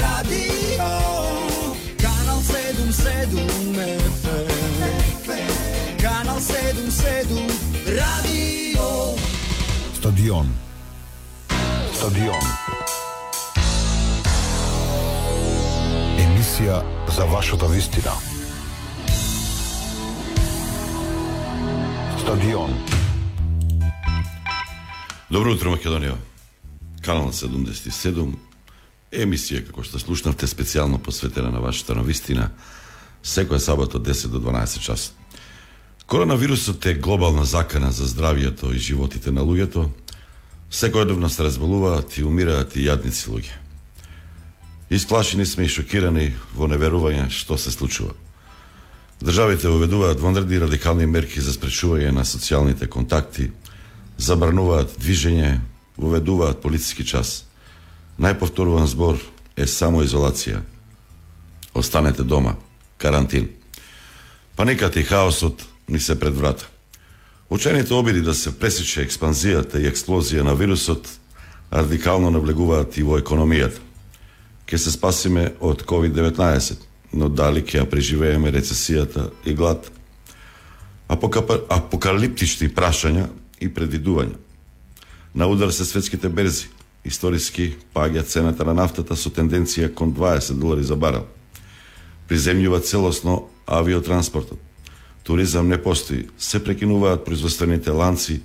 Radio Kanal 77 FM Kanal 77 Radio Стадион. Стадион. Емисија за вашата вистина. Стадион. Добро утро, Македонија. Канал 77, емисија, како што слушнавте, специјално посветена на вашата новистина, секоја сабота од 10 до 12 час. Коронавирусот е глобална закана за здравието и животите на луѓето. Секојдневно се разболуваат и умираат и јадници луѓе. Исплашени сме и шокирани во неверување што се случува. Државите уведуваат вонредни радикални мерки за спречување на социјалните контакти, забрануваат движење, уведуваат полициски час. Најповторуван збор е самоизолација. Останете дома, карантин. Паниката и хаосот ни се пред врата. Учените обиди да се пресече експанзијата и експлозија на вирусот радикално навлегуваат и во економијата. Ке се спасиме од COVID-19, но дали ќе ја преживееме рецесијата и глад? Апокапа, апокалиптични прашања и предвидувања. На удар се светските берзи. Историски паѓа цената на нафтата со тенденција кон 20 долари за барел. Приземјува целосно авиотранспортот. Туризам не постои. Се прекинуваат производствените ланци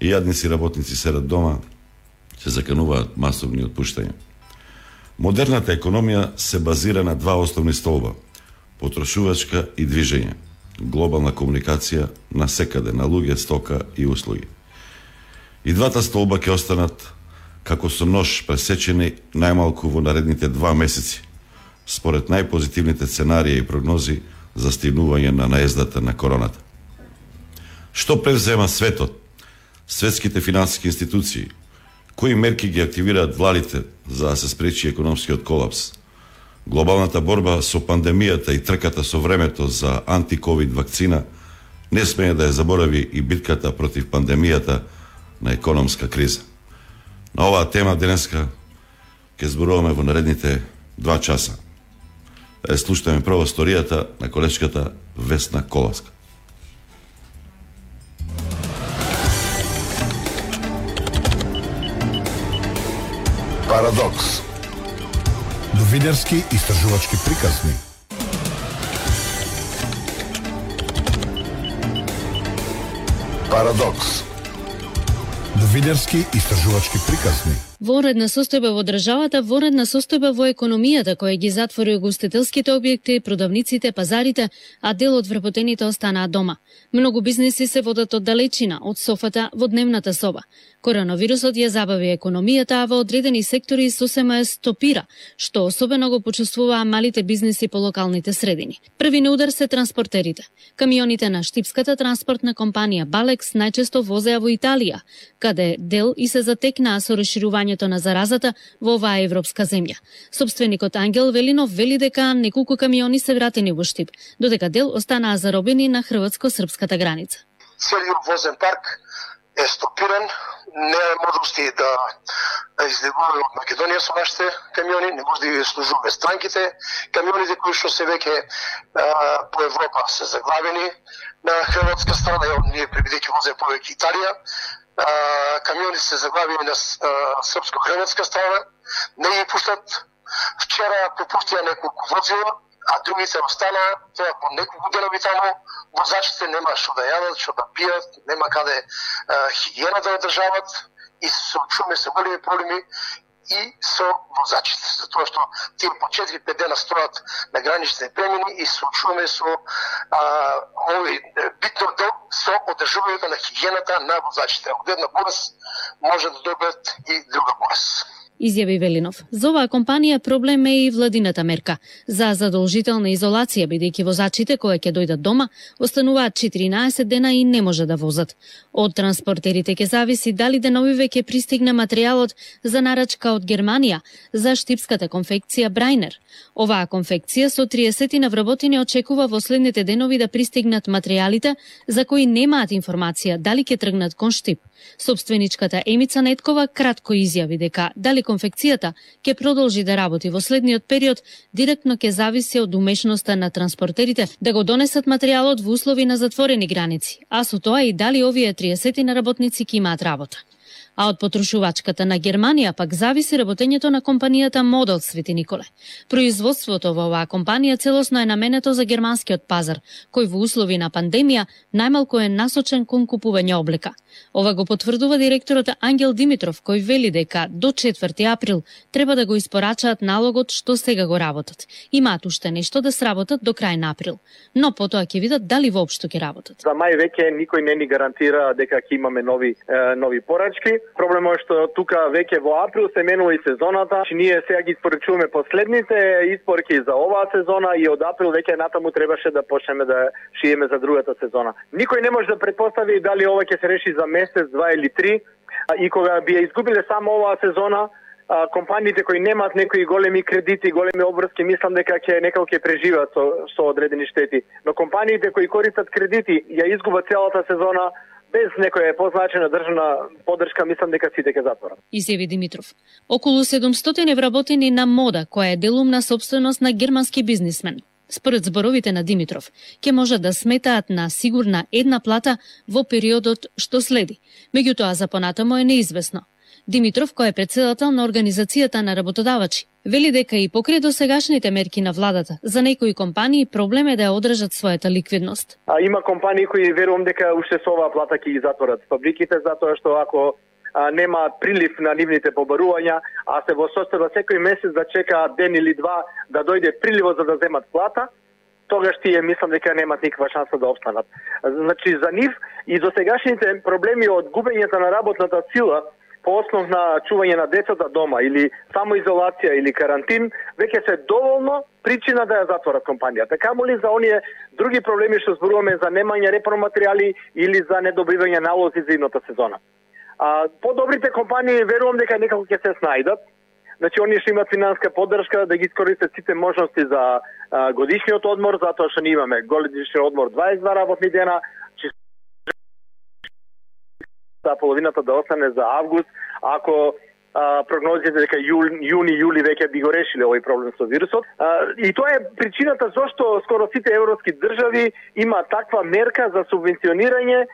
и јадници работници седат дома, се закануваат масовни отпуштања. Модерната економија се базира на два основни столба – потрошувачка и движење, глобална комуникација на секаде, на луѓе, стока и услуги. И двата столба ќе останат како со нож пресечени најмалку во наредните два месеци, според најпозитивните сценарии и прогнози за стигнување на наездата на короната. Што превзема светот, светските финансиски институции, кои мерки ги активираат владите за да се спречи економскиот колапс, глобалната борба со пандемијата и трката со времето за антиковид вакцина не смее да ја заборави и битката против пандемијата на економска криза. На оваа тема денеска ќе зборуваме во наредните два часа. Да ја слушаме прво сторијата на колешката Весна Коласка. Парадокс. Новинарски истражувачки приказни. Парадокс. Новинарски истражувачки приказни. Воредна состојба во државата, воредна состојба во економијата која ги затвори гостителските објекти, продавниците, пазарите, а дел од вработените останаа дома. Многу бизнеси се водат од далечина, од софата во дневната соба. Коронавирусот ја забави економијата, а во одредени сектори сосема е стопира, што особено го почувствуваа малите бизнеси по локалните средини. Први на удар се транспортерите. Камионите на штипската транспортна компанија Балекс најчесто возеа во Италија, каде дел и се затекнаа со расширувањето на заразата во оваа европска земја. Собственикот Ангел Велинов вели дека неколку камиони се вратени во Штип, додека дел останаа заробени на хрватско-српската граница. целиот возен парк е стопиран, не можности да, да излегуваме од Македонија со нашите камиони, не може да ги служуваме странките, камионите кои што се веќе по Европа се заглавени на хрватска страна, ја ние прибидејќи возе повеќе Италија, а, камиони се заглавени на српско-хрватска страна, не ги пуштат. Вчера пропуштија неколку возила, а други се остана, тоа по неколку денови таму, возачите нема што да јадат, што да пијат, нема каде а, хигиена да одржават и се соочуваме со големи проблеми и со возачите, затоа што тие по 4-5 дена стојат на граничните премини и се соочуваме со а, овој битно дел со одржувањето на хигиената на возачите. Од една болест може да добиат и друга болест изјави Велинов. За оваа компанија проблем е и владината мерка за задолжителна изолација, бидејќи возачите кои ќе дојдат дома остануваат 14 дена и не може да возат. Од транспортерите ќе зависи дали деновиве ќе пристигне материјалот за нарачка од Германија за штипската конфекција Брайнер. Оваа конфекција со 30 на вработени очекува во следните денови да пристигнат материјалите за кои немаат информација дали ќе тргнат кон Штип. Собственичката Емица Неткова кратко изјави дека дали дали конфекцијата ќе продолжи да работи во следниот период, директно ќе зависи од умешноста на транспортерите да го донесат материјалот во услови на затворени граници, а со тоа и дали овие 30 на работници ќе имаат работа а од потрошувачката на Германија пак зависи работењето на компанијата Модел Свети Николе. Производството во оваа компанија целосно е наменето за германскиот пазар, кој во услови на пандемија најмалку е насочен кон купување облека. Ова го потврдува директорот Ангел Димитров, кој вели дека до 4 април треба да го испорачаат налогот што сега го работат. Имаат уште нешто да сработат до крај на април, но потоа ќе видат дали воопшто ќе работат. За мај веќе никој не ни гарантира дека ќе имаме нови нови порачки. Проблемот е што тука веќе во април се менува и сезоната, Чи ние сега ги испорачуваме последните испорки за оваа сезона и од април веќе натаму требаше да почнеме да шиеме за другата сезона. Никој не може да предпостави дали ова ќе се реши за месец, два или три, и кога би ја изгубиле само оваа сезона, компаниите кои немаат некои големи кредити, големи обврски, мислам дека ќе некако ќе преживеат со, со одредени штети. Но компаниите кои користат кредити ја изгубат целата сезона, без некоја позначена државна поддршка, мислам дека сите ќе затворат. Изјави Димитров. Околу 700 вработени на мода, која е делумна собственост на германски бизнисмен. Според зборовите на Димитров, ќе можат да сметаат на сигурна една плата во периодот што следи. Меѓутоа, за понатамо е неизвестно. Димитров, кој е председател на Организацијата на работодавачи, вели дека и покрај до сегашните мерки на владата, за некои компании проблем е да ја одржат својата ликвидност. А има компании кои верувам дека уште со оваа плата ќе ги затворат фабриките затоа што ако а, немаат прилив на нивните побарувања, а се во состојба секој месец да чекаат ден или два да дојде приливот за да земат плата, тогаш тие мислам дека немаат никаква шанса да останат. Значи за нив и до сегашните проблеми од губењето на работната сила по основ на чување на децата дома или самоизолација или карантин, веќе се доволно причина да ја затвора компанијата. Камо ли за оние други проблеми што зборуваме за немање репроматеријали или за недобивање налози за идната сезона. А, по-добрите компании верувам дека некако ќе се снајдат. Значи, оние што имаат финанска поддршка да ги искористат сите можности за а, годишниот одмор, затоа што ние имаме годишниот одмор 22 работни дена, да половината да остане за август, ако а, прогнозите дека јул, јуни, јули веќе би го решиле овој проблем со вирусот. А, и тоа е причината зашто скоро сите европски држави има таква мерка за субвенционирање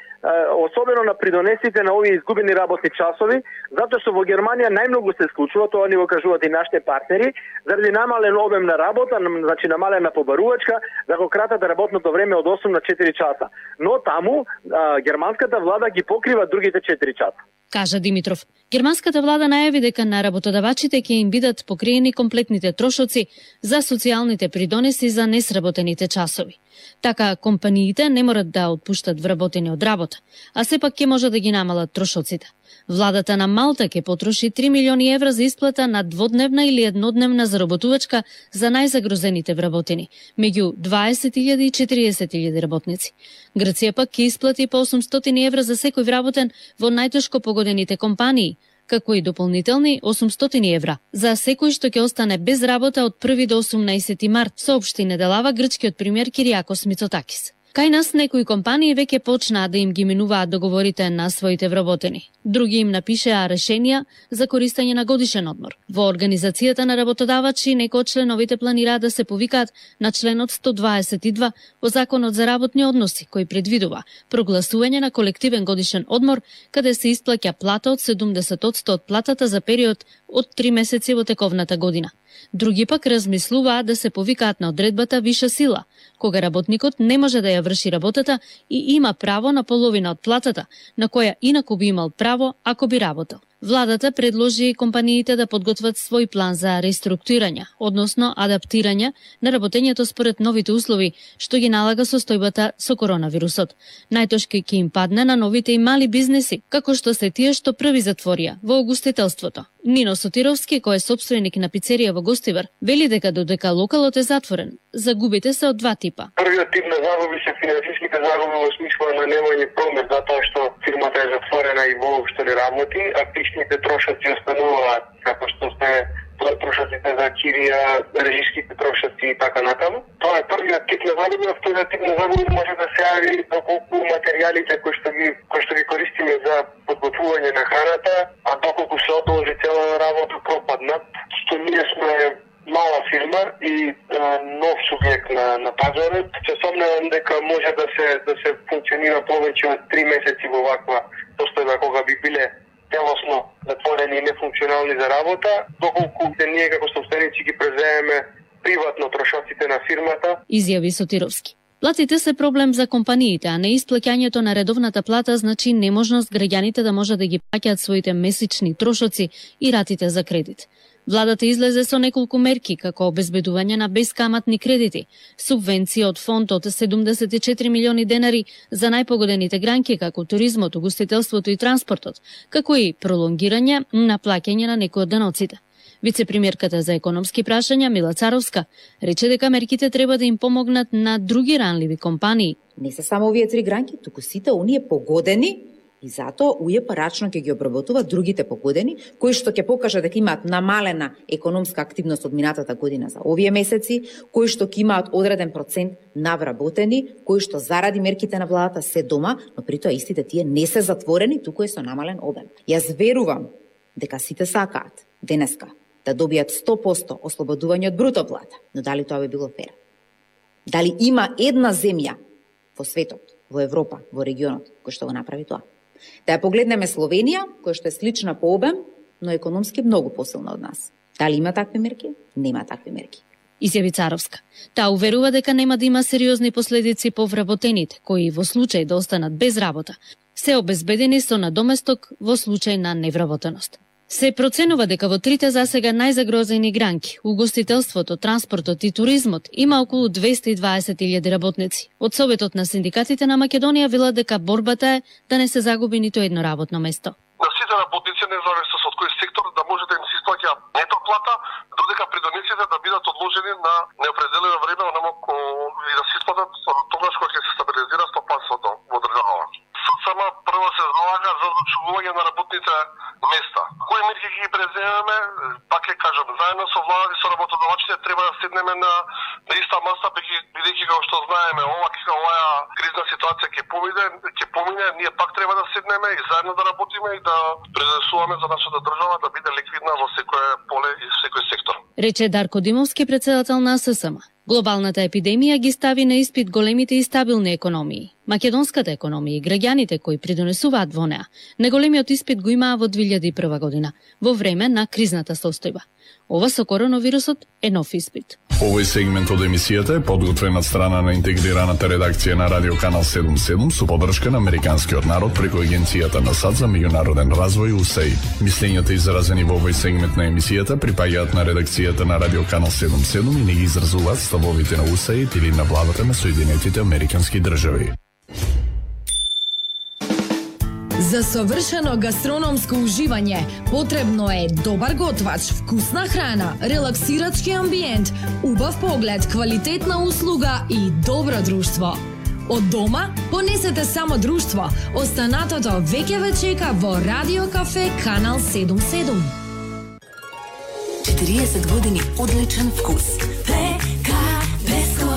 особено на придонесите на овие изгубени работни часови, затоа што во Германија најмногу се случува, тоа ни го кажуваат и нашите партнери, заради намален обем на работа, значи намалена побарувачка, да го кратат работното време од 8 на 4 часа. Но таму а, германската влада ги покрива другите 4 часа кажа Димитров. Германската влада најави дека на работодавачите ќе им бидат покриени комплетните трошоци за социјалните придонеси за несработените часови. Така, компаниите не морат да отпуштат вработени од работа, а сепак ќе може да ги намалат трошоците. Владата на Малта ќе потроши 3 милиони евра за исплата на дводневна или еднодневна заработувачка за најзагрозените вработени, меѓу 20.000 и 40.000 работници. Грција пак ќе исплати по 800 евра за секој вработен во најтешко погодените компании, како и дополнителни 800 евра за секој што ќе остане без работа од 1 до 18 март, соопшти неделава грчкиот премиер Кириакос Мицотакис. Кај нас некои компании веќе почнаа да им ги минуваат договорите на своите вработени. Други им напишеа решенија за користење на годишен одмор. Во Организацијата на работодавачи некои од членовите планираат да се повикаат на членот 122 во Законот за работни односи, кој предвидува прогласување на колективен годишен одмор, каде се исплаќа плата од 70% од платата за период од 3 месеци во тековната година. Други пак размислуваат да се повикаат на одредбата виша сила, кога работникот не може да ја врши работата и има право на половина од платата, на која инаку би имал право ако би работел. Владата предложи компаниите да подготват свој план за реструктурирање, односно адаптирање на работењето според новите услови што ги налага состојбата со коронавирусот. Најтошки ќе им падне на новите и мали бизнеси, како што се тие што први затворија во огустителството. Нино Сотировски, кој е собственик на пицерија во Гостивар, вели дека додека локалот е затворен, загубите се од два типа. Првиот тип на загуби се финансиските загуби во смисла на немање промет затоа што фирмата е затворена и воопшто не работи, а личните трошоци остануваат како што се трошоците за кирија, режиските трошоци и така натаму. Тоа е првиот тип на загуба, вториот тип на загуба може да се јави доколку материјалите кои што ги кои што ги користиме за подготвување на храната, а доколку се одолжи цела работа пропаднат, што ние сме мала фирма и е, нов субјект на на пазарот, се сомневам дека може да се да се функционира повеќе од 3 месеци во ваква постојба кога би биле целосно затворени и нефункционални за работа, доколку се ние како собственици ги преземеме приватно трошоците на фирмата. изјави Сотировски. Платите се проблем за компаниите, а не исплаќањето на редовната плата значи неможност граѓаните да можат да ги плаќаат своите месечни трошоци и ратите за кредит. Владата излезе со неколку мерки, како обезбедување на бескаматни кредити, субвенција од фонд од 74 милиони денари за најпогодените гранки, како туризмот, угостителството и транспортот, како и пролонгирање на плаќање на некои од даноците. Вицепремиерката за економски прашања Мила Царовска рече дека мерките треба да им помогнат на други ранливи компании. Не се само овие три гранки, туку сите оние погодени И затоа УЈП рачно ќе ги обработува другите погодени, кои што ќе покажа дека имаат намалена економска активност од минатата година за овие месеци, кои што ќе имаат одреден процент навработени, кои што заради мерките на владата се дома, но при тоа истите тие не се затворени, туку е со намален обем. Јас верувам дека сите сакаат денеска да добијат 100% ослободување од бруто плата, но дали тоа би било фер? Дали има една земја во светот, во Европа, во регионот, кој што го направи тоа? Да ја погледнеме Словенија, која што е слична по обем, но економски многу посилна од нас. Дали има такви мерки? Нема такви мерки. Изјави Царовска. Таа уверува дека нема да има сериозни последици по вработените, кои во случај да останат без работа, се обезбедени со надоместок во случај на невработеност. Се проценува дека во трите засега најзагрозени гранки, угостителството, транспортот и туризмот, има околу 220.000 работници. Од Советот на синдикатите на Македонија велат дека борбата е да не се загуби ниту едно работно место. На сите работници, независно од кој сектор, да може да им се исплаќа нето плата, додека придониците да бидат одложени на неопределено време, онаму и да се исплатат тогаш кога ќе се стабилизира стопанството во државата само прво се залага за одлучување на работните места. Кои мерки ги преземеме, пак ќе кажам, заедно со влада и со работодавачите треба да седнеме на, на иста маса, бидејќи како што знаеме, ова оваа кризна ситуација ќе помине, ќе помине, ние пак треба да седнеме и заедно да работиме и да презесуваме за нашата држава да биде ликвидна во секое поле и секој сектор. Рече Дарко Димовски, председател на ССМ. Глобалната епидемија ги стави на испит големите и стабилни економии. Македонската економија и граѓаните кои придонесуваат во неа. Неголемиот испит го имаа во 2001 година, во време на кризната состојба. Ова со коронавирусот е нов испит. Овој сегмент од емисијата е подготвен од страна на интегрираната редакција на Радио Канал 77 со поддршка на Американскиот народ преку Агенцијата на САД за меѓународен развој УСАИ. Мислењата изразени во овој сегмент на емисијата припаѓаат на редакцијата на Радио Канал 77 и не ги изразуваат ставовите на УСАИ или на владата на Соединетите Американски држави. За совршено гастрономско уживање потребно е добар готвач, вкусна храна, релаксирачки амбиент, убав поглед, квалитетна услуга и добро друштво. Од дома понесете само друштво. Останатото веќе ве чека во Радио Кафе Канал 77. 40 години одличен вкус. Пека Беско,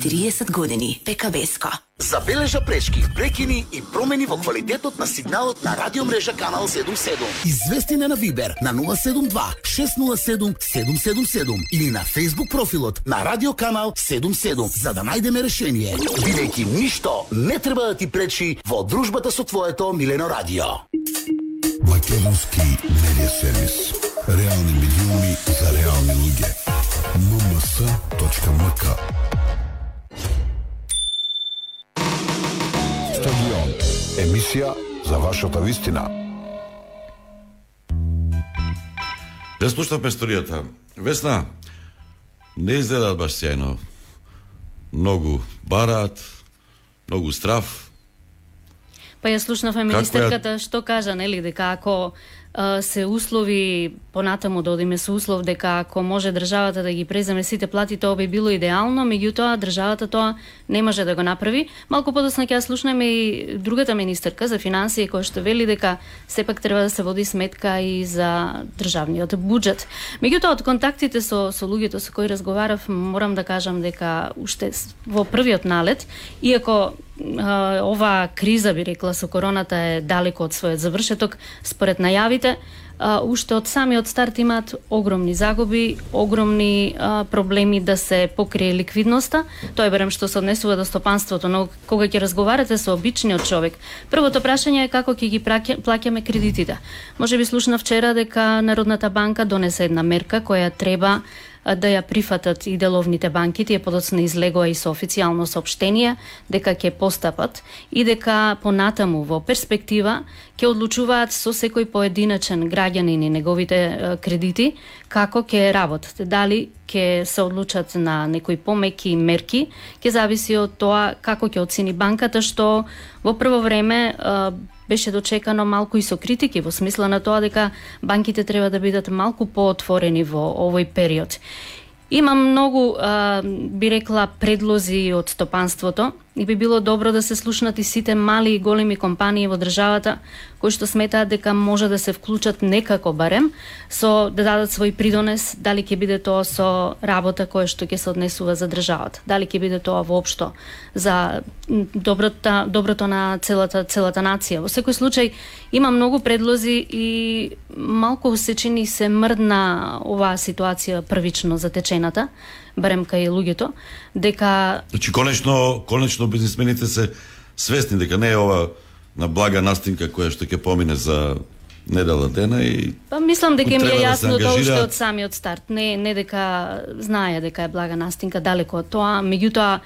40 години Пека Беско. Забележа пречки, прекини и промени во квалитетот на сигналот на радиомрежа Канал 77. Извести на Вибер на 072 607 777 или на Facebook профилот на Радио Канал 77 за да најдеме решение. Бидејќи ништо не треба да ти пречи во дружбата со твоето милено радио. Македонски медиа сервис. Реални медиуми за реални луѓе. mms.mk Стадион. Емисија за вашата вистина. Ја слушнавме историјата. Весна, не изгледаат баш сјајно. Многу бараат, многу страв. Па ја слушнавме министерката што кажа, нели, дека ако се услови понатаму да одиме со услов дека ако може државата да ги преземе сите плати, тоа би било идеално, меѓутоа државата тоа не може да го направи. Малку подоцна ќе слушнеме и другата министерка за финансии која што вели дека сепак треба да се води сметка и за државниот буџет. Меѓутоа од контактите со со луѓето со кои разговарав, морам да кажам дека уште во првиот налет, иако оваа криза би рекла со короната е далеко од својот завршеток, според најавите, уште од самиот старт имаат огромни загуби, огромни проблеми да се покрие ликвидноста. Тоа е барем што се однесува до стопанството, но кога ќе разговарате со обичниот човек, првото прашање е како ќе ги плаќаме кредитите. Може би слушна вчера дека Народната банка донесе една мерка која треба да ја прифатат и деловните банки, тие подоцна излегоа и со официјално соопштение дека ќе постапат и дека понатаму во перспектива ќе одлучуваат со секој поединачен граѓанин и неговите кредити како ќе работат. Дали ќе се одлучат на некои помеки мерки, ќе зависи од тоа како ќе оцени банката што во прво време беше дочекано малку и со критики во смисла на тоа дека банките треба да бидат малку поотворени во овој период. Има многу, а, би рекла, предлози од стопанството и би било добро да се слушнат и сите мали и големи компании во државата кои што сметаат дека може да се вклучат некако барем со да дадат свој придонес, дали ќе биде тоа со работа која што ќе се однесува за државата, дали ќе биде тоа воопшто за доброто доброто на целата целата нација. Во секој случај има многу предлози и малку се чини се мрдна оваа ситуација првично затечената, барем кај луѓето, дека Значи, конечно, конечно бизнисмените се свесни дека не е ова на блага настинка која што ќе помине за недела дена и Па мислам дека им е да јасно тоа уште ангажираат. од самиот старт. Не не дека знае дека е блага настинка далеко од тоа, меѓутоа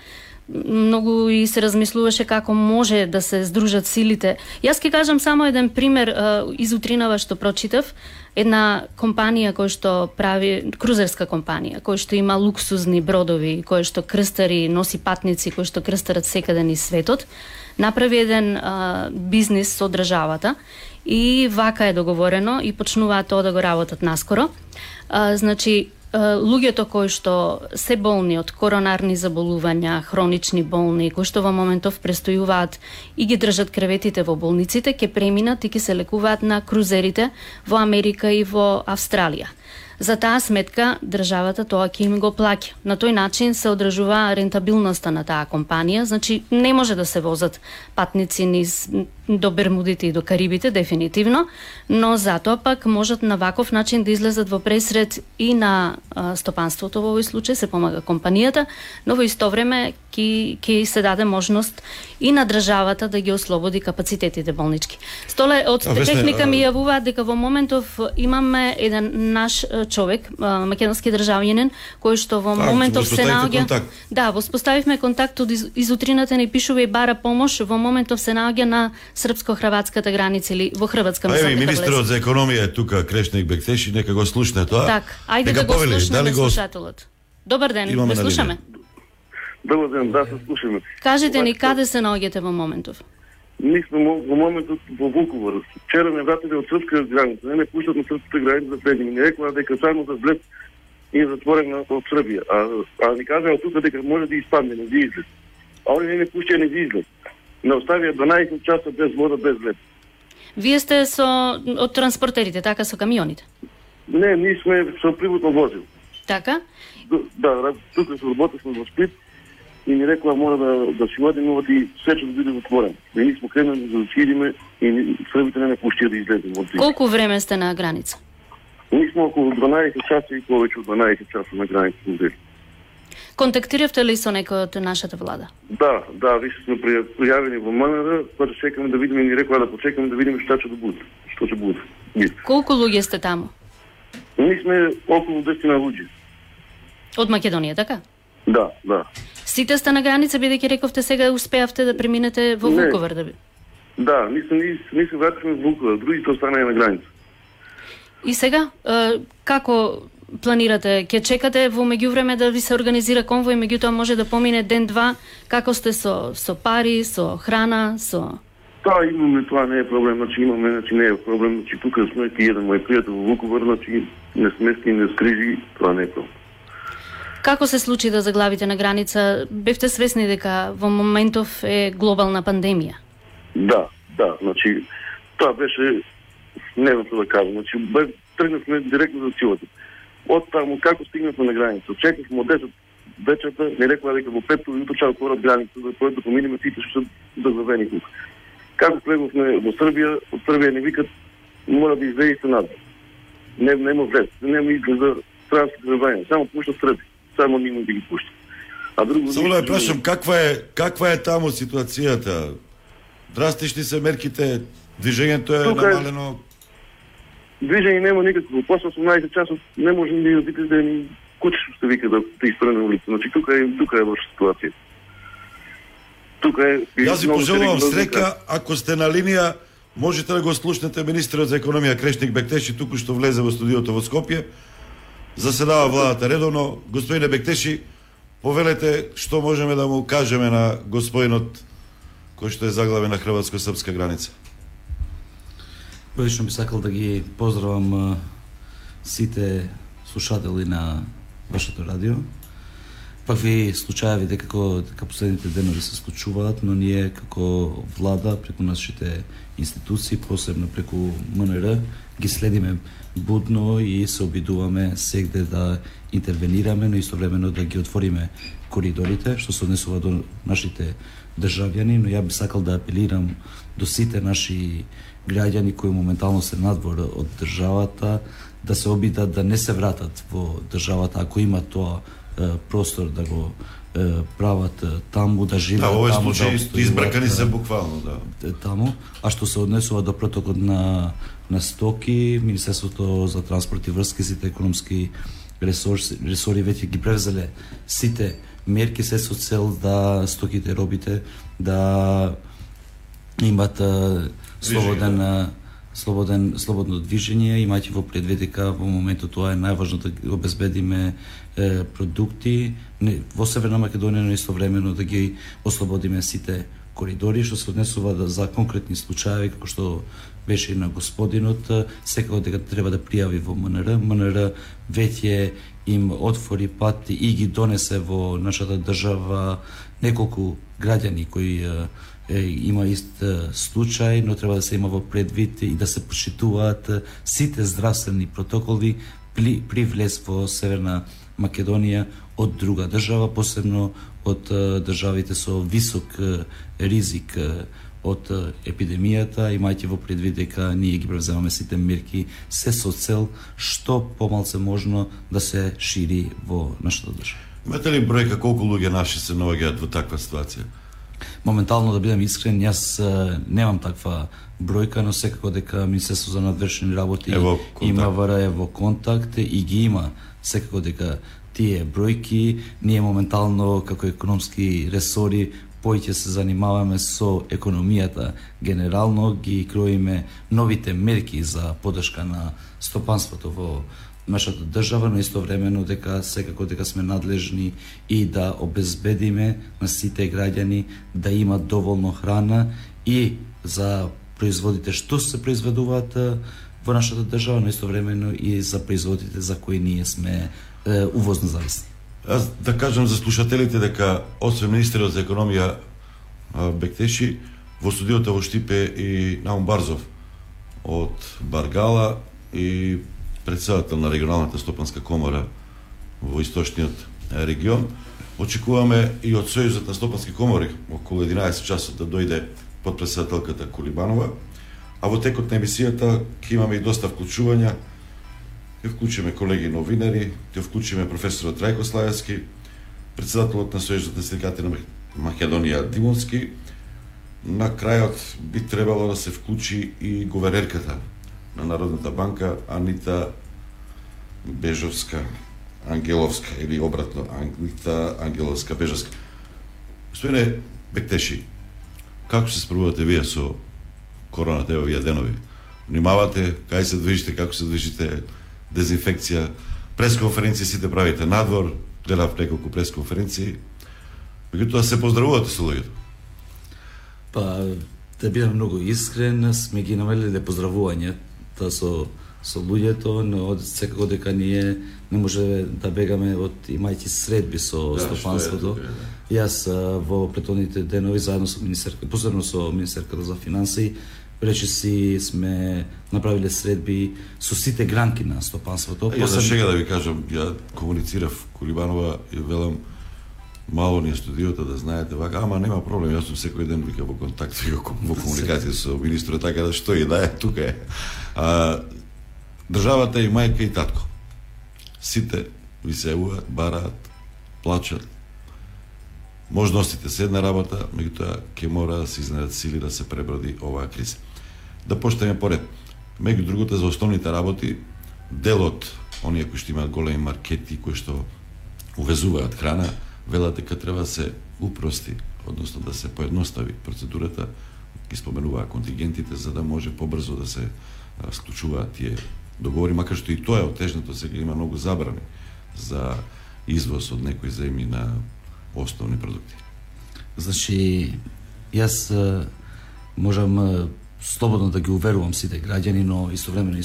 многу и се размислуваше како може да се здружат силите. Јас ќе кажам само еден пример изутринава што прочитав. Една компанија која што прави крузерска компанија, која што има луксузни бродови, која што крстари, носи патници кои што крстарат секаде низ светот, направи еден а, бизнис со државата и вака е договорено и почнуваат тоа да го работат наскоро. А, значи, луѓето кои што се болни од коронарни заболувања, хронични болни, кои што во моментов престојуваат и ги држат креветите во болниците, ќе преминат и ќе се лекуваат на крузерите во Америка и во Австралија. За таа сметка државата тоа ќе им го плаќа. На тој начин се одржува рентабилноста на таа компанија, значи не може да се возат патници низ до Бермудите и до Карибите дефинитивно, но затоа пак можат на ваков начин да излезат во пресред и на а, стопанството во овој случај се помага компанијата, но во исто време ќе ќе се даде можност и на државата да ги ослободи капацитетите болнички. Столе од А, техника а- ми јавуваат дека во моментов имаме еден наш човек, а, македонски државјанин, кој што во А, моментов се наоѓа контакт. Да, воспоставивме контакт од из, изутрината ни пишува и бара помош, во моментов се наоѓа на српско-хрватската граница или во Хрватска А мислам дека министерот за економија е тука Крешник Бектеши, нека го слушне тоа. Так, ајде Нека да го повели, слушнеме дали го слушателот. Добар ден, Имаме на слушаме. Добар ден, да се слушаме. Кажете ни каде се наоѓате во моментов. Ние сме во моментот во Вуковар. Вчера не вратиле од српска граница, не не пуштат на српската граница да влеземе. Ни рекоа дека само за влез и е затворена од Србија. А, а ни кажаа тука дека може да испадне, не да излез. А они не не пуштија не да излез. Не оставија 12 часа без вода, без лед. Вие сте со од транспортерите, така со камионите. Не, ние сме со приватно возил. Така? Д- Да, ра- тука се работевме во Сплит и ни рекоа мора да, да си одиме оди сечот да биде затворен. И ние сме кренали да си и србите не не пуштија да тука. Колку време сте на граница? Ние сме околу 12 часа и повеќе од 12 часа на граница били. Контактиравте ли со некој од нашата влада? Да, да, више сме при- пријавени во МНР, па да чекаме да видиме, ни рекоа да почекаме да видиме што ќе да буде. Што ќе. Ние. Колку луѓе сте таму? Ние сме околу 10 на луѓе. Од Македонија, така? Да, да. Сите сте на граница, бидејќи рековте сега успеавте да преминете во. Вуковар да би. Да, ние се, ние, ние се вративме во Вуковар, другите останаа на граница. И сега, е, како планирате? Ќе чекате во меѓувреме да ви се организира конвој, меѓутоа може да помине ден-два, како сте со, со пари, со храна, со... Тоа имаме, тоа не е проблем, значи имаме, значи не е проблем, значи тука сме ти еден мој пријател во Вуковар, значи не смести, не скрижи, тоа не е проблем. Како се случи да заглавите на граница? Бевте свесни дека во моментов е глобална пандемија? Да, да, значи тоа беше не знам што да кажам, значи бе, тргнавме директно за силата. Од таму како стигнавме на граница, чекавме од 10 вечерта, ми рекла дека во 5 утро чао кораб граница за кој да поминеме сите што се дозавени тука. Како влеговме во Србија, од Србија не викат мора да излезете надвор. Не нема влез, нема излез за транспорт за само пушта Срби, само нема да ги пушта. А друго Само да прашам каква е каква е таму ситуацијата? Драстични се мерките, движењето е Тука е- намалено. Движење нема никакво. После 18 часот не може ни да видите да ни куче што се вика да да испране улица. Значи тука е тука е лоша ситуација. Тука е Јас ви пожелувам среќа, ако сте на линија, можете да го слушнете министерот за економија Крешник Бектеши туку што влезе во студиото во Скопје. Заседава владата редовно. Господине Бектеши, повелете што можеме да му кажеме на господинот кој што е заглавен на хрватско-српска граница. Првично би сакал да ги поздравам сите слушатели на вашето радио. Вакви случаеви дека како дека последните денови се случуваат, но ние како влада преку нашите институции, посебно преку МНР, ги следиме будно и се обидуваме сегде да интервенираме, но истовремено да ги отвориме коридорите, што се однесува до нашите државјани, но ја би сакал да апелирам до сите наши граѓани кои моментално се надвор од државата да се обидат да не се вратат во државата ако има тоа е, простор да го е, прават таму да Да, живеат во овој таму случај обстојуваат, избракани се буквално, да. таму, а што се однесува до протокот на на стоки, Министерството за транспорт и врски, сите економски ресурси, ресори веќе ги превзеле сите мерки се со цел да стоките, робите да имат слободен слободен слободно движење, имајќи во предвид дека во моментот тоа е најважно да обезбедиме е, продукти не, во Северна Македонија, но истовремено да ги ослободиме сите коридори што се однесува да, за конкретни случаи како што беше и на господинот, секако дека треба да пријави во МНР. МНР веќе им отвори пат и ги донесе во нашата држава неколку граѓани кои е, има ист случај, но треба да се има во предвид и да се почитуваат сите здравствени протоколи при, при влез во Северна Македонија од друга држава, посебно од државите со висок ризик од епидемијата, имајќи во предвид дека ние ги превземаме сите мерки се со цел што помалце можно да се шири во нашата држава. Имате ли бројка колку луѓе наши се наоѓаат во таква ситуација? Моментално да бидам искрен, јас немам таква бројка, но секако дека Министерство за надвршени работи Е во контакт. има ВР е во контакт и ги има секако дека тие бројки, ние моментално како економски ресори поиќе се занимаваме со економијата генерално, ги кроиме новите мерки за подршка на стопанството во нашата држава, но истовремено дека секако дека сме надлежни и да обезбедиме на сите граѓани да има доволно храна и за производите што се произведуваат во нашата држава, но истовремено и за производите за кои ние сме е, увозно зависни. Аз да кажам за слушателите дека освен министерот за економија Бектеши, во студиото во Штипе и Наум Барзов од Баргала и председател на регионалната стопанска комора во источниот регион. Очекуваме и од Сојузот на стопански комори околу 11 часот да дојде подпредседателката Колибанова, а во текот на емисијата ќе имаме и доста вклучувања ќе вклучиме колеги новинари, ќе вклучиме професорот Трајко Славевски, председателот на Сојузот на синдикати на Македонија Димонски. На крајот би требало да се вклучи и Гувернерката на Народната банка Анита Бежовска Ангеловска или обратно Анита Ангеловска Бежовска. Господине Бектеши, како се справувате вие со короната ево овие денови? Внимавате, кај се движите, како се движите, дезинфекција, пресконференции сите правите надвор, гледав неколку пресконференции. Меѓутоа се поздравувате со луѓето. Па, да бидам многу искрен, сме ги намериле да поздравување со со луѓето, но секако дека ние не може да бегаме од имајќи средби со Да, стопанството. е тука, Јас во претhodните денови заедно со министерка, посебно со министерката за финансии, речиси сме направиле средби со сите гранки на стопанството. Ја за шега да ви кажам, ја комуницирав Колибанова и велам мало ни е студиото да знаете вака, ама нема проблем, јас сум секој ден вика во контакт и во во комуникација со министрот, така да што и да е, тука е. А, државата е и мајка и татко. Сите ви се бараат, плачат. Можностите да се една работа, меѓутоа ќе мора да се изнајдат сили да се преброди оваа криза. Да почнеме поред. Меѓу другото за основните работи, делот оние кои што имаат големи маркети кои што увезуваат храна, велат дека треба да се упрости, односно да се поедностави процедурата, ги споменуваа контингентите за да може побрзо да се склучуваат тие договори, макар што и тоа е отежнато, сега има многу забрани за извоз од некои земји на основни продукти. Значи, јас можам слободно да ги уверувам сите граѓани, но истовремено и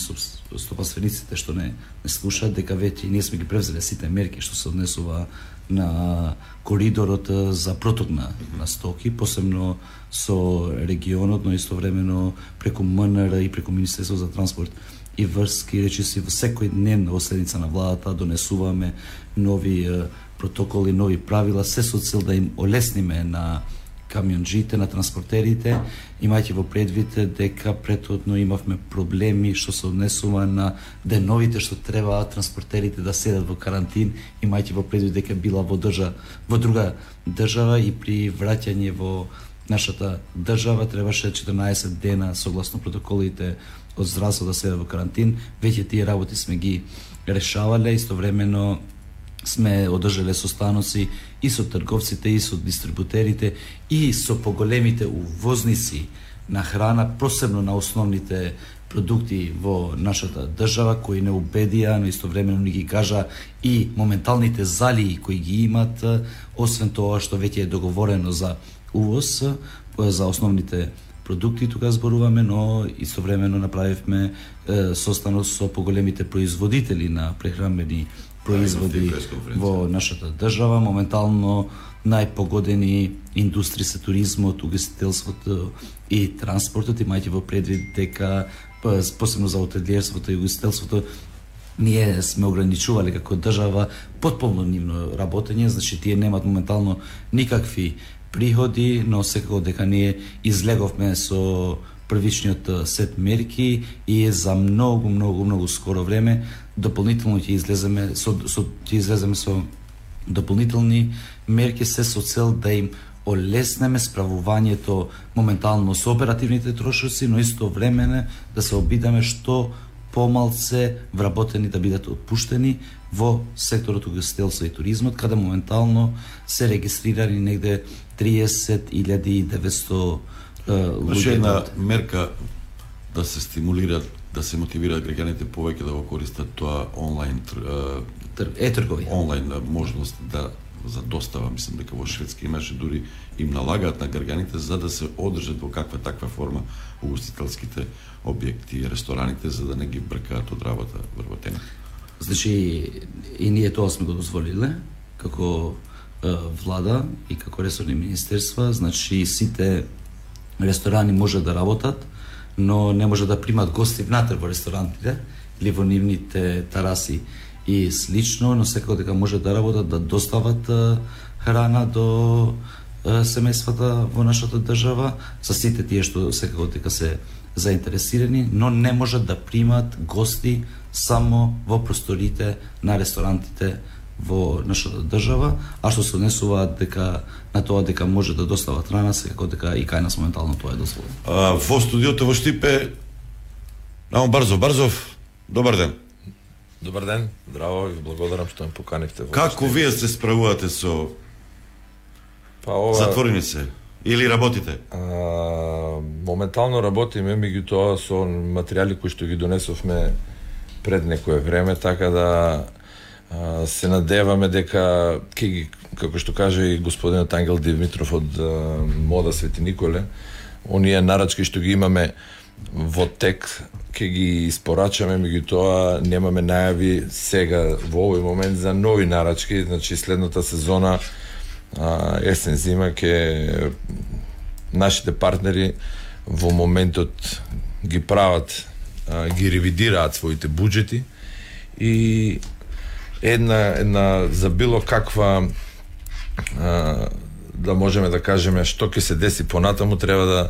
стопанствениците што не, не слушаат дека веќе ние сме ги превзеле сите мерки што се однесува на коридорот за проток на, на стоки, посебно со регионот, но истовремено преку МНР и преку Министерство за транспорт и врски, речиси во секој дневна оседница на владата донесуваме нови протоколи, нови правила, се со цел да им олесниме на камионџите, на транспортерите, имајќи во предвид дека претходно имавме проблеми што се однесува на деновите што треба транспортерите да седат во карантин, имајќи во предвид дека била во држа во друга држава и при враќање во нашата држава требаше 14 дена согласно протоколите од здравство да седат во карантин. Веќе тие работи сме ги решавале, истовремено сме одржале состаноци и со трговците, и со дистрибутерите, и со поголемите увозници на храна, посебно на основните продукти во нашата држава, кои не убедија, но истовремено ни ги кажа и моменталните залии кои ги имат, освен тоа што веќе е договорено за увоз, за основните продукти тука зборуваме, но истовремено направивме е, состанок со поголемите производители на прехранбени производи во нашата држава. Моментално најпогодени индустри се туризмот, угостителството и транспортот, имајќи во предвид дека па, посебно за отедлиерството и угостителството ние сме ограничувале како држава потполно нивно работење, значи тие немаат моментално никакви приходи, но секако дека ние излеговме со првичниот сет мерки и за многу, многу, многу скоро време дополнително ќе излеземе со, со ќе излеземе со дополнителни мерки се со цел да им олеснеме справувањето моментално со оперативните трошоци, но исто времене да се обидаме што помалце вработени да бидат отпуштени во секторот угостителство и туризмот, каде моментално се регистрирани негде 30.900 е, Значи луѓе. една мерка да се стимулираат, да се мотивираат граѓаните повеќе да го користат тоа онлайн тр- Тр- е-трговија. онлайн можност да за достава, мислам дека во Шведска имаше дури им налагаат на граѓаните за да се одржат во каква таква форма угостителските објекти и рестораните за да не ги бркаат од работа вработени. Значи, и ние тоа сме го дозволиле, како е, влада и како ресорни министерства, значи сите ресторани може да работат, но не може да примат гости внатре во ресторантите или во нивните тараси и слично, но секако дека може да работат, да достават храна до семејствата во нашата држава, за сите тие што секако дека се заинтересирани, но не можат да примат гости само во просторите на ресторантите во нашата држава, а што се однесува дека на тоа дека може да достават храна, секако дека и кај нас моментално тоа е дозволено. Во студиото во Штипе Нао Барзов, Барзов, добар ден. Добар ден, здраво и ви благодарам што ме поканивте во Како вашите- вие се справувате со па, ова, затворени се или работите? А, моментално работиме меѓутоа со материјали кои што ги донесовме пред некое време, така да се надеваме дека ќе ги како што каже и господинот Ангел Димитров од Мода Свети Николе, оние нарачки што ги имаме во тек ќе ги испорачаме, меѓутоа немаме најави сега во овој момент за нови нарачки, значи следната сезона а, есен зима ќе нашите партнери во моментот ги прават а, ги ревидираат своите буџети и една една за било каква а, да можеме да кажеме што ќе се деси понатаму треба да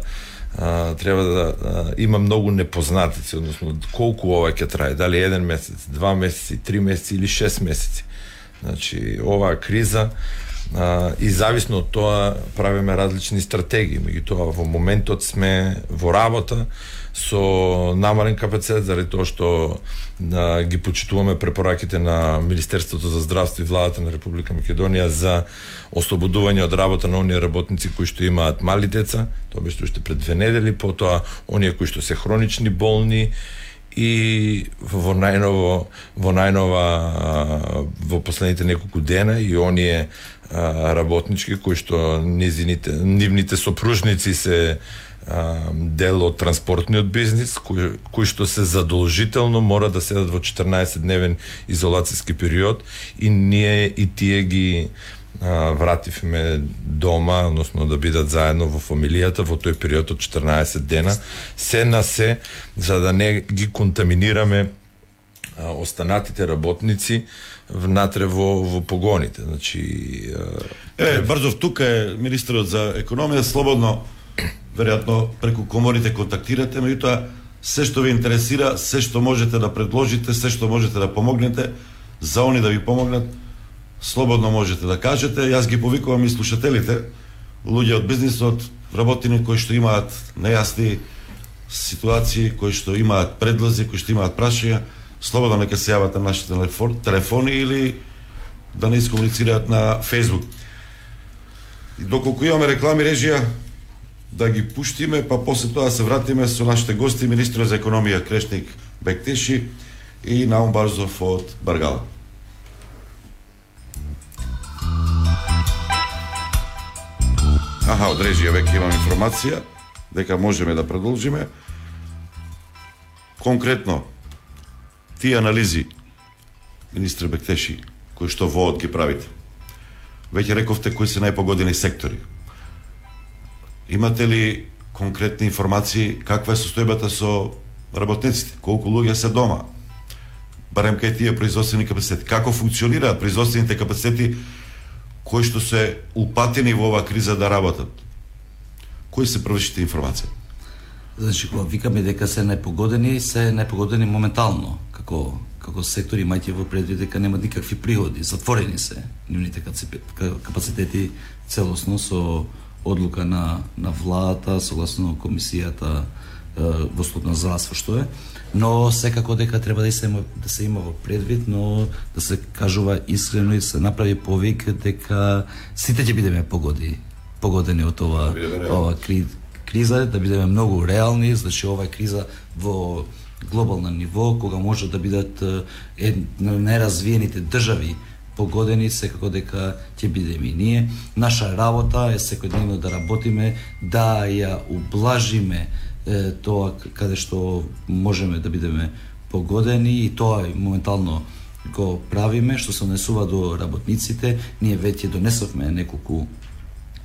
а, треба да а, има многу непознатици, односно колку ова ќе трае, дали еден месец, два месеци, три месеци или шест месеци. Значи, оваа криза а, и зависно од тоа правиме различни стратегии. Меѓутоа во моментот сме во работа со намален капацитет заради тоа што а, ги почитуваме препораките на Министерството за здравство и владата на Република Македонија за ослободување од работа на оние работници кои што имаат мали деца, тоа беше уште пред две недели, потоа оние кои што се хронични болни и во најново во најнова во последните неколку дена и оние работнички кои што низините нивните сопружници се дел од транспортниот бизнис кои, кои што се задолжително мора да седат во 14 дневен изолацијски период и ние и тие ги а, вративме дома, односно да бидат заедно во фамилијата во тој период од 14 дена, се на се, за да не ги контаминираме а, останатите работници внатре во, во погоните. Значи, а... Е, Брзов, тука е министерот за економија, слободно, веројатно преку коморите контактирате, меѓутоа се што ви интересира, се што можете да предложите, се што можете да помогнете, за они да ви помогнат, слободно можете да кажете. Јас ги повикувам и слушателите, луѓе од бизнисот, работини кои што имаат нејасни ситуации, кои што имаат предлози, кои што имаат прашања, слободно нека се јават на нашите телефони или да не искомуницираат на Facebook. И доколку имаме реклами режија, да ги пуштиме, па после тоа да се вратиме со нашите гости, министрот за економија Крешник Бектеши и Наум Барзов од Баргала. Аха, од режија веќе имам информација дека можеме да продолжиме. Конкретно, тие анализи, министр Бектеши, кои што воот ги правите, веќе рековте кои се најпогодени сектори. Имате ли конкретни информации каква е состојбата со работниците, колку луѓе се дома, барем кај тие производствени капацитети, како функционираат производствените капацитети? Кои што се упатени во оваа криза да работат? Кои се првишите информации? Значи, кога викаме дека се непогодени, се непогодени моментално, како како сектори имајте во предвид дека нема никакви приходи, затворени се нивните капацитети целосно со одлука на на владата, согласно комисијата во слободно здравство што е, но секако дека треба да се има, да се има во предвид, но да се кажува искрено и се направи повик дека сите ќе бидеме погоди погодени од ова ова кри, криза, да бидеме многу реални, значи ова криза во глобално ниво, кога може да бидат ед, најразвиените држави погодени, секако дека ќе бидеме и ние. Наша работа е секојдневно да работиме, да ја ублажиме е, тоа каде што можеме да бидеме погодени и тоа моментално го правиме, што се однесува до работниците. Ние веќе донесовме неколку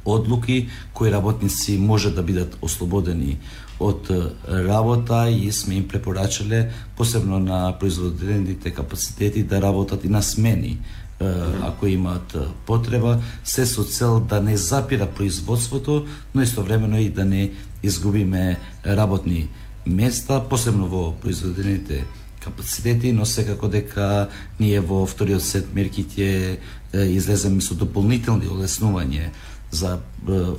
одлуки кои работници може да бидат ослободени од работа и сме им препорачале посебно на производителните капацитети да работат и на смени ако имаат потреба, се со цел да не запира производството, но истовремено и да не изгубиме работни места, посебно во производените капацитети, но секако дека ние во вториот сет мерки ќе излеземе со дополнителни олеснување за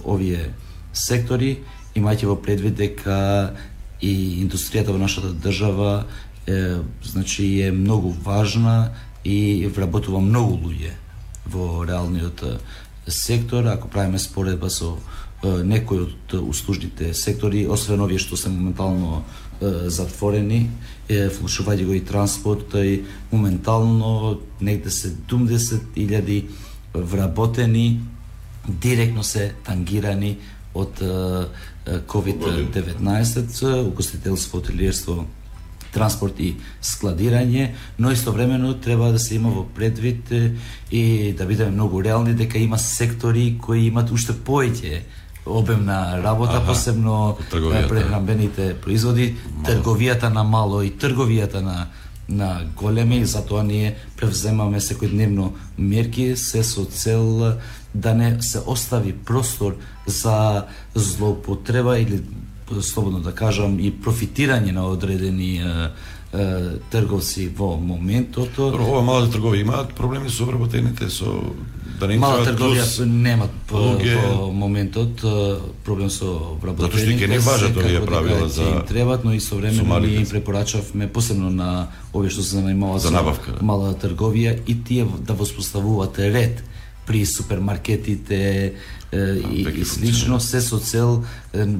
овие сектори, имајќи во предвид дека и индустријата во нашата држава е, значи е многу важна и вработува многу луѓе во реалниот сектор, ако правиме споредба со некои од услужните сектори, освен овие што се моментално затворени, е, го и транспорт, и моментално негде се 70.000 вработени, директно се тангирани од COVID-19, угостителство, хотелиерство, транспорт и складирање, но истовремено треба да се има во предвид и да бидеме многу реални дека има сектори кои имат уште повеќе обем на работа, Аха, посебно трговијата. е, прехранбените производи, трговијата на мало и трговијата на на големи и затоа ние превземаме секојдневно мерки се со цел да не се остави простор за злоупотреба или слободно да кажам и профитирање на одредени е, е, трговци во моментот. Ова малите тргови имаат проблеми со обработените, со да не Мала трговија плюс немат по, луѓе. во моментот проблем со вработените. Затоа што ќе не важат овие правила за- им требат, но и со современо малите. ние им препорачавме посебно на овие што се занимаваат За набавка, мала трговија и тие да воспоставуваат ред при супермаркетите и, и слично се со цел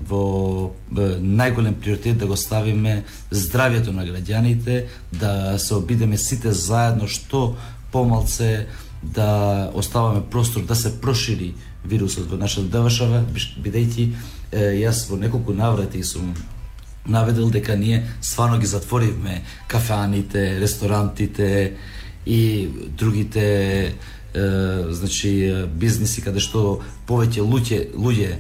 во најголем приоритет да го ставиме здравјето на граѓаните, да се обидеме сите заедно што помалце да оставаме простор да се прошири вирусот во нашата држава, биш- бидејќи јас во неколку наврати сум наведел дека ние стварно ги затворивме кафеаните, ресторантите и другите е, значи бизниси каде што повеќе луѓе луѓе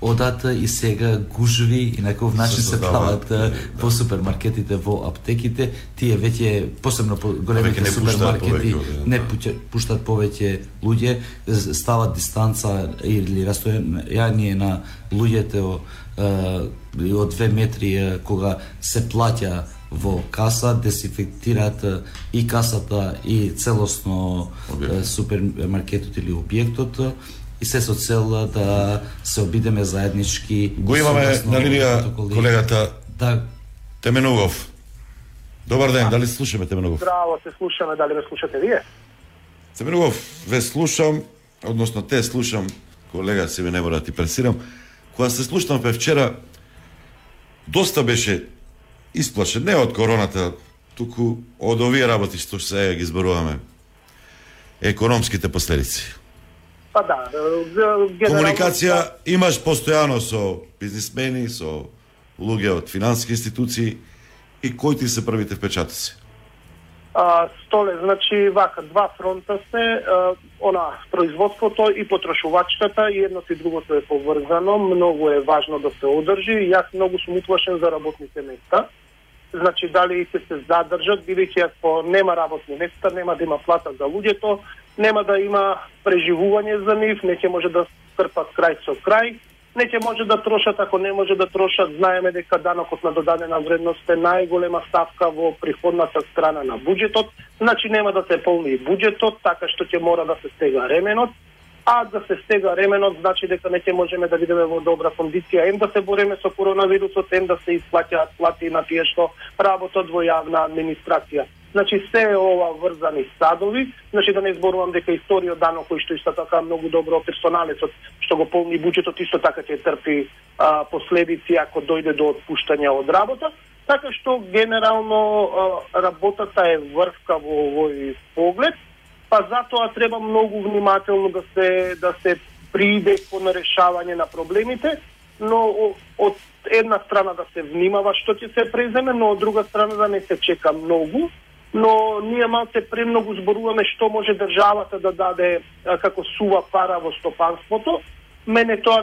одат и сега гужви и на каков начин Се се прават е, во супермаркетите, во аптеките, тие веќе посебно по големите не супермаркети повеќе, не да. пуштат повеќе луѓе, стават дистанца или растојање на луѓето од две метри кога се плаќа во каса, дезинфектираат и касата и целосно е, супермаркетот или објектот и се со цел да се обидеме заеднички Го имаме на линија колегата Да, Теменугов. Добар ден, дали се слушаме Теменугов? Здраво, се слушаме, дали ме слушате вие? Теменугов, ве слушам, односно те слушам, колега се ми не мора да ти пресирам. Кога се слушам пе вчера, доста беше исплашен, не од короната, туку од овие работи што сега ги зборуваме. Економските последици. Па да, е, генерално... Комуникација имаш постојано со бизнисмени, со луѓе од финансиски институции и кои ти се првите впечатоци? А, столе, значи, вака, два фронта се, а, она, производството и потрошувачката, и едното и другото е поврзано, многу е важно да се одржи, јас многу сум уплашен за работните места. Значи, дали ќе се задржат, бидејќи ако нема работни места, нема да има плата за луѓето, нема да има преживување за нив, не ќе може да трпат крај со крај, не ќе може да трошат, ако не може да трошат, знаеме дека данокот на додадена вредност е најголема ставка во приходната страна на буџетот, значи нема да се полни буџетот, така што ќе мора да се стега ременот, а да се стега ременот значи дека не ќе можеме да бидеме во добра кондиција, ем да се бориме со коронавирусот, ем да се исплаќаат плати на тие што работат во јавна администрација. Значи се е ова врзани садови, значи да не зборувам дека историја дано кој што исто така многу добро персоналецот што го полни буџетот исто така ќе трпи а, последици ако дојде до отпуштање од работа. Така што генерално а, работата е врвка во овој поглед, па затоа треба многу внимателно да се да се прииде кон решавање на проблемите, но од една страна да се внимава што ќе се преземе, но од друга страна да не се чека многу, но ние малце премногу зборуваме што може државата да даде а, како сува пара во стопанството. Мене тоа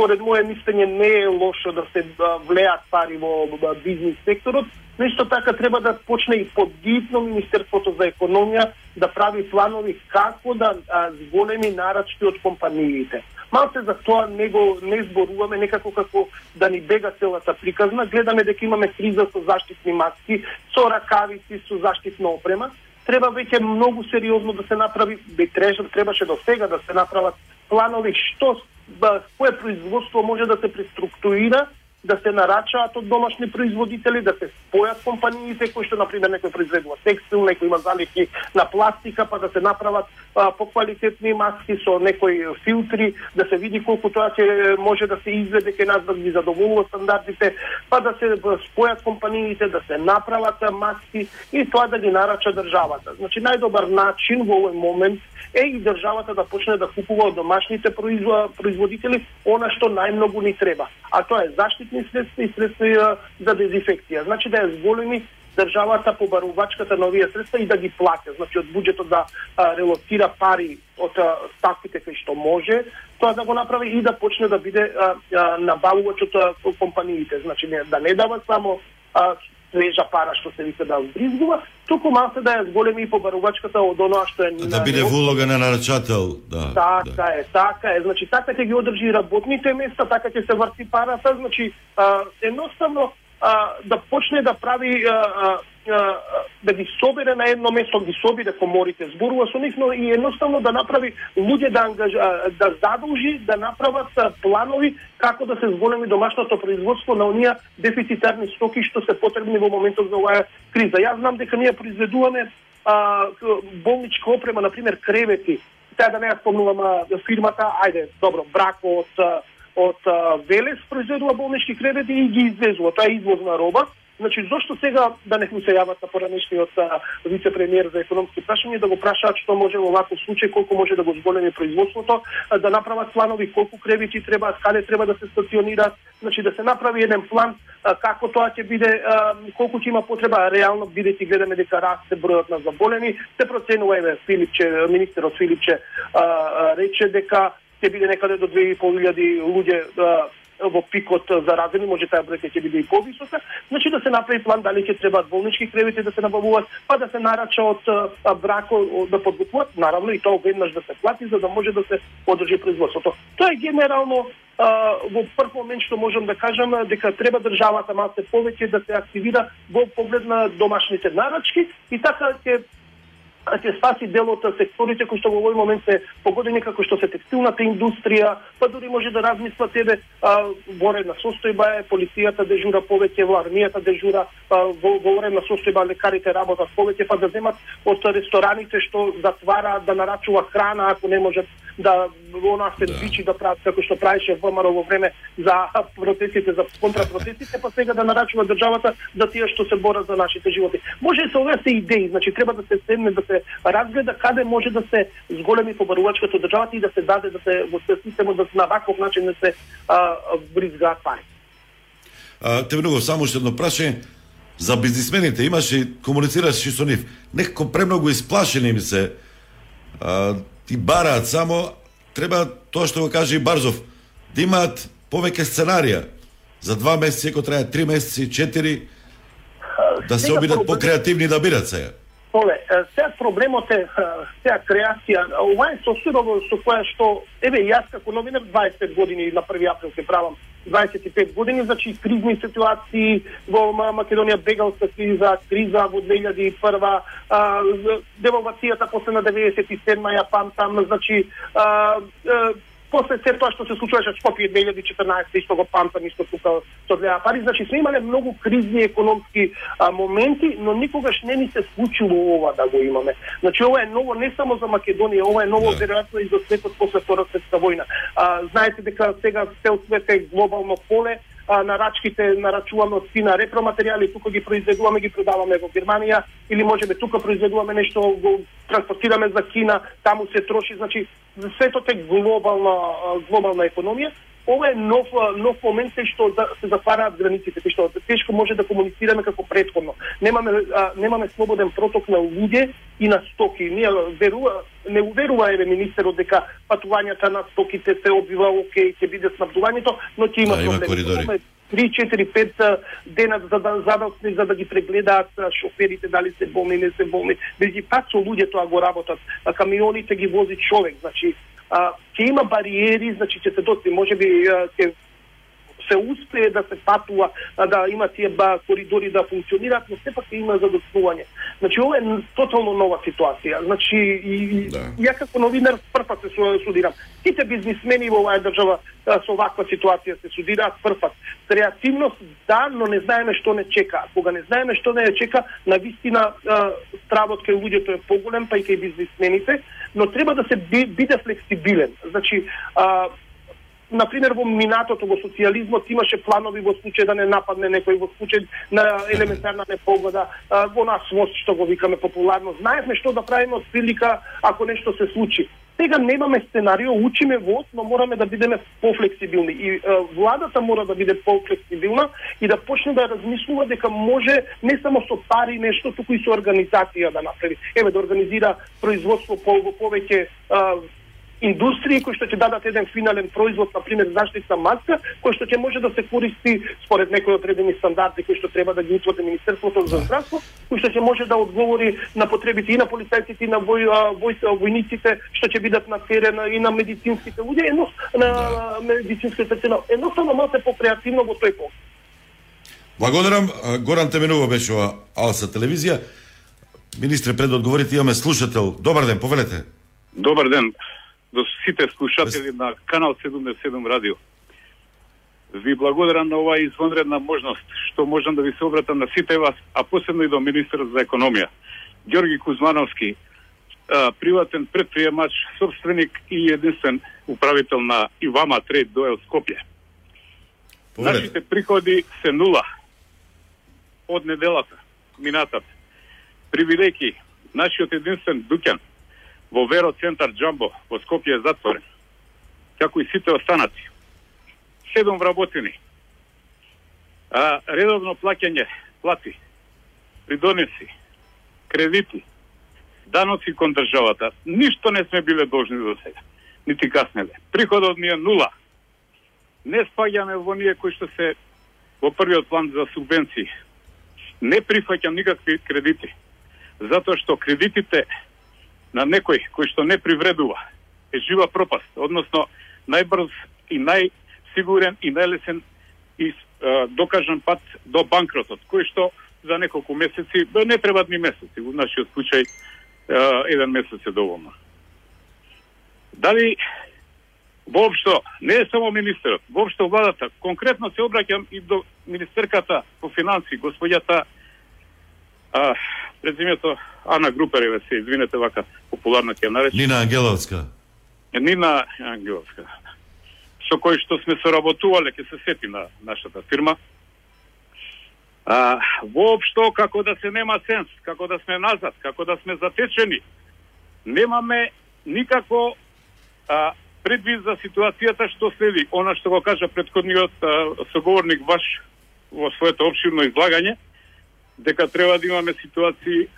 според моје мислење не е лошо да се влеат пари во бизнис секторот, но исто така треба да почне и подгитно Министерството за економија да прави планови како да зголеми нарачки од компаниите. Малце за тоа не го не зборуваме некако како да ни бега целата приказна. Гледаме дека имаме криза со заштитни маски, со ракавици, со заштитна опрема. Треба веќе многу сериозно да се направи, би требаше, требаше до сега да се направат планови што Да, кое производство може да се преструктурира да се нарачаат од домашни производители, да се спојат компаниите кои што на пример некој произведува текстил, некој има залихи на пластика, па да се направат а, поквалитетни маски со некои филтри, да се види колку тоа ќе може да се изведе кај нас да ги задоволува стандардите, па да се спојат компаниите, да се направат маски и тоа да ги нарача државата. Значи најдобар начин во овој момент е и државата да почне да купува од домашните производители она што најмногу ни треба. А тоа е заштита дезинфектни средства и средства за дезинфекција. Да значи да ја зголеми државата по барувачката на овие средства и да ги плаќа. Значи од буџетот да а, релоцира пари од а, ставките кај што може, тоа да го направи и да почне да биде а, а, набавувач од компаниите. Значи не, да не дава само а, свежа пара што се вика да вбризгува, туку малце да ја зголеми и побарувачката од оноа што е Да биде во улога на нарачател, да. Така да. е, така е. Значи така ќе ги одржи работните места, така ќе се врти парата, значи а, едноставно а, да почне да прави а, а, а, да ги собере на едно место, ги собере коморите, зборува со нив, но и едноставно да направи луѓе да ангаж, а, да задолжи да направат а, планови како да се зголеми домашното производство на оние дефицитарни стоки што се потребни во моментот за оваа криза. Јас знам дека ние произведуваме а, болничка опрема, на пример кревети. Сега да не ја спомнувам а, фирмата, ајде, добро, бракот од а, Велес произведува болнички кревети и ги извезува. Тоа е извозна роба. Значи, зошто сега да не му се јават на поранешниот вице-премиер за економски прашања да го прашаат што може во ваков случај, колку може да го зголеми производството, да направат планови колку кревети треба, каде треба да се стационираат, значи да се направи еден план како тоа ќе биде, колку ќе има потреба реално бидејќи гледаме дека расте бројот на заболени, се проценува еве Филипче, министерот Филипче рече дека ќе биде некаде до 2500 луѓе во пикот заразени, може таа бројка ќе биде и повисока. Значи да се направи план дали ќе требаат болнички кревети да се набавуваат, па да се нарача од брако да подготвуваат, наравно и тоа веднаш да се плати за да може да се одржи производството. Тоа е генерално а, во прв момент што можам да кажам дека треба државата малце повеќе да се активира во поглед на домашните нарачки и така ќе ќе спаси дел од секторите кои што во овој момент се погодени како што се текстилната индустрија, па дури може да размисла тебе во на состојба е полицијата дежура повеќе, во армијата дежура па во, во на состојба лекарите работат повеќе, па да земат од рестораните што затвара да нарачува храна ако не можат да она се бичи да прават како што правеше ВМРО во време за протестите, за контрапротестите, па сега да нарачува државата за тие што се борат за нашите животи. Може се овие се идеи, значи треба да се седне да се разгледа каде може да се зголеми побарувачката државата и да се даде да се во системот да на ваков начин да се а, бризгаат пари. А, те многу само уште едно прашање за бизнисмените имаше комуницираш и со нив. Некако премногу исплашени им се а, ти бараат само треба тоа што го каже и Барзов да имаат повеќе сценарија за два месеци, ако треба три месеци, четири да се обидат покреативни да бират сега. Оле, сега проблемот е сега креација. Ова е состојба со која што еве јас како новинар 25 години на 1 април се правам 25 години, значи кризни ситуации во Македонија, бегалска криза, криза во 2001, а, девалвацијата после на 97 ја памтам, значи а, а, после се тоа што се случуваше Скопје 2014 исто го памтам исто тука со гледа пари, значи сме имале многу кризни економски а, моменти, но никогаш не ни се случило ова да го имаме. Значи ова е ново не само за Македонија, ова е ново Да. веројатно и за светот после Втора светска војна. А, знаете дека сега цел свет е глобално поле, а, нарачките нарачуваме од Кина репроматеријали, тука ги произведуваме, ги продаваме во Германија или можеби тука произведуваме нешто, го транспортираме за Кина, таму се троши, значи сето е глобална глобална економија. Ова е нов нов момент кај што за, се затвараат границите, кај што тешко може да комуницираме како претходно. Немаме а, немаме слободен проток на луѓе и на стоки. Ние верува не уверува еве министерот дека патувањата на стоките се обива окей, ќе биде снабдувањето, но ќе има Да, има проблеми. коридори. Имаме 3, 4, 5 дена за да задалсни за да ги прегледаат шоферите дали се болни, не се болни. Бидејќи пак со луѓе тоа го работат. А камионите ги вози човек, значи а, ќе има бариери, значи ќе се доци, можеби а, ќе се успее да се патува, да има тие ба, коридори да функционираат, но сепак има задоцнување. Значи ова е тотално нова ситуација. Значи и, Да. ја како новинар прв пат се су- судирам. Сите бизнисмени во оваа држава со ваква ситуација се судираат прв пат. Креативност да, но не знаеме што не чека. Кога не знаеме што не чека, на вистина стравот кај луѓето е поголем, па и кај бизнисмените, но треба да се би, биде флексибилен. Значи, а, например во минатото во социјализмот имаше планови во случај да не нападне некој во случај на елементарна непогода, а, во нас во што го викаме популарно. Знаевме што да правиме од прилика ако нешто се случи. Сега немаме сценарио, учиме во но мораме да бидеме пофлексибилни. И е, владата мора да биде пофлексибилна и да почне да размислува дека може не само со пари нешто, туку и со организација да направи. Еве да организира производство по повеќе индустрии кои што ќе дадат еден финален производ, на пример заштитна маска, кој што ќе може да се користи според некои одредени стандарди кои што треба да ги утврди Министерството за здравство, кој што ќе може да одговори на потребите и на полицајците и на вој, а, вој, војниците што ќе бидат на терен и на медицинските луѓе, едно на медицинските персонал. Едноставно малку покреативно во тој поглед. Благодарам. Горан Теменово беше ова Алса телевизија. Министре, пред да одговорите, имаме слушател. Добар ден, повелете. Добар ден до сите слушатели на Канал 77 радио. Ви благодарам на оваа извонредна можност што можам да ви се обратам на сите вас, а посебно и до министерот за економија. Ѓорги Кузмановски, приватен предприемач, собственик и единствен управител на Ивама Трейд Доел Скопје. Нашите приходи се нула од неделата, минатата. Привилејки, нашиот единствен дуќан во Веро центар Джамбо во Скопје е затворен. Како и сите останати. Седум вработени. А, редовно плаќање, плати, придонеси, кредити, даноци кон државата. Ништо не сме биле должни до сега. Нити каснеле. Приходот ни е нула. Не спаѓаме во ние кои што се во првиот план за субвенции. Не прифаќам никакви кредити. Затоа што кредитите на некој кој што не привредува е жива пропаст, односно најбрз и најсигурен и најлесен и а, докажан пат до банкротот, кој што за неколку месеци, бе, не треба ни месеци, во нашиот случај а, еден месец е доволно. Дали воопшто, не е само министерот, воопшто владата, конкретно се обраќам и до министерката по финанси, господјата а, презимето Ана Групереве се извинете вака популарно ќе ја наречам. Нина Ангеловска. Нина Ангеловска. Со кој што сме соработувале, ќе се сети на нашата фирма. А, воопшто како да се нема сенс, како да сме назад, како да сме затечени. Немаме никако а, предвид за ситуацијата што следи. Она што го кажа предходниот а, соговорник ваш во своето обширно излагање, дека треба да имаме ситуации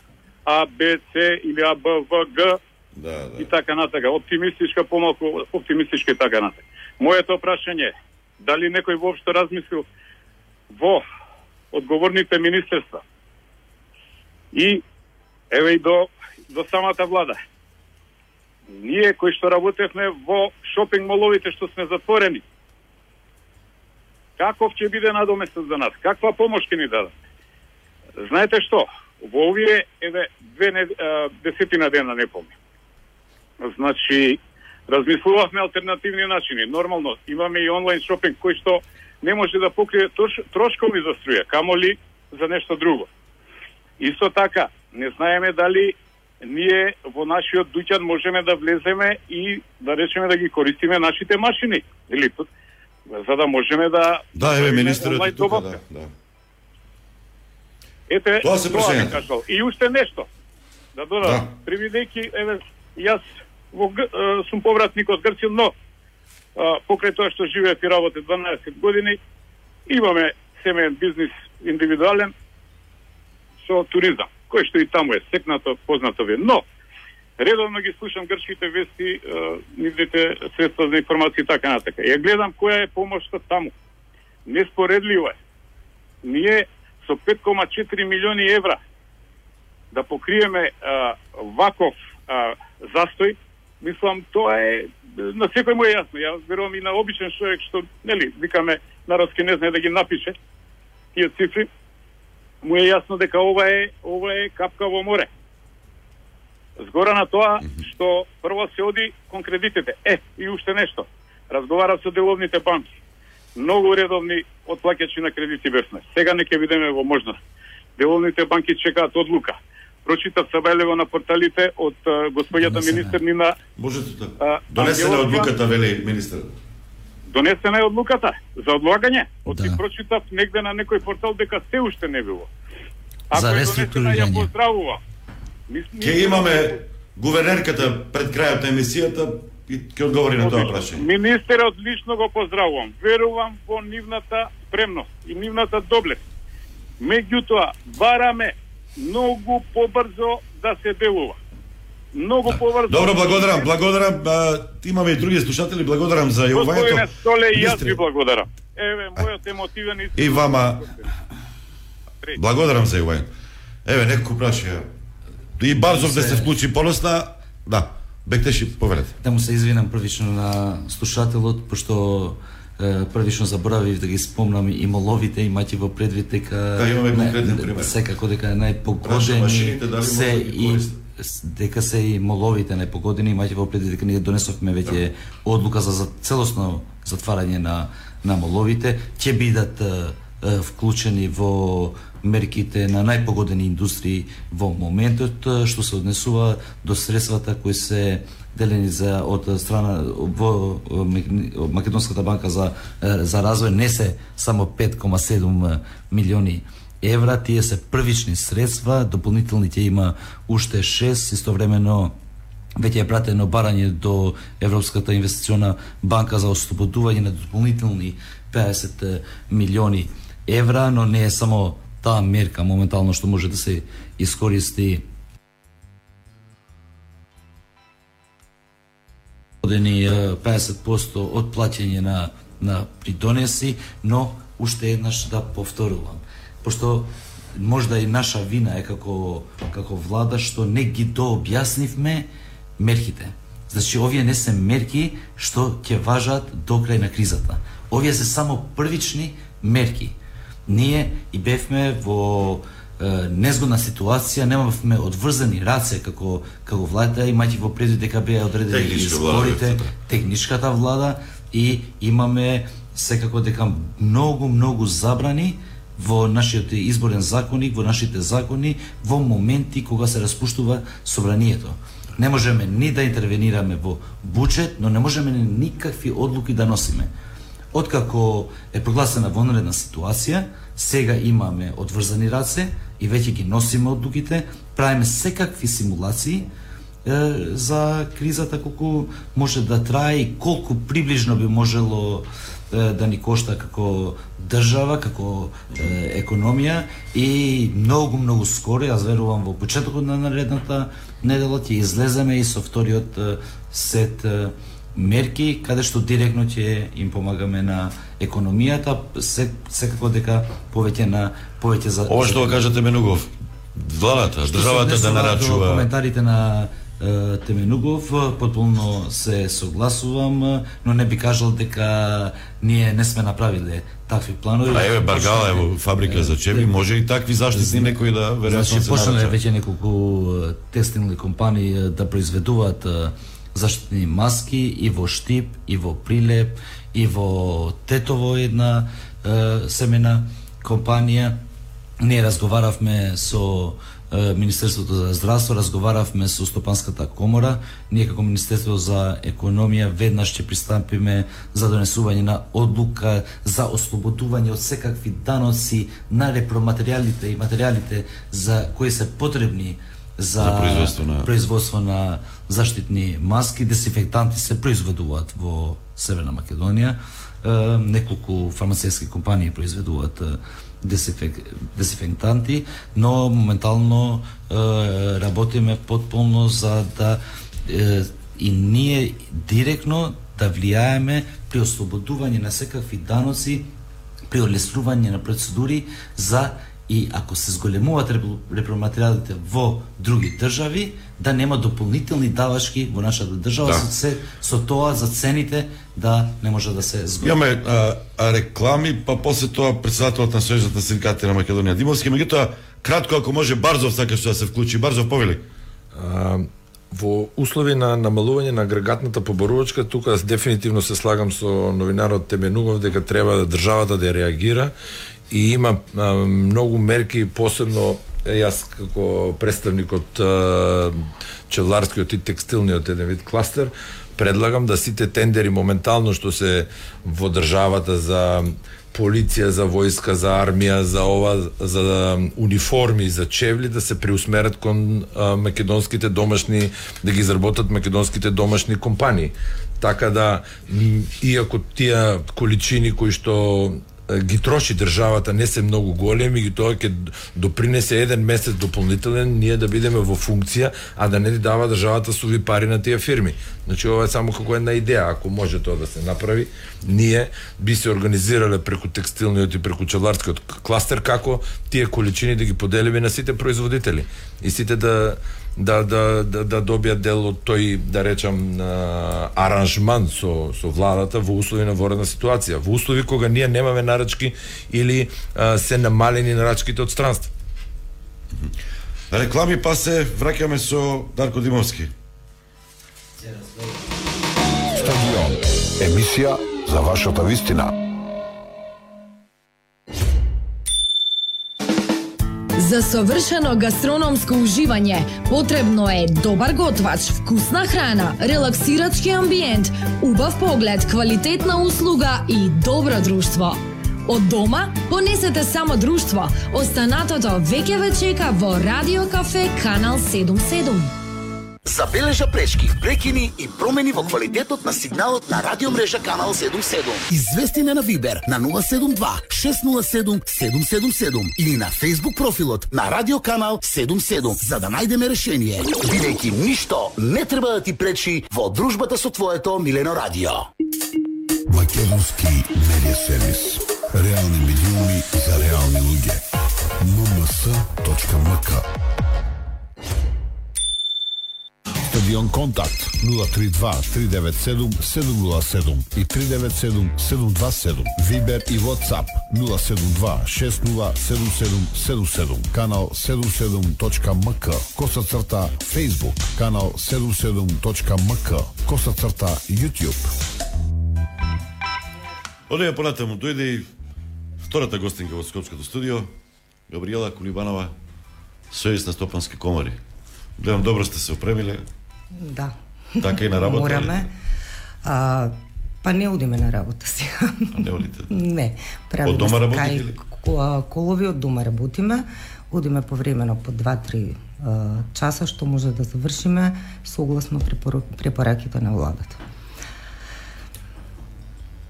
А, Б, С или А, Б, В, Г да, да. и така натака. Оптимистичка, помалку оптимистичка и така натака. Моето прашање е, дали некој воопшто размислил во одговорните министерства и еве и до, до самата влада. Ние кои што работевме во шопинг моловите што сме затворени, каков ќе биде надоместен за нас? Каква помош ќе ни дадат? Знаете што? Во овие, еве, две не, а, десетина дена не помним. Значи, размислувавме алтернативни начини. Нормално, имаме и онлайн шопинг кој што не може да покрие трош, трошкови за струја, камоли за нешто друго. Исто така, не знаеме дали ние во нашиот дуќан можеме да влеземе и да речеме да ги користиме нашите машини. Или за да можеме да Да, еве министерот тука, да, да. Ете, Тоа се кажал. И уште нешто. Да додам, Да. привидејќи, еве, јас во, е, сум повратник од Грција, но а, покрај тоа што живеев и работе 12 години, имаме семеен бизнис индивидуален со туризам, кој што и таму е секнато, познато ви. е. Но, редовно ги слушам грчките вести, е, нивните средства за информација и така натака. Ја гледам која е помошта таму. Неспоредливо е. Ние со 5,4 милиони евра да покриеме а, ваков а, застој Мислам, тоа е на секој му е јасно. Ја верувам и на обичен човек што, нели, викаме народски не знае да ги напише тие цифри, му е јасно дека ова е ова е капка во море. Згора на тоа што прво се оди кон кредитите. Е, и уште нешто. Разговара со деловните банки. Многу редовни отплаќачи на кредити бевме. Сега не ќе видиме во можност. Деловните банки чекаат одлука. Прочитав Сабајлево на порталите од а, господјата министер Нина Можете така. а, Донесена Ангеловска. одлуката, вели министерот. Донесена е одлуката за одлагање. Од да. прочитав негде на некој портал дека се уште не било. Ако За е донесена, ја реструктурирање. поздравувам. Мислам имаме гувернерката пред крајот на емисијата и ќе одговори на тоа Одлично. прашање. Министерот лично го поздравувам. Верувам во нивната спремност и нивната доблест. Меѓутоа, бараме многу побрзо да се делува. Многу побрзо. Добро, благодарам, благодарам. А, имаме и други слушатели, благодарам за Господине јавувањето. Столе, и јас ви благодарам. Еве, мојот емотивен истин. И вама благодарам за јавувањето. Еве некој прашаја. И Барзов да се вклучи полосна, да, бектеши повелете. Да му се извинам првично на слушателот, пошто е, првично заборавив да ги спомнам и моловите, имајќи во предвид дека Да, имаме конкретен пример. Секако дека Праша најпогодени машините, дали се може да ги и дека се и моловите најпогодени, имајќи во предвид дека ние донесовме веќе одлука за, за целосно затварање на на моловите, ќе бидат е, е, вклучени во мерките на најпогодени индустрии во моментот што се однесува до средствата кои се делени за од страна во Македонската банка за за развој не се само 5,7 милиони евра, тие се првични средства, дополнителни ќе има уште 6, истовремено веќе е пратено барање до Европската инвестициона банка за ослободување на дополнителни 50 милиони евра, но не е само таа мерка моментално што може да се искористи одени 50% од плаќање на на придонеси, но уште еднаш да повторувам. Пошто можда и наша вина е како како влада што не ги дообјаснивме мерките. Значи овие не се мерки што ќе важат до крај на кризата. Овие се само првични мерки. Ние и бевме во е, незгодна ситуација, немавме одврзани раце како како влада, имајќи во предвид дека беа одредени Техничка влада, изборите, да. техничката влада и имаме секако дека многу многу забрани во нашиот изборен законник, во нашите закони, во моменти кога се распуштува собранието. Не можеме ни да интервенираме во буџет, но не можеме ни никакви одлуки да носиме. Откако е прогласена вонредна ситуација, сега имаме одврзани раце и веќе ги носиме одлуките, правиме секакви симулации е, за кризата колку може да трае и колку приближно би можело е, да ни кошта како држава, како е, економија. И многу многу скоро, јас верувам во почетокот на наредната недела ќе излеземе и со вториот е, сет е, мерки каде што директно ќе им помагаме на економијата, се, секако дека повеќе на повеќе за Ова што го кажете Менугов, владата, државата да нарачува коментарите на Теменугов, потполно се согласувам, но не би кажал дека ние не сме направиле такви планови. А еве Баргала е во фабрика за чеби, може и такви заштитни некои да веројатно Значи, се почнале веќе неколку е, текстилни компании да произведуваат заштитни маски и во Штип, и во Прилеп, и во Тетово една е, семена компанија. Ние разговаравме со Министерството за здравство, разговаравме со Стопанската комора, ние како Министерство за економија веднаш ќе пристапиме за донесување на одлука за ослободување од секакви даноци на репроматеријалите и материјалите за кои се потребни за, За производство на- производство на заштитни маски, дезинфектанти се произведуваат во Северна Македонија. Е, неколку фармацевски компании произведуваат дезинфектанти, но моментално е, работиме потполно за да е, и ние директно да влијаеме при ослободување на секакви даноци, при олеснување на процедури за и ако се зголемуваат репро- репроматериалите во други држави, да нема дополнителни давачки во нашата држава Да. со, се, со тоа за цените да не може да се зголеми. Имаме а, а, реклами, па после тоа председателот на Сојузот на синдикатите на Македонија Димовски, меѓутоа кратко ако може Барзов сакаш да се вклучи. Барзов повели. А, во услови на намалување на агрегатната поборувачка, тука дефинитивно се слагам со новинарот Теменугов дека треба да државата да реагира и има а, многу мерки, посебно јас како представник од чевларскиот и текстилниот еден вид кластер, предлагам да сите тендери моментално што се во државата за полиција, за војска, за армија, за ова, за униформи, за чевли да се преусмерат кон а, македонските домашни, да ги изработат македонските домашни компании. Така да, иако тие количини кои што ги троши државата не се многу големи и тоа ќе допринесе еден месец дополнителен ние да бидеме во функција, а да не ни дава државата да суви пари на тие фирми. Значи ова е само како една идеја, ако може тоа да се направи, ние би се организирале преку текстилниот и преку челарскиот кластер како тие количини да ги поделиме на сите производители и сите да да да да, да добијат дел од тој да речам а, аранжман со со владата во услови на воредна ситуација, во услови кога ние немаме нарачки или а, се намалени нарачките од странство. Реклами па се враќаме со Дарко Димовски. Стадион. Емисија за вашата вистина. За совршено гастрономско уживање потребно е добар готвач, вкусна храна, релаксирачки амбиент, убав поглед, квалитетна услуга и добро друштво. Од дома понесете само друштво. Останатото веќе ве чека во Радио Кафе Канал 77. Забележа пречки, прекини и промени во квалитетот на сигналот на радиомрежа Канал 77. Извести на Вибер на 072 607 777 или на Facebook профилот на Радио Канал 77 за да најдеме решение. Бидејќи ништо не треба да ти пречи во дружбата со твоето милено радио. Македонски медиа сервис. Реални медиуми за реални луѓе. mms.mk Стадион Контакт 032 397 707 и 397 727. Вибер и WhatsApp 072 607777. Канал 77.мк Коса црта Facebook. Канал 77.мк Коса црта YouTube. Одеја понатаму дојде и втората гостинка во Скопското студио, Габриела Кулибанова, Сојуз на стопански комари. Гледам, добро сте се опремиле. Да. Така и на работа, Мораме. А, па не одиме на работа сега. Не одите? Не. Правиме Од дома работите или? ко- колови од дома работиме. Одиме повремено по 2-3 часа што може да завршиме согласно препораките на владата.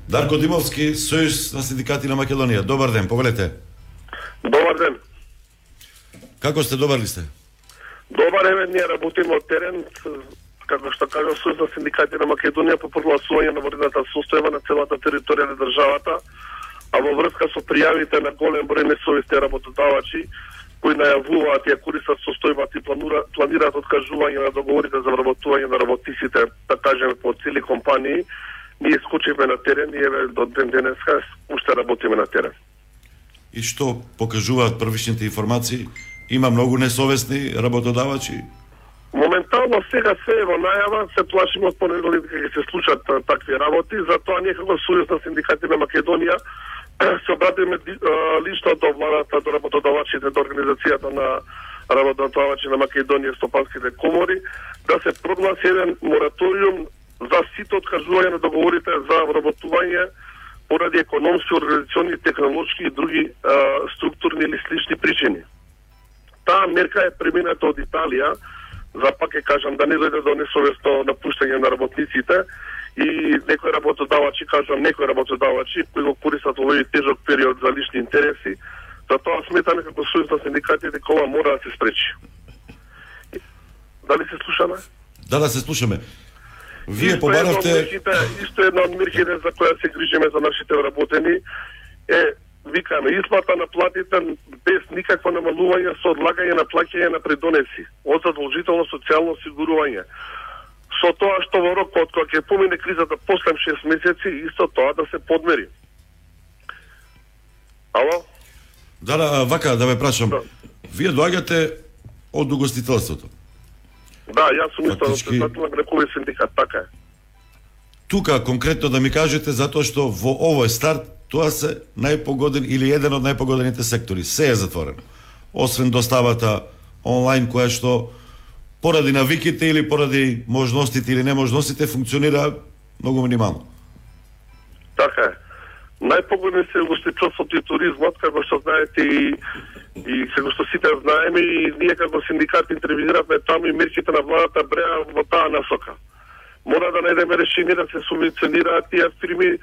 Дарко Димовски, Сојуз на синдикати на Македонија. Добар ден, повелете. Добар ден. Како сте, добар ли сте? Добар е, ние работиме од терен, како што кажа Сојуз на синдикати на Македонија по прогласување на вредната состојба на целата територија на државата, а во врска со пријавите на голем број несовести работодавачи кои најавуваат и ја користат состојбата и планура, планираат откажување на договорите за вработување на работниците, да кажеме по цели компании, ние скочивме на терен и еве до ден денеска уште работиме на терен. И што покажуваат првичните информации? Има многу несовесни работодавачи. Моментално сега се е во најава, се плашиме од понеделник кога се случат такви работи, затоа ние како Сојуз на синдикати на Македонија се обратиме лично до владата, до работодавачите, до организацијата на работодавачи на Македонија, стопанските комори, да се прогласи еден мораториум за сите откажување на договорите за вработување поради економски, организационни, технолошки и други а, структурни или слични причини. Таа мерка е премината од Италија, за пак ќе кажам да не дојде до несовесно напуштање на работниците и некои работодавачи, кажам некои работодавачи кои го користат овој тежок период за лични интереси, затоа сметаме како сојуз на синдикатите дека ова мора да се спречи. Дали се слушаме? Да, да се слушаме. Вие побаравте... исто една од мерките за која се грижиме за нашите вработени е викаме исплата на платите без никаква освободување со одлагање на плаќање на придонеси од задолжително социјално осигурување. Со тоа што во рок од кога ќе помине кризата после 6 месеци, исто тоа да се подмери. Ало? Да, да, вака да ве прашам. Да. Вие доаѓате од угостителството. Да, јас сум исто Фактички- председател на грекови синдикат, така е. Тука конкретно да ми кажете затоа што во овој старт тоа се најпогоден или еден од најпогодените сектори. Се е затворено. Освен доставата онлайн која што поради навиките или поради можностите или неможностите функционира многу минимално. Така е. Најпогодни се гостичоството и туризмот, како што знаете и и како што сите знаеме и ние како синдикат интервениравме таму и мерките на владата бреа во таа насока. Мора да најдеме решение да се субвенционираат тие фирми.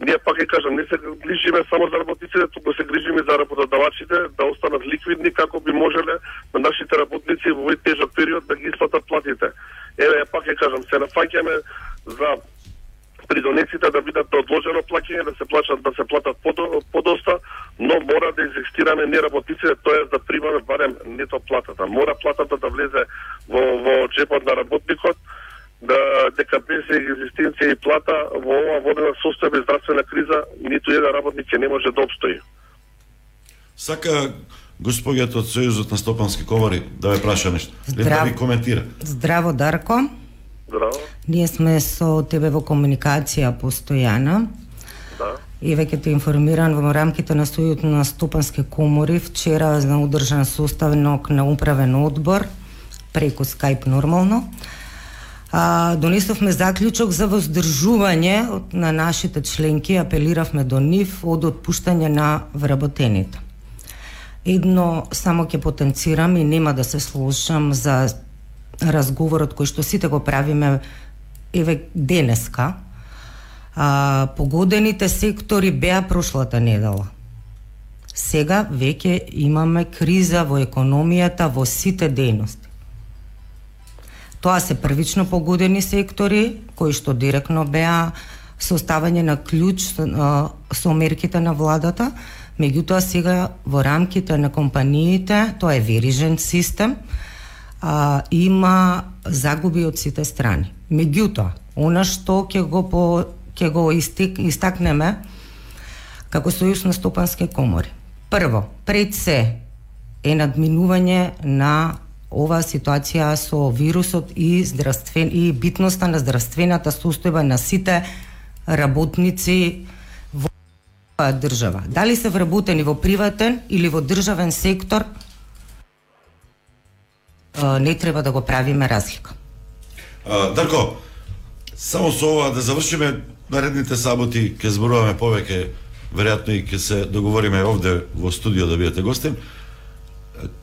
Ние пак ќе кажам, не се грижиме само за работниците, туку се грижиме за работодавачите да останат ликвидни како би можеле на нашите работници во овој тежок период да ги исплатат платите. Еве пак ќе кажам, се нафаќаме за придонеците да бидат одложено плаќање, да се плачат да се платат подоста, но мора да инзистираме не работниците, тоа да примаме барем нето платата. Мора платата да влезе во во джепот на работникот, да дека без екзистенција и плата во ова водена состојба и здравствена криза ниту еден работник ќе не може да обстои. Сака господјата од Сојузот на стопански комори да ве праша нешто. Да Здрав. ви коментира. Здраво, Дарко. Здраво. Ние сме со тебе во комуникација постојана. Да. И веќе те информиран во рамките на Сојузот на стопански комори вчера на одржан составнок на управен одбор преку Skype нормално. А, донесовме заклучок за воздржување на нашите членки, апелиравме до нив од отпуштање на вработените. Едно само ќе потенцирам и нема да се слушам за разговорот кој што сите го правиме еве денеска. А, погодените сектори беа прошлата недела. Сега веќе имаме криза во економијата во сите дејности. Тоа се првично погодени сектори кои што директно беа составање на клjuč со мерките на владата, меѓутоа сега во рамките на компаниите, тоа е верижен систем, а, има загуби од сите страни. Меѓутоа, она што ќе го по ќе го истик, истакнеме како Сојуз на стопански комори. Прво, пред се е надминување на оваа ситуација со вирусот и здравствен и битноста на здравствената состојба на сите работници во држава. Дали се вработени во приватен или во државен сектор, не треба да го правиме разлика. А, Дарко, само со ова да завршиме наредните саботи, ќе зборуваме повеќе, веројатно и ќе се договориме овде во студио да бидете гостин.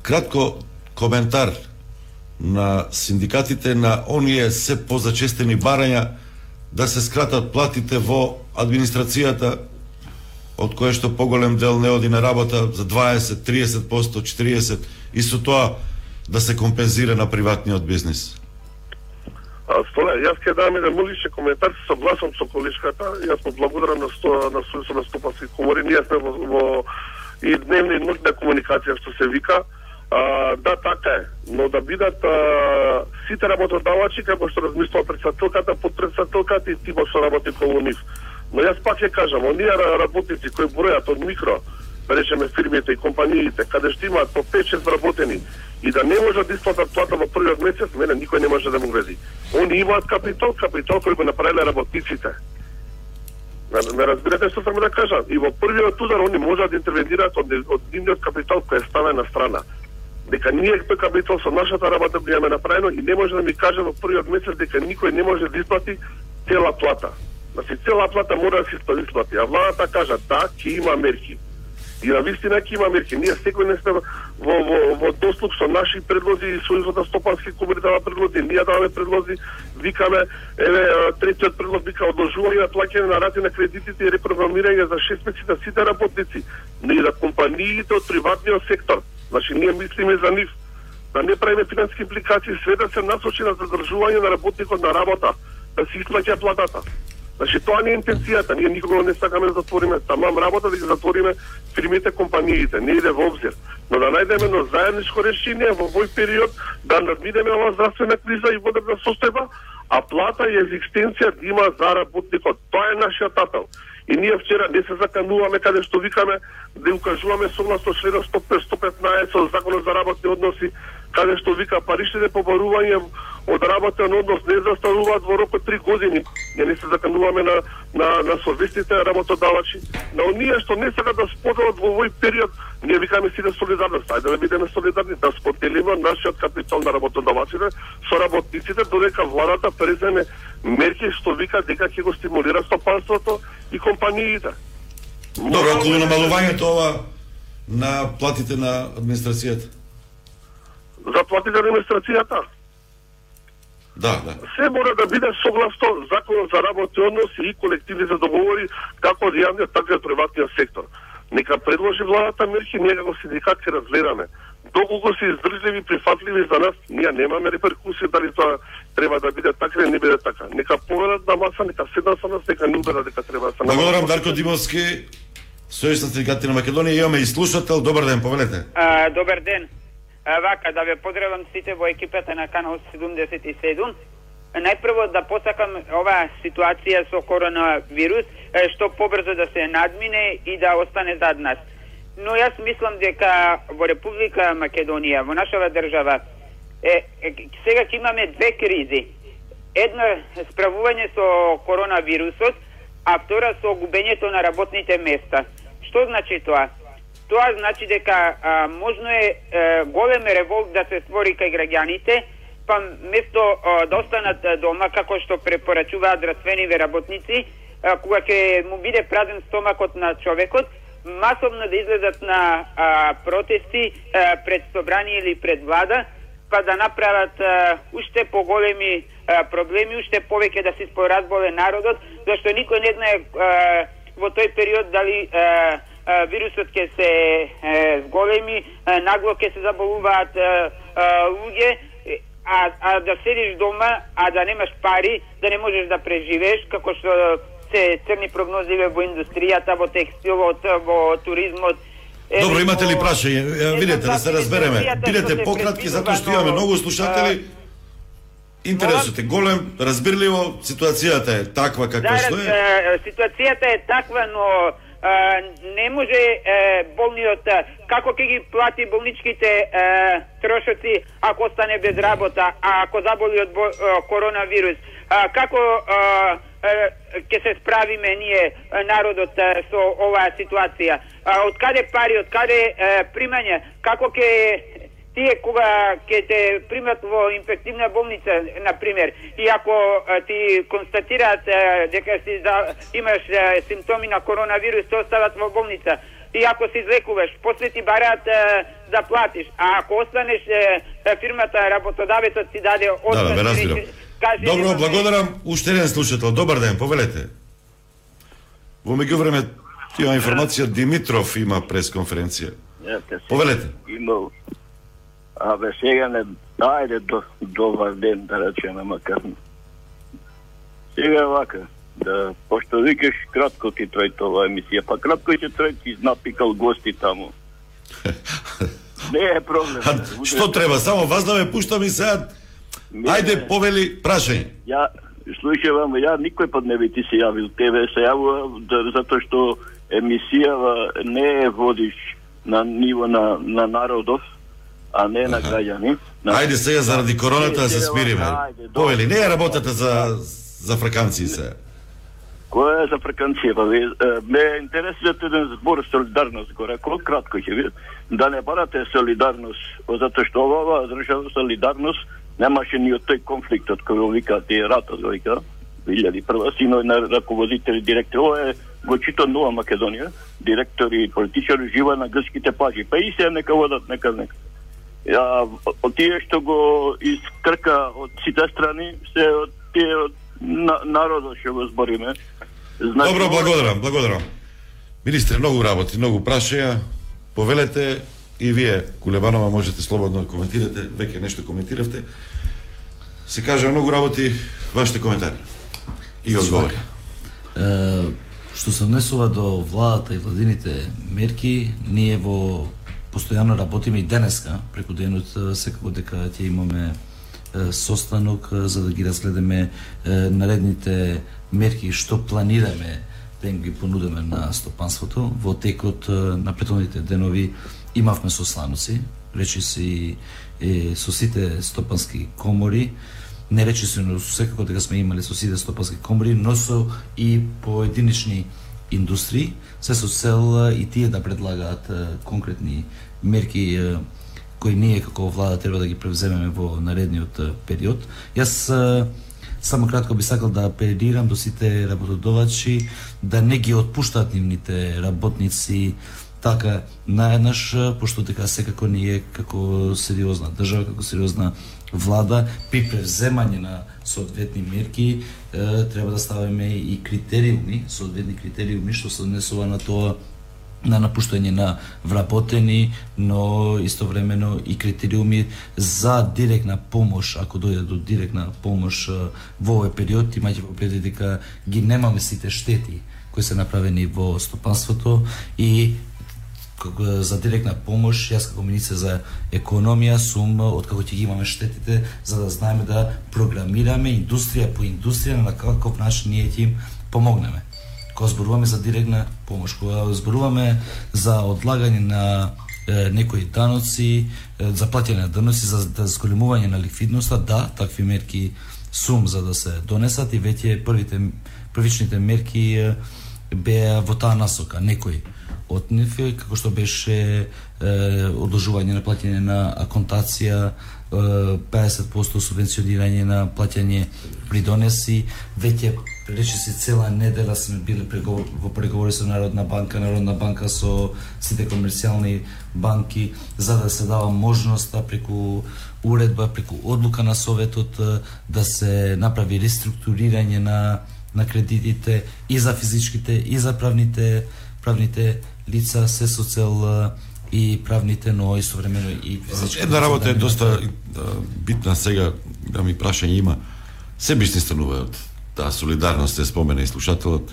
Кратко коментар на синдикатите на оние се позачестени барања да се скратат платите во администрацијата од кое што поголем дел не оди на работа за 20, 30%, 40% и со тоа да се компензира на приватниот бизнис. А, Столе, јас ке дам еден моличен коментар, се согласам со колишката, јас му благодарам на сто, на Сојузот на стопански комори, ние сме во, во и дневни и ноќна комуникација што се вика, а, да, така е, но да бидат а, сите работодавачи како што размислува председателката, подпредседателката и тимот што работи колу нив. Но јас пак ќе кажам, оние работници кои бројат од микро, да речеме фирмите и компаниите, каде што имаат по 5-6 работени и да не можат да исплатат плата во првиот месец, мене никој не може да му вези. Они имаат капитал, капитал кој го направиле работниците. Ме, разбирате што сам да кажам? И во првиот удар они можат да интервенираат од, од нивниот капитал кој е ставен на страна. Дека ние тој капитал со нашата работа би имаме направено и не може да ми каже во првиот месец дека никој не може да исплати цела плата. Значи цела плата мора да се исплати, а владата кажа да, ќе има мерки. И на вистина ќе има мерки. Ние секој не сме во, во, во дослуг со наши предлози и Сојузот на стопански комори дава предлози. Ние даваме предлози, викаме, еве, третиот предлог вика одложување на плаќање на рати на кредитите и репрограмирање за 6 месеци на сите работници, но и за компаниите од приватниот сектор. Значи, ние мислиме за нив. Да не правиме финансиски импликации, све да се насочи на задржување на работникот на работа, да се исплаќа платата. Значи тоа не е интенцијата, ние никога не сакаме да затвориме, да тамам работа да ги затвориме фирмите, компаниите, не иде во обзир. Но да најдеме едно заедничко решение во овој период да надминеме оваа здравствена криза и водебна состојба, а плата и екзистенција да има за работникот. Тоа е нашиот апел. И ние вчера не се закануваме каде што викаме да укажуваме согласно членот 115 од Законот за работни односи, каде што вика паричните побарување од работен однос не застануваат во рокот три години. Ние не се закануваме на, на, на совестите работодавачи, на оние што не сакат да споделат во овој период, ние викаме си да солидарност, ајде да бидеме солидарни, да споделиме нашиот капитал на работодавачите со работниците, додека владата преземе мерки што вика дека ќе го стимулира стопанството и компаниите. Добро, околу намалувањето ова на платите на администрацијата. За платите на администрацијата, Да, да. се мора да биде согласно законот за работни односи и колективните договори како од јавниот така и од приватниот сектор. Нека предложи владата мерки, ние како синдикат ќе разгледаме. Доколку се издржливи, прифатливи за нас, ние немаме реперкусии дали тоа треба да биде така или не биде така. Нека поведат на маса, нека седнат со нас, нека не убедат дека треба да се Благодарам Дарко Димовски, Сојуз на синдикатите на Македонија. Имаме и слушател. Добар ден, повелете. А, добар ден. А, вака, да ве поздравам сите во екипата на Канал 77. Најпрво да посакам оваа ситуација со коронавирус е, што побрзо да се надмине и да остане зад нас. Но јас мислам дека во Република Македонија, во нашава држава, е, е, сега ќе имаме две кризи. Една справување со коронавирусот, а втора со губењето на работните места. Што значи тоа? Тоа значи дека а, можно е, е голем револт да се створи кај граѓаните, па место а, да останат дома како што препорачуваат здравствениве работници, а, кога ќе му биде празен стомакот на човекот, масовно да излезат на а, протести а, пред собрание или пред влада, па да направат а, уште поголеми а, проблеми, уште повеќе да се споразболе народот, зашто никој не знае а, во тој период дали а, а, вирусот ќе се е, зголеми, а, нагло ќе се заболуваат а, а, луѓе, а, а да седиш дома, а да немаш пари, да не можеш да преживееш, како што се црни прогнози во индустријата, во текстилот, во туризмот, Е, Добро, имате ли прашање? Видете, да се разбереме. што Бидете пократки, затоа што имаме но, многу слушатели. Интересот е голем, разбирливо, ситуацијата е таква каква што Зарад, е. ситуацијата е таква, но не може е, болниот како ќе ги плати болничките е, трошоци ако остане без работа, а ако заболи од бо, е, коронавирус, а, како е, ќе се справиме ние е, народот е, со оваа ситуација? Од каде пари, од каде е, примање, како ќе тие кога ќе те примат во инфективна болница, на пример, и ако ти констатираат дека си за, имаш симптоми на коронавирус, те остават во болница. И ако се излекуваш, после ти бараат а, да платиш. А ако останеш, фирмата, работодавецот ти даде Да, отказ. да, Каже, Добро, благодарам. Уште еден слушател. Добар ден, повелете. Во меѓувреме има информација Димитров има пресконференција. Повелете. Имал. Абе, сега не дајде до, добар ден, да речеме, макар. Сега вака, да, пошто викаш кратко ти трој тоа емисија, па кратко ќе трој ти напикал гости таму. не е проблем. А, што треба? Само вас да ме пуштам и сега... Ајде, повели, прашање. Ја, слушавам, ја никој пат не би ти се јавил. Тебе се јавува да, затоа што емисијава не е водиш на ниво на, на народов, а не на граѓани. На... Ајде сега заради короната да се Сега, смириме. ајде. Повели, не е работата за за африканци се. Која е за фреквенција? Па, ме интересува еден збор солидарност горе, колку кратко ќе биде. Да не барате солидарност, затоа што ова држава солидарност немаше ни од тој конфликт од кој го викаат и ратот го вика. 2001 синој на раководители директор, ова е го чита нова Македонија, директори и политичари жива на грските пажи Па и се нека водат нека нека. Ја, од тие што го искрка од сите страни, се од тие од на, народот што го збориме. Значи, Добро, благодарам, благодарам. Министре, многу работи, многу прашања. Повелете и вие, Кулебанова, можете слободно да коментирате, веќе нешто коментиравте. Се кажа многу работи, вашите коментари и одговори. Е, што се однесува до владата и владините мерки, ние во постојано работиме и денеска, преку денот секако дека ќе имаме состанок за да ги разгледаме наредните мерки што планираме да им ги понудиме на стопанството. Во текот на претходните денови имавме состаноци, речи си е, со сите стопански комори, не речи се, но секако дека сме имали со сите стопански комори, но со и поединични индустрии, се со цел и тие да предлагаат конкретни мерки кои ние како влада треба да ги превземеме во наредниот период. Јас само кратко би сакал да апелирам до сите работодавачи да не ги отпуштаат нивните работници така наеднаш, пошто дека секако ние како сериозна држава, како сериозна влада при превземање на соодветни мерки треба да ставиме и критериуми, соодветни критериуми што се однесува на тоа на напуштање на вработени, но истовремено и критериуми за директна помош, ако дојде до директна помош во овој период, имајте во предвид дека ги немаме сите штети кои се направени во стопанството и за директна помош, јас како министер за економија сум откако ќе ги имаме штетите за да знаеме да програмираме индустрија по индустрија на каков начин ние ќе им помогнеме. Кога зборуваме за директна помош, кога зборуваме за одлагање на е, некои даноци, е, за платење на даноци, за, за зголемување на ликвидноста, да, такви мерки сум за да се донесат и веќе првите првичните мерки беа во таа насока, некои од нив, како што беше е, одложување на платење на аконтација, 50% субвенционирање на платење придонеси, веќе рече се цела недела сме биле во преговори со Народна банка, Народна банка со сите комерцијални банки за да се дава можноста преку уредба, преку одлука на советот да се направи реструктурирање на на кредитите и за физичките и за правните правните лица се со цел и правните, но истовремено и физички. Една работа е доста битна сега, да ми прашање има. Се бисни стануваат таа солидарност се спомена и слушателот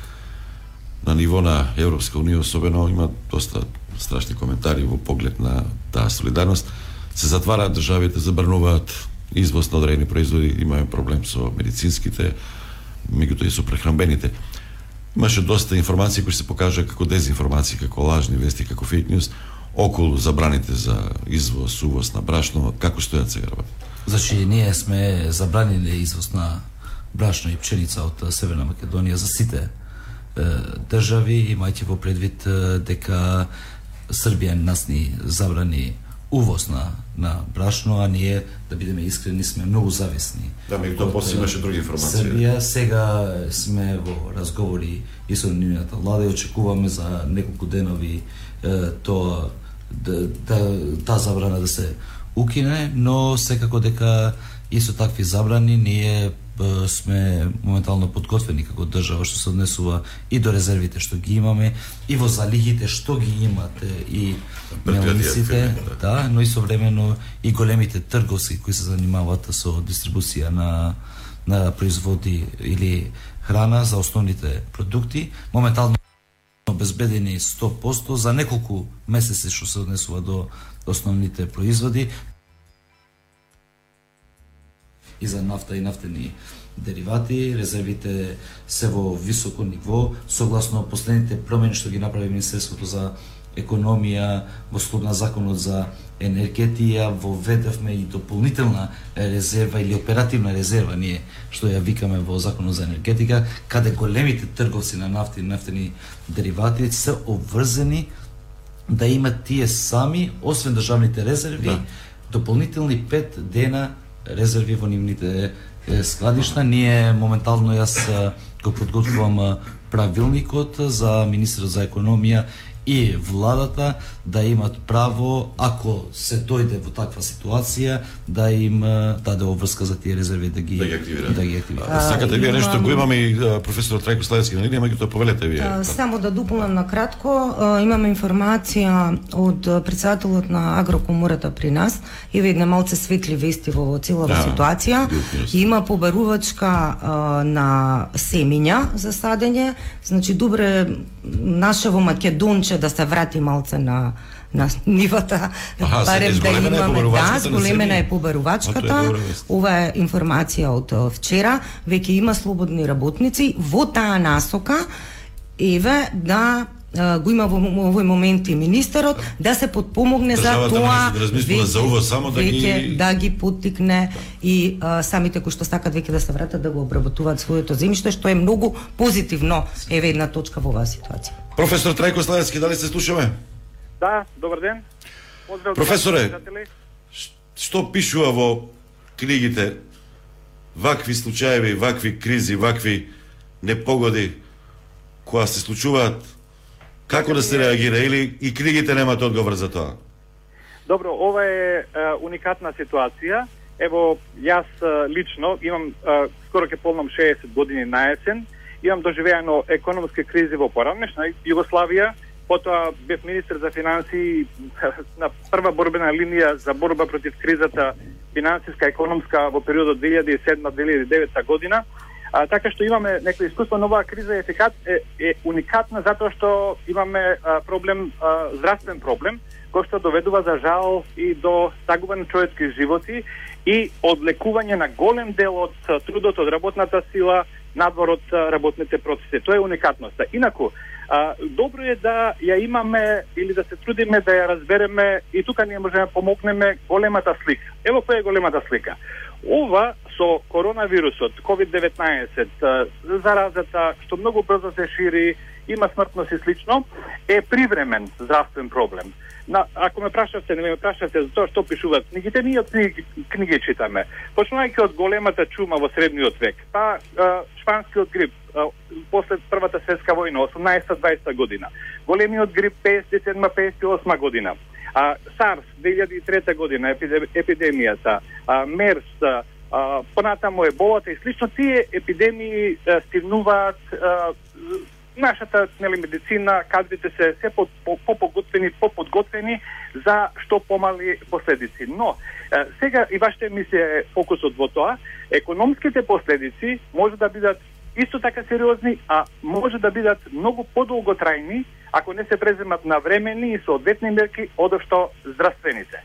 на ниво на Европска унија особено има доста страшни коментари во поглед на таа солидарност. Се затвараат државите, забрануваат извоз на одредени производи, имаме проблем со медицинските, меѓутоа и со прехранбените. Имаше доста информации кои се покажа како дезинформации, како лажни вести, како фейк ньюс околу забраните за извоз, увоз на брашно, како стојат сега работи? Значи, ние сме забраниле извоз на брашно и пченица од Северна Македонија за сите е, држави, имајќи во предвид дека Србија нас ни забрани увоз на, на брашно, а ние, да бидеме искрени, сме многу зависни. Да, ме тоа после имаше други информации. Србија, сега сме во разговори и со нивната влада и очекуваме за неколку денови е, тоа да, да таа забрана да се укине, но секако дека исто такви забрани ние сме моментално подготвени како држава што се однесува и до резервите што ги имаме и во залихите што ги имате и мелниците, да. да, но и современо и големите трговски кои се занимаваат со дистрибуција на на производи или храна за основните продукти. Моментално обезбедени 100% за неколку месеци што се однесува до основните производи и за нафта и нафтени деривати, резервите се во високо ниво, согласно последните промени што ги направи Министерството за економија, во склоп на законот за енергетија, воведевме и дополнителна резерва или оперативна резерва, ние што ја викаме во законот за енергетика, каде големите трговци на нафти и нафтени деривати се обврзани да имат тие сами, освен државните резерви, да. дополнителни пет дена резерви во нивните складишта. Ние моментално јас го подготвувам правилникот за министерот за економија и владата да имат право ако се дојде во таква ситуација да им даде обврска за тие резерви да ги Да ги активираат. Да ги активираат. А, Сакате вие имам- нешто, го имаме и професор Трајко Славецки на линија, меѓутоа повелете вие. А, Само да дополнам на кратко, а, имаме информација од председателот на Агрокомората при нас и видне малце светли вести во целава Да, ситуација. Има побарувачка а, на семиња за садење, значи добре нашево Македонче да се врати малце на на нивата, Аха, барем да имаме, да, зголемена е побарувачката. Ова е информација од вчера, веќе има слободни работници. Во таа насока еве да а, го има во овој момент и министерот да се подпомогне за тоа да размислува за ова само да ги- веќе да ги поттикне и а, самите кои што сакат веќе да се вратат да го обработуваат своето земјиште што е многу позитивно еве една точка во оваа ситуација. Професор Трајко Славецки, дали се слушаме? Да, добар ден. Поздрав Професоре. Што пишува во книгите вакви случаеви, вакви кризи, вакви непогоди која се случуваат, како да се реагира или и книгите немаат одговор за тоа? Добро, ова е, е уникатна ситуација. Ево, јас е, лично имам, е, скоро ќе полнам 60 години на есен, имам доживеано економски кризи во поранешна Југославија, потоа бев министр за финансии на прва борбена линија за борба против кризата финансиска, економска во периодот 2007-2009 година. А, така што имаме некои искуства, но оваа криза е, ефикат, е, е уникатна затоа што имаме а, проблем, а, здравствен проблем, кој што доведува за жал и до загуба на човечки животи и одлекување на голем дел од трудот од работната сила надвор од работните процеси. Тоа е уникатноста. Инаку, а, добро е да ја имаме или да се трудиме да ја разбереме и тука ние можеме да помогнеме големата слика. Ево која е големата слика. Ова со коронавирусот, COVID-19, заразата што многу брзо се шири, има смртност и слично, е привремен здравствен проблем. На, ако ме прашавте, не ме прашавте за тоа што пишуваат книгите, ние од книги, книги читаме. Почнувајќи од големата чума во средниот век, па шпанскиот грип, а, после Првата светска војна, 18-20 година, големиот грип 57-58 година, а, SARS 2003 година, епидемијата, а, МЕРС, а, а, понатаму еболата и слично, тие епидемии а, стигнуваат а, нашата нели медицина, кадрите се се по по- поподготвени, за што помали последици. Но е, сега и вашата емисија е фокусот во тоа, економските последици може да бидат исто така сериозни, а може да бидат многу подолготрајни ако не се преземат навремени и соодветни мерки одошто здравствените.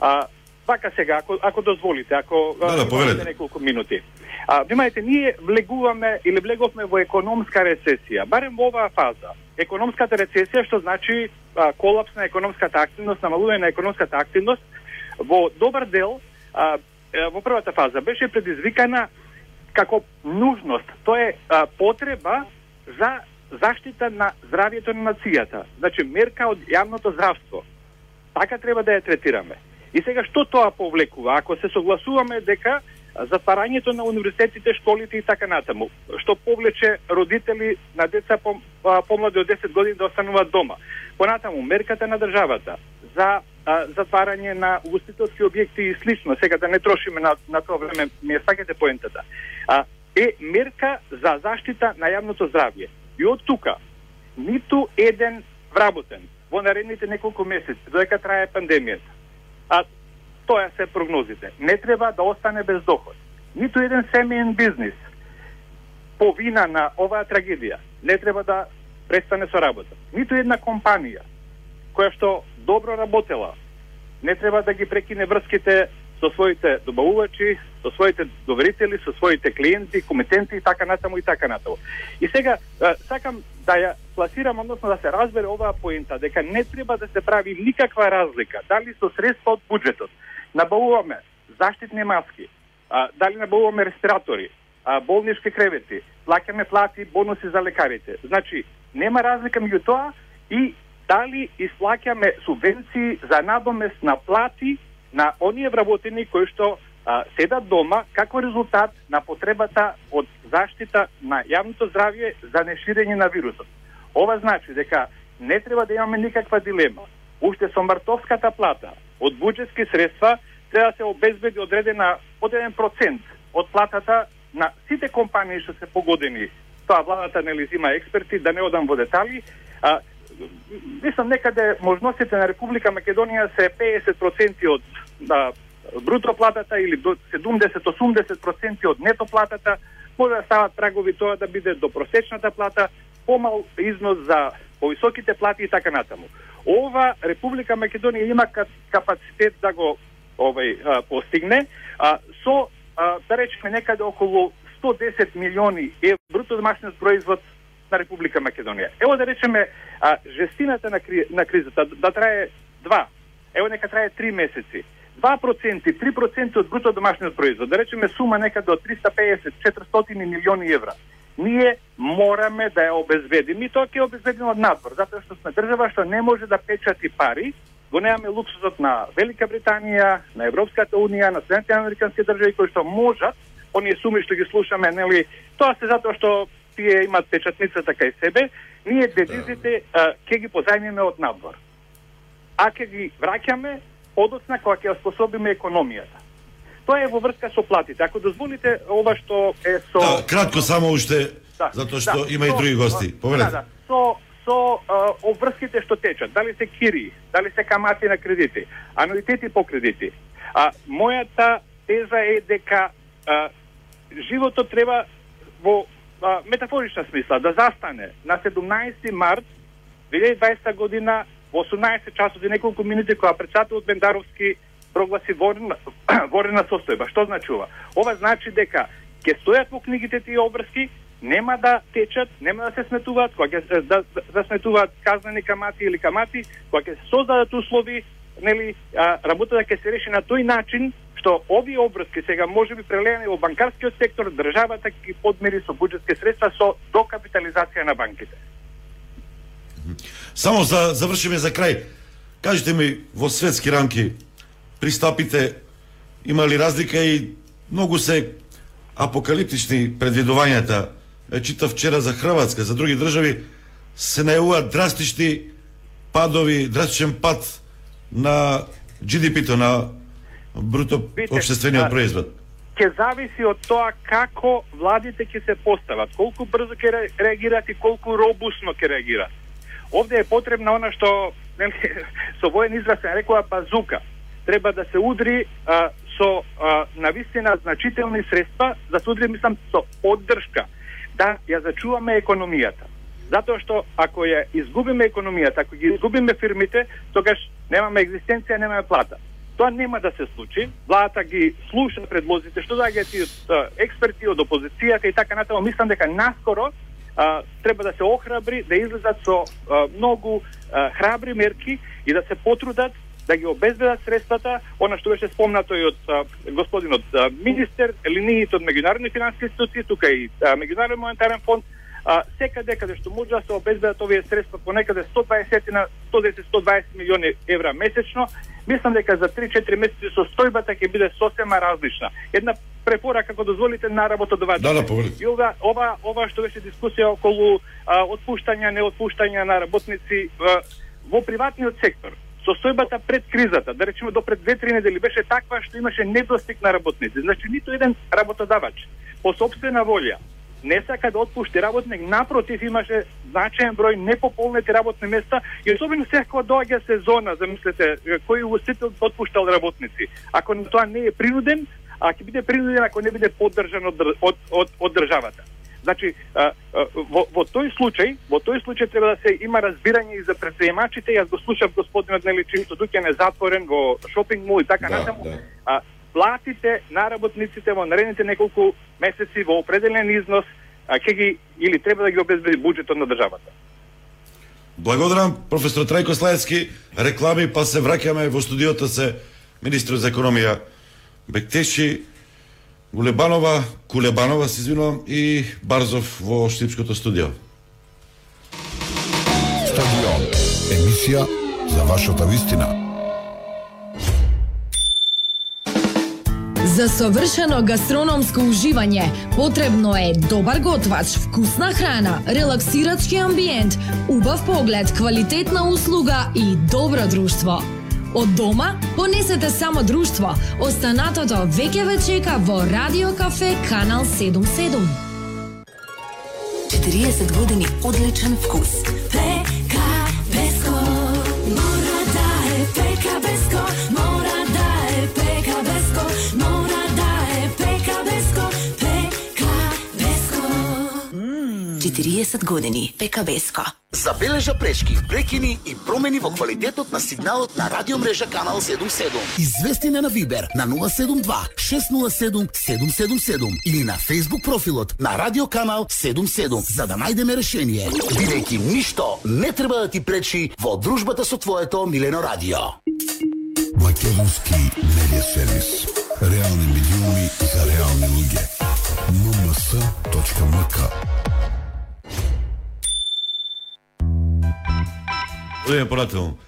А, Вака сега, ако, ако дозволите, ако Да, да, неколку минути. А, внимајте, ние влегуваме или влеговме во економска рецесија, барем во оваа фаза. Економската рецесија, што значи а, колапс на економската активност, намалување на економската активност, во добар дел, а, во првата фаза, беше предизвикана како нужност. Тоа е а, потреба за заштита на здравјето на нацијата. Значи, мерка од јавното здравство. Така треба да ја третираме. И сега што тоа повлекува? Ако се согласуваме дека затварањето на универзитетите, школите и така натаму, што повлече родители на деца помлади од 10 години да остануваат дома. Понатаму, мерката на државата за а, затварање на угостителски објекти и слично, сега да не трошиме на, на тоа време, ми е сакате поентата, а, е мерка за заштита на јавното здравје. И од тука, ниту еден вработен во наредните неколку месеци, додека трае пандемијата, а тоа се прогнозите, не треба да остане без доход. Ниту еден семеен бизнис. По вина на оваа трагедија. Не треба да престане со работа. Ниту една компанија која што добро работела не треба да ги прекине врските со своите добавувачи, со своите доверители, со своите клиенти, комитенти и така натаму и така натаму. И сега е, сакам да ја пласирам, односно да се разбере оваа поента, дека не треба да се прави никаква разлика, дали со средства од буџетот набавуваме заштитни маски, а, дали набавуваме респиратори, а, болнички кревети, плаќаме плати, бонуси за лекарите. Значи, нема разлика меѓу тоа и дали исплаќаме субвенции за надомест на плати на оние вработени кои што а, седат дома како резултат на потребата од заштита на јавното здравје за неширење на вирусот. Ова значи дека не треба да имаме никаква дилема. Уште со мартовската плата од буџетски средства треба да се обезбеди одредена одреден процент од платата на сите компании што се погодени. Тоа владата нели зима експерти, да не одам во детали, а, мислам некаде можностите на Република Македонија се 50% од да, бруто платата или 70-80% од нето платата, може да стават прагови тоа да биде до просечната плата, помал износ за повисоките плати и така натаму. Ова Република Македонија има капацитет да го овај постигне а, со а, да речеме некаде околу 110 милиони евро бруто домашниот производ на Република Македонија. Ево да речеме а, жестината на, кри, на кризата да трае два, ево нека трае три месеци. 2%, 3% од бруто домашниот производ, да речеме сума некаде од 350-400 милиони евра. Ние мораме да ја обезбедиме и тоа ќе обезбедиме од надвор, затоа што сме држава што не може да печати пари, го немаме луксусот на Велика Британија, на Европската Унија, на Соединените Американски држави кои што можат, оние суми што ги слушаме, нели, тоа се затоа што тие имат печатницата кај себе, ние девизите да. ќе ги позајмиме од надвор. А ќе ги враќаме подоцна кога ќе способиме економијата. Тоа е во врска со платите. Ако дозволите ова што е со Да, кратко само уште Да, затоа што да, има и со- други гости. Да, Повелете. да, со со а, обврските што течат, дали се кири, дали се камати на кредити, ануитети по кредити. А мојата теза е дека а, животот треба во а, метафорична смисла да застане на 17 март 2020 година во 18 часот и неколку минути кога председателот Бендаровски прогласи ворна, ворена состојба. Што значува? Ова значи дека ќе стојат во книгите тие обрски, нема да течат, нема да се сметуваат, кога ќе се- да, да, да сметуваат казнени камати или камати, кога ќе се создадат услови, нели, а, работата ќе се реши на тој начин што овие обврски сега може би прелеани во банкарскиот сектор, државата ќе подмери со буџетски средства со докапитализација на банките. Само за завршиме за крај. Кажете ми во светски рамки пристапите има ли разлика и многу се апокалиптични предвидувањата. Читав вчера за Хрватска, за други држави се најавуваат драстични падови, драстичен пад на GDP-то на бруто а, производ. ќе зависи од тоа како владите ќе се постават, колку брзо ќе ре- реагираат и колку робусно ќе реагираат. Овде е потребна она што нели, со воен израз се рекува базука. Треба да се удри а, со а, навистина значителни средства, да се удри мислам со поддршка, да ја зачуваме економијата. Затоа што ако ја изгубиме економијата, ако ги изгубиме фирмите, тогаш немаме екзистенција, немаме плата. Тоа нема да се случи. Владата ги слуша предлозите што доаѓаат и од експерти, од опозицијата и така натаму. Мислам дека наскоро а, треба да се охрабри, да излезат со а, многу а, храбри мерки и да се потрудат да ги обезбедат средствата, она што беше спомнато и од а, господинот а, министер, линиите од меѓународни финансиски институции, тука и а, меѓународен монетарен фонд, а, секаде каде што може да се обезбедат овие средства по некаде 120 на 110-120 милиони евра месечно, мислам дека за 3-4 месеци состојбата ќе биде сосема различна. Една препорака, ако дозволите, на работодавачите. Да, да, повелете. И ова, ова, ова што беше дискусија околу а, отпуштања, неотпуштања на работници а, во приватниот сектор. Состојбата пред кризата, да речеме до пред 2-3 недели, беше таква што имаше недостиг на работници. Значи, ниту еден работодавач по собствена волја не сака да отпушти работник, напротив имаше значаен број непополнети работни места и особено сега кога доаѓа сезона, замислете, кој угостител отпуштал работници. Ако тоа не е принуден, а ќе биде принуден ако не биде поддржан од, од, од, од државата. Значи, а, а, во, во тој случај, во тој случај треба да се има разбирање и за предприемачите. Јас го слушав господинот Нели чиито дуќан е затворен во шопинг мол и така Да, натаму. да. А, платите на работниците во наредните неколку месеци во определен износ а, ќе ги или треба да ги обезбеди буџетот на државата. Благодарам, професор Трајко Слајцки. Реклами, па се враќаме во студиото се министрот за економија Бектеши, Гулебанова, Кулебанова, се извинувам, и Барзов во Штипското студио. Стадион. Емисија за вашата вистина. За совршено гастрономско уживање потребно е добар готвач, вкусна храна, релаксирачки амбиент, убав поглед, квалитетна услуга и добро друштво. Од дома понесете само друштво. Останатото веќе ве чека во Радио Кафе Канал 77. 40 години одличен вкус. Пека Беско. Мора да е Пека Беско. 40 години Пека Беско. Забележа пречки, прекини и промени во квалитетот на сигналот на радиомрежа Канал 77. Извести на Вибер на 072 607 777 или на Facebook профилот на Радио Канал 77 за да најдеме решение. Бидејќи ништо не треба да ти пречи во дружбата со твоето милено радио. Македонски медиа сервис. Реални медиуми за реални луѓе. nms.mk Одиме понатаму.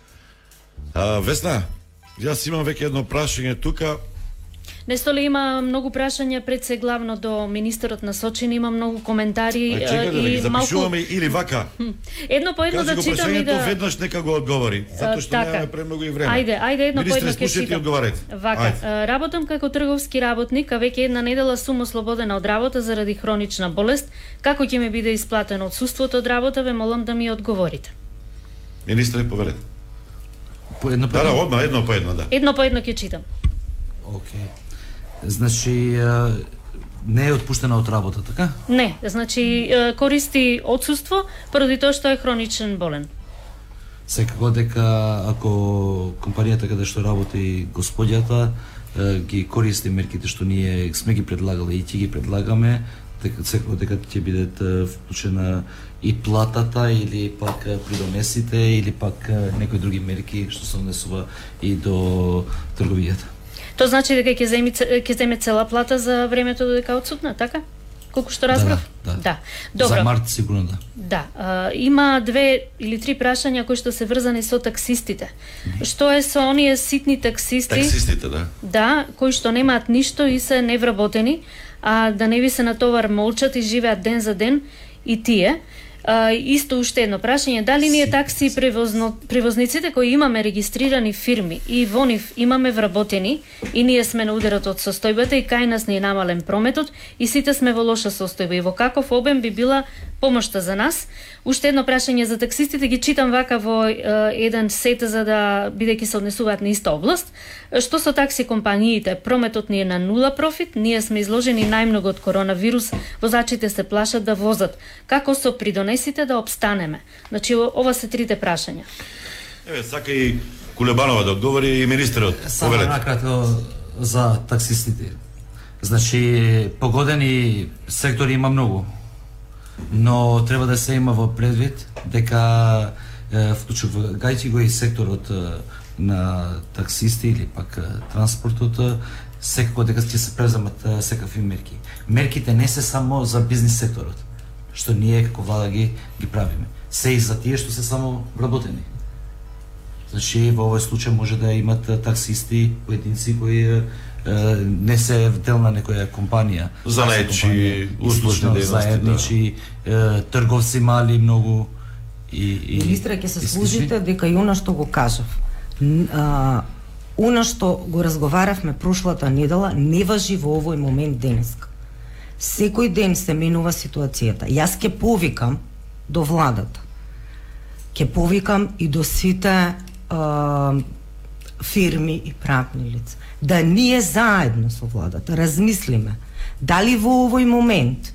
А, Весна, јас имам веќе едно прашање тука. Несто ли има многу прашања пред се главно до министерот на Сочин, има многу коментари А чекај да и запишуваме малку или вака. едно по едно Кажи да читам и да веднаш нека го одговори, затоа што така. немаме премногу и време. Ајде, ајде едно по Министре, едно ќе читам. одговарете. Вака, Ајде. работам како трговски работник, а веќе една недела сум ослободена од работа заради хронична болест. Како ќе ми биде исплатено одсуството од работа, ве молам да ми одговорите. Министре, повелете. По едно по Да, да, едно? одма, едно по едно, да. Едно по едно ќе читам. Океј. Значи, а, не е отпуштена од работа, така? Не, значи е, користи одсуство поради тоа што е хроничен болен. Секако дека ако компанијата каде што работи господјата е, ги користи мерките што ние сме ги предлагале и ќе ги предлагаме, дека секој дека ќе бидат вклучена и платата или пак придонесите или пак некои други мерки што се однесува и до трговијата. Тоа значи дека ќе земи ќе земе цела плата за времето додека е одсутна, така? Колку што разбрав? Да, да. да. Добро. За март сигурно да. Да, а, има две или три прашања кои што се врзани со таксистите. Што е со оние ситни таксисти? Таксистите, да. Да, кои што немаат ништо и се невработени, а да не ви се натовар молчат и живеат ден за ден и тие. А, исто уште едно прашање, дали ние такси превозно, превозниците кои имаме регистрирани фирми и во нив имаме вработени и ние сме на ударот од состојбата и кај нас не е намален прометот и сите сме во лоша состојба и во каков обем би била помошта за нас. Уште едно прашање за таксистите ги читам вака во е, еден сет за да бидејќи се однесуваат на иста област. Што со такси компаниите? Прометот ни е на нула профит, ние сме изложени најмногу од коронавирус, возачите се плашат да возат. Како со придонесите да обстанеме? Значи ова се трите прашања. Еве, сака и Кулебанова да одговори и министерот. Само накратко за таксистите. Значи, погодени сектори има многу. Но треба да се има во предвид дека е, вклучувајќи го и секторот на таксисти или пак транспортот, секако дека ќе се преземат секакви мерки. Мерките не се само за бизнис секторот, што ние како влада ги ги правиме. Се и за тие што се само вработени. Значи, во овој случај може да имат таксисти, поединци кои не се дел на некоја компанија. Занаечи, услужни дејности, да. заедничи, е, трговци мали многу и и Министре, ќе се и служите дека и она што го кажав. А, она што го разговаравме прошлата недела не важи во овој момент денеска. Секој ден се менува ситуацијата. Јас ќе повикам до владата. Ќе повикам и до сите а, фирми и правни лица. Да ние заедно со владата размислиме дали во овој момент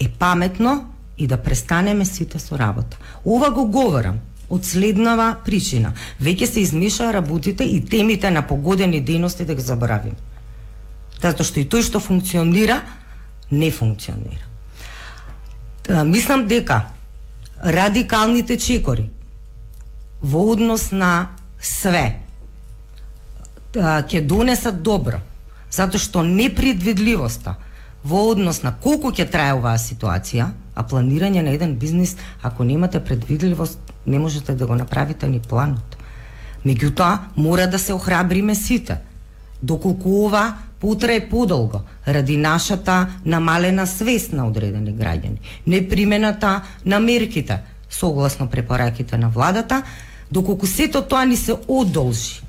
е паметно и да престанеме сите со работа. Ова го говорам од следнава причина. Веќе се измешаа работите и темите на погодени дејности да ги заборавиме. Затоа што и тој што функционира, не функционира. Та, Мислам дека радикалните чекори во однос на све ќе донесат добро, затоа што непредвидливоста во однос на колку ќе трае оваа ситуација, а планирање на еден бизнис, ако немате предвидливост, не можете да го направите ни планот. Меѓутоа, мора да се охрабриме сите. Доколку ова потрае подолго ради нашата намалена свест на одредени граѓани, непримената на мерките согласно препораките на владата, доколку сето тоа ни се одолжи.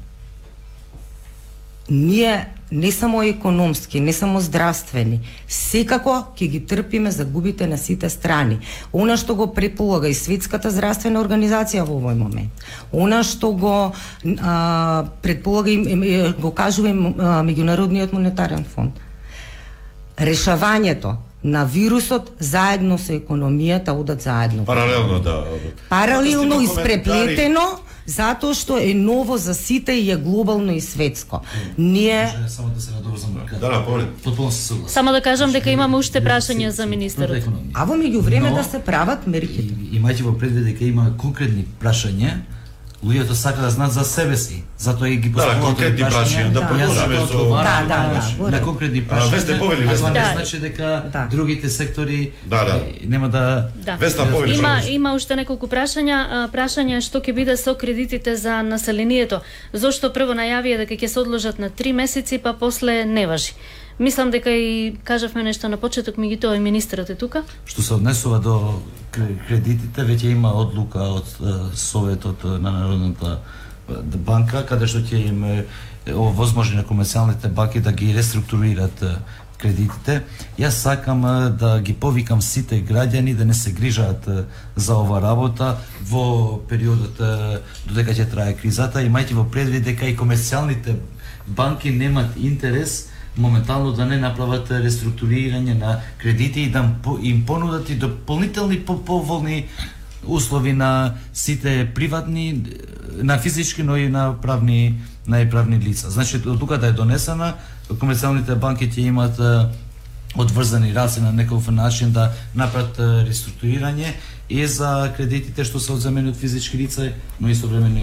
Ние не само економски, не само здравствени, секако ќе ги трпиме загубите на сите страни. Она што го преполага и Светската здравствена организација во овој момент, она што го а, предполага и го кажува и меѓународниот монетарен фонд. Решавањето на вирусот заедно со економијата одат заедно. Паралелно да. Паралелно Коментари. испреплетено затоа што е ново за сите и е глобално и светско. Ние само да се надоврзам. Да, да, се согласен. Само да кажам дека имаме уште прашања за министерот. А во меѓувреме да се прават мерките. Имајте во предвид дека има конкретни прашања, луѓето сака да знаат за себе си, затоа и ги Да, поставуваат конкретни овие прашања, да продолжиме затоа со- одговарам Да, да, на- да, на конкретни А, прашања. Весте, повели, а Весна. тоа не Да. значи дека Да. другите сектори Да, да. нема да Да. Весна, повели, Има има уште неколку прашања, а, прашање што ќе биде со кредитите за населението. Зошто прво најавија дека ќе се одложат на три месеци, па после не важи. Мислам дека и кажавме нешто на почеток, меѓутоа и министерот е тука. Што се однесува до кредитите, веќе има одлука од Советот на Народната банка, каде што ќе им овозможи на комерцијалните банки да ги реструктурират кредитите. Јас сакам да ги повикам сите граѓани да не се грижат за ова работа во периодот додека ќе трае кризата, имајте во предвид дека и комерцијалните банки немат интерес моментално да не направат реструктурирање на кредити и да им понудат и дополнителни по поволни услови на сите приватни, на физички, но и на правни на и правни лица. Значи, од тука да е донесена, комерцијалните банки ќе имат одврзани раце на некој начин да направат реструктурирање и за кредитите што се одземени од физички лица, но и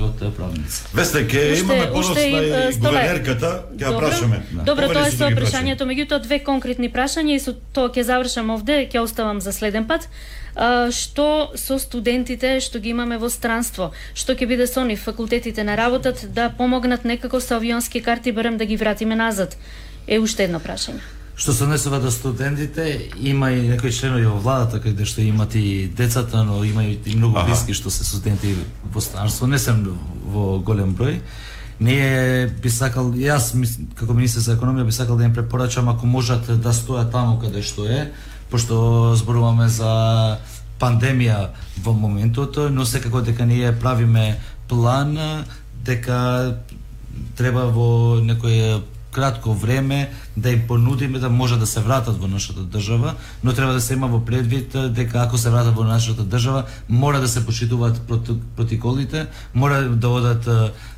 од е, правни лица. Весте, ке Уште- имаме и, и е, Столе. гувернерката, ќе ја Добро. прашаме. Добро, Повели тоа е со прашањето, меѓутоа две конкретни прашања и со тоа ќе завршам овде, ќе оставам за следен пат. А, што со студентите што ги имаме во странство? Што ќе биде со нив факултетите на работат да помогнат некако со авионски карти барем да ги вратиме назад? Е уште едно прашање. Што се однесува до студентите, има и некои членови во владата каде што имат и децата, но има и многу Аха. блиски што се студенти во странство, не сум во голем број. Ние би сакал, јас како министер за економија би сакал да им препорачам ако можат да стојат таму каде што е, пошто зборуваме за пандемија во моментот, но секако дека ние правиме план дека треба во некој кратко време да им понудиме да може да се вратат во нашата држава, но треба да се има во предвид дека ако се вратат во нашата држава, мора да се почитуваат протоколите, мора да одат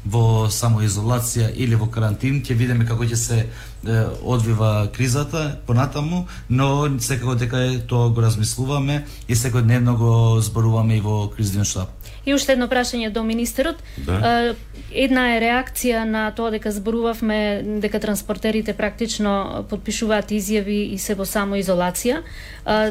во самоизолација или во карантин, ќе видиме како ќе се одвива кризата понатаму, но секако дека е тоа го размислуваме и секојдневно го зборуваме и во кризниот штаб. И уште едно прашање до министерот. Да. Една е реакција на тоа дека зборувавме дека транспортерите практично подпишуваат изјави и се во самоизолација.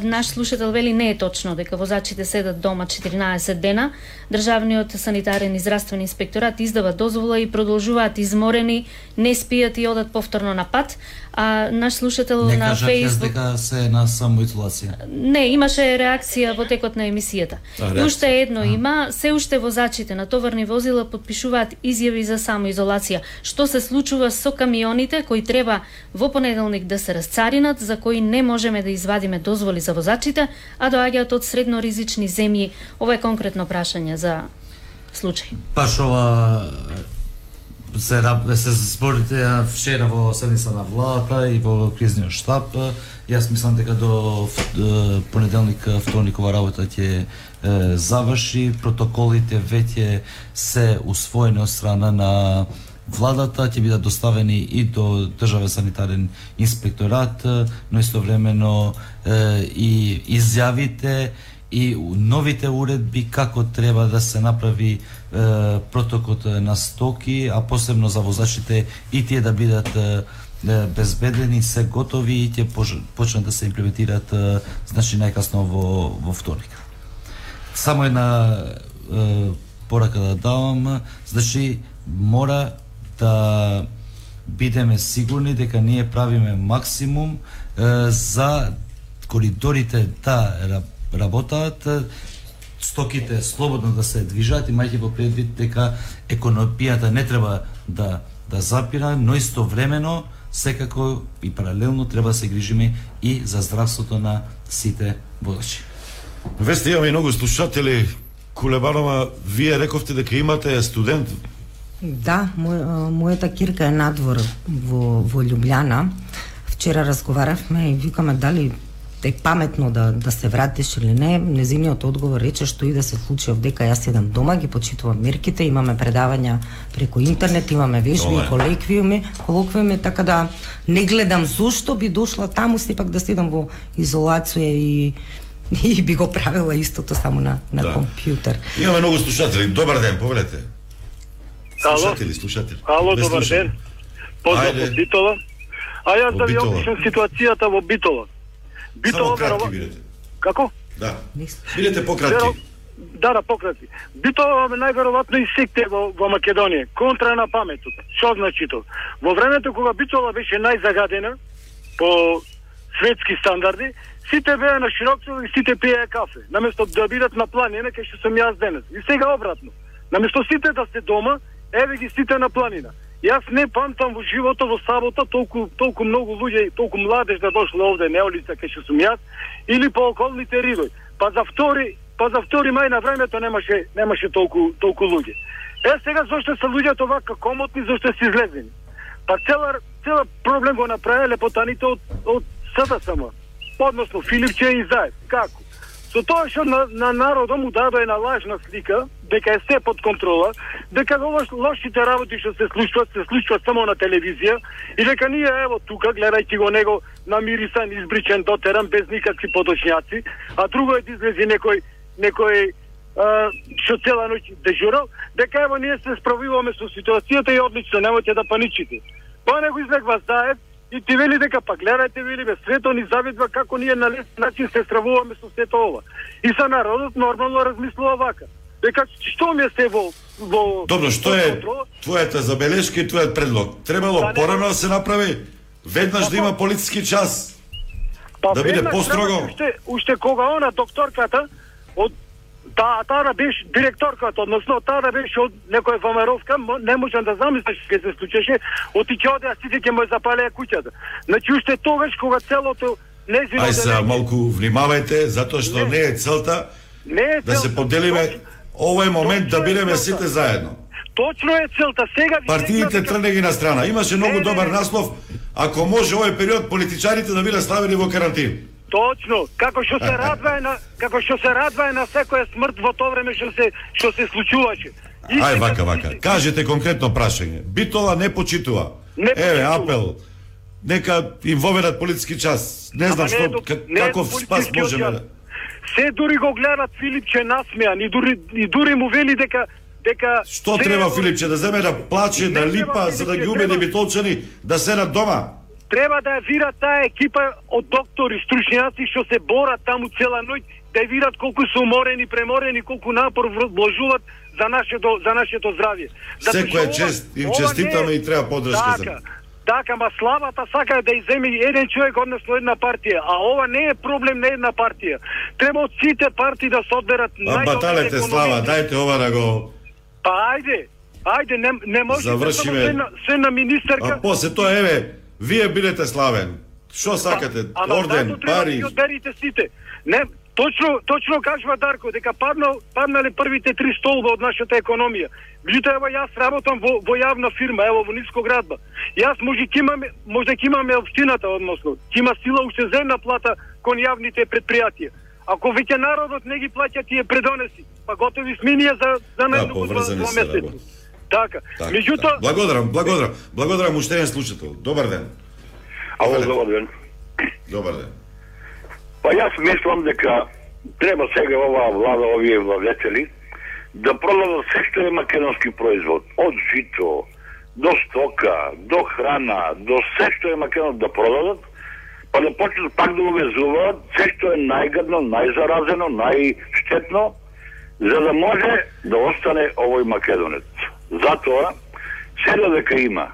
Наш слушател вели не е точно дека возачите седат дома 14 дена. Државниот санитарен и здравствен инспекторат издава дозвола и продолжуваат изморени, не спијат и одат повторно на пат. А наш слушател Не на Facebook дека се на самоизолација. Не, имаше реакција во текот на емисијата. А, И уште едно има, се уште возачите на товарни возила подпишуваат изјави за самоизолација. Што се случува со камионите кои треба во понеделник да се расцаринат, за кои не можеме да извадиме дозволи за возачите, а доаѓаат од средно ризични земји? Ова е конкретно прашање за случај. Баш ова се, раб- се зборите вчера во седница на владата и во кризниот штаб. Јас мислам дека до понеделник, вторник ова работа ќе е, заврши. Протоколите веќе се усвоени од страна на владата, ќе бидат доставени и до Државен санитарен инспекторат, но истовремено и изјавите и новите уредби како треба да се направи протокот на стоки, а посебно за возачите и тие да бидат безбедени, се готови и ќе почнат да се имплементираат значи најкасно во во вторник. Само една е, порака да давам, значи мора да бидеме сигурни дека ние правиме максимум е, за коридорите да работат. работаат стоките слободно да се движат, имајќи во предвид дека економијата не треба да да запира, но истовремено секако и паралелно треба да се грижиме и за здравството на сите водачи. Весте имаме многу слушатели. Кулебанова, вие рековте дека имате студент. Да, мој, мојата кирка е надвор во, во Лјубљана. Вчера разговаравме и викаме дали е паметно да, да се вратиш или не. Незиниот одговор рече што и да се случи овдека јас едам дома, ги почитувам мерките, имаме предавања преку интернет, имаме вежби, е. колоквиуми, така да не гледам зошто би дошла таму сепак да седам во изолација и и би го правила истото само на на Да. компјутер. Имаме многу слушатели. Добар ден, повелете. Ало? Слушатели, слушатели. Ало, добар ден. Поздрав од Битола. А јас да ви опишам ситуацијата во Битола. Само Битола кратки бидете. Како? Да. Бидете пократки. Веро- Да, да, пократки. Битола ме најверојатно и секте во, во Македонија. Контра на паметот. Што значи тоа? Во времето кога Битола беше најзагадена по светски стандарди, сите беа на широкцо и сите пиеа кафе. Наместо да бидат на планина, кај што сум јас денес. И сега обратно. Наместо сите да се дома, еве ги сите на планина. Јас не памтам во живото во сабота толку толку многу луѓе, толку младеж да дошле овде неолица кај што сум јас или по околните ридови. Па за втори, па за втори мај на времето немаше немаше толку толку луѓе. Е сега зошто се луѓето вака комотни, зошто се излезени? Па цела цела проблем го направиле потаните од од СДСМ. Односно Филипче и Заев. Како? Со тоа што на, на народот му дадоа една лажна слика, дека е се под контрола, дека лош, лошите работи што се случуваат, се случуваат само на телевизија и дека ние ево тука, гледајќи го него намирисан, избричен, дотеран, без никакви подочњаци, а друго е да излези некој, некој што цела ноќ дежурал, дека ево ние се справуваме со ситуацијата и одлично, немојте да паничите. Па него излегва заед и ти вели дека па гледајте вели бе свето ни завидва како ние на лес начин се стравуваме со сето ова. И са народот нормално размислува вака. Дека што ми се во во Добро, што е твојата забелешка и твојот предлог? Требало порано да се направи, веднаш да има полициски час, Па да биде построго. Уште, уште кога она докторката од таа таа беше директорката, односно таа беше од некоја ВМРО-вка, м- не можам да замислиш ќе се случеше, оти ќе оде, а сите ќе му запалеа куќата. Значи уште тогаш кога целото незино Ај сега малку внимавајте, затоа што не е целта не е да се целта. поделиме овој момент да бидеме сите заедно. Точно е целта. Сега Партиите трне ги на страна. Имаше многу добар наслов, ако може овој период политичарите да бидат ставени во карантин. Точно, како што се радвае на како што се радвае на секоја смрт во тоа време што се што се случуваше. И Ај вака вака. Кажете конкретно прашање. Битола не почитува. Не Еве почитува. апел. Нека им воведат политички час. Не знам што не каков спас можеме да Се дури го гледат Филипче насмеан и дури и дури му вели дека дека Што се- треба Филипче да земе да плаче, да липа за да ги убеди битолчани да седат дома? Треба да ја вира таа екипа од доктори, стручњаци што се борат таму цела ноќ, да ја видат колку се уморени, преморени, колку напор вложуваат за нашето за нашето здравје. Секоја чест, им честитаме и треба поддршка за Така. Така, ма славата сака да иземе еден човек односно една партија, а ова не е проблем на една партија. Треба од сите партии да се одберат А баталете слава, дајте ова да го Па ајде, ајде, не, не може Завршиме. се на, се на министерка. А после тоа еве, вие бидете славен. Што сакате? Ама Орден, зато треба да пари. ги одберите сите. Не, точно, точно кажува Дарко, дека паднал, паднале првите три столба од нашата економија. Меѓутоа, ево јас работам во, во јавна фирма, ево во Нискоградба. Јас може ќе имаме, може ќе имаме општината, односно, ќе има сила уште земна плата кон јавните предпријатија. Ако веќе народот не ги плаќа тие предонеси, па готови сме ние за, за Да, најдуго поврзани два месеци. работи. Така. Така, Меѓутоа, така. Благодарам, благодарам. Благодарам уште еден слушател. Добар ден. Ало, добар ден. Добар ден. Па јас мислам дека треба сега оваа влада, овие владетели, да продадат се што е македонски производ. Од жито, до стока, до храна, до се што е македонски да продадат, па да почнат пак да увезуваат се што е најгадно, најзаразено, најштетно, за да може да остане овој македонец. Затоа, сега дека има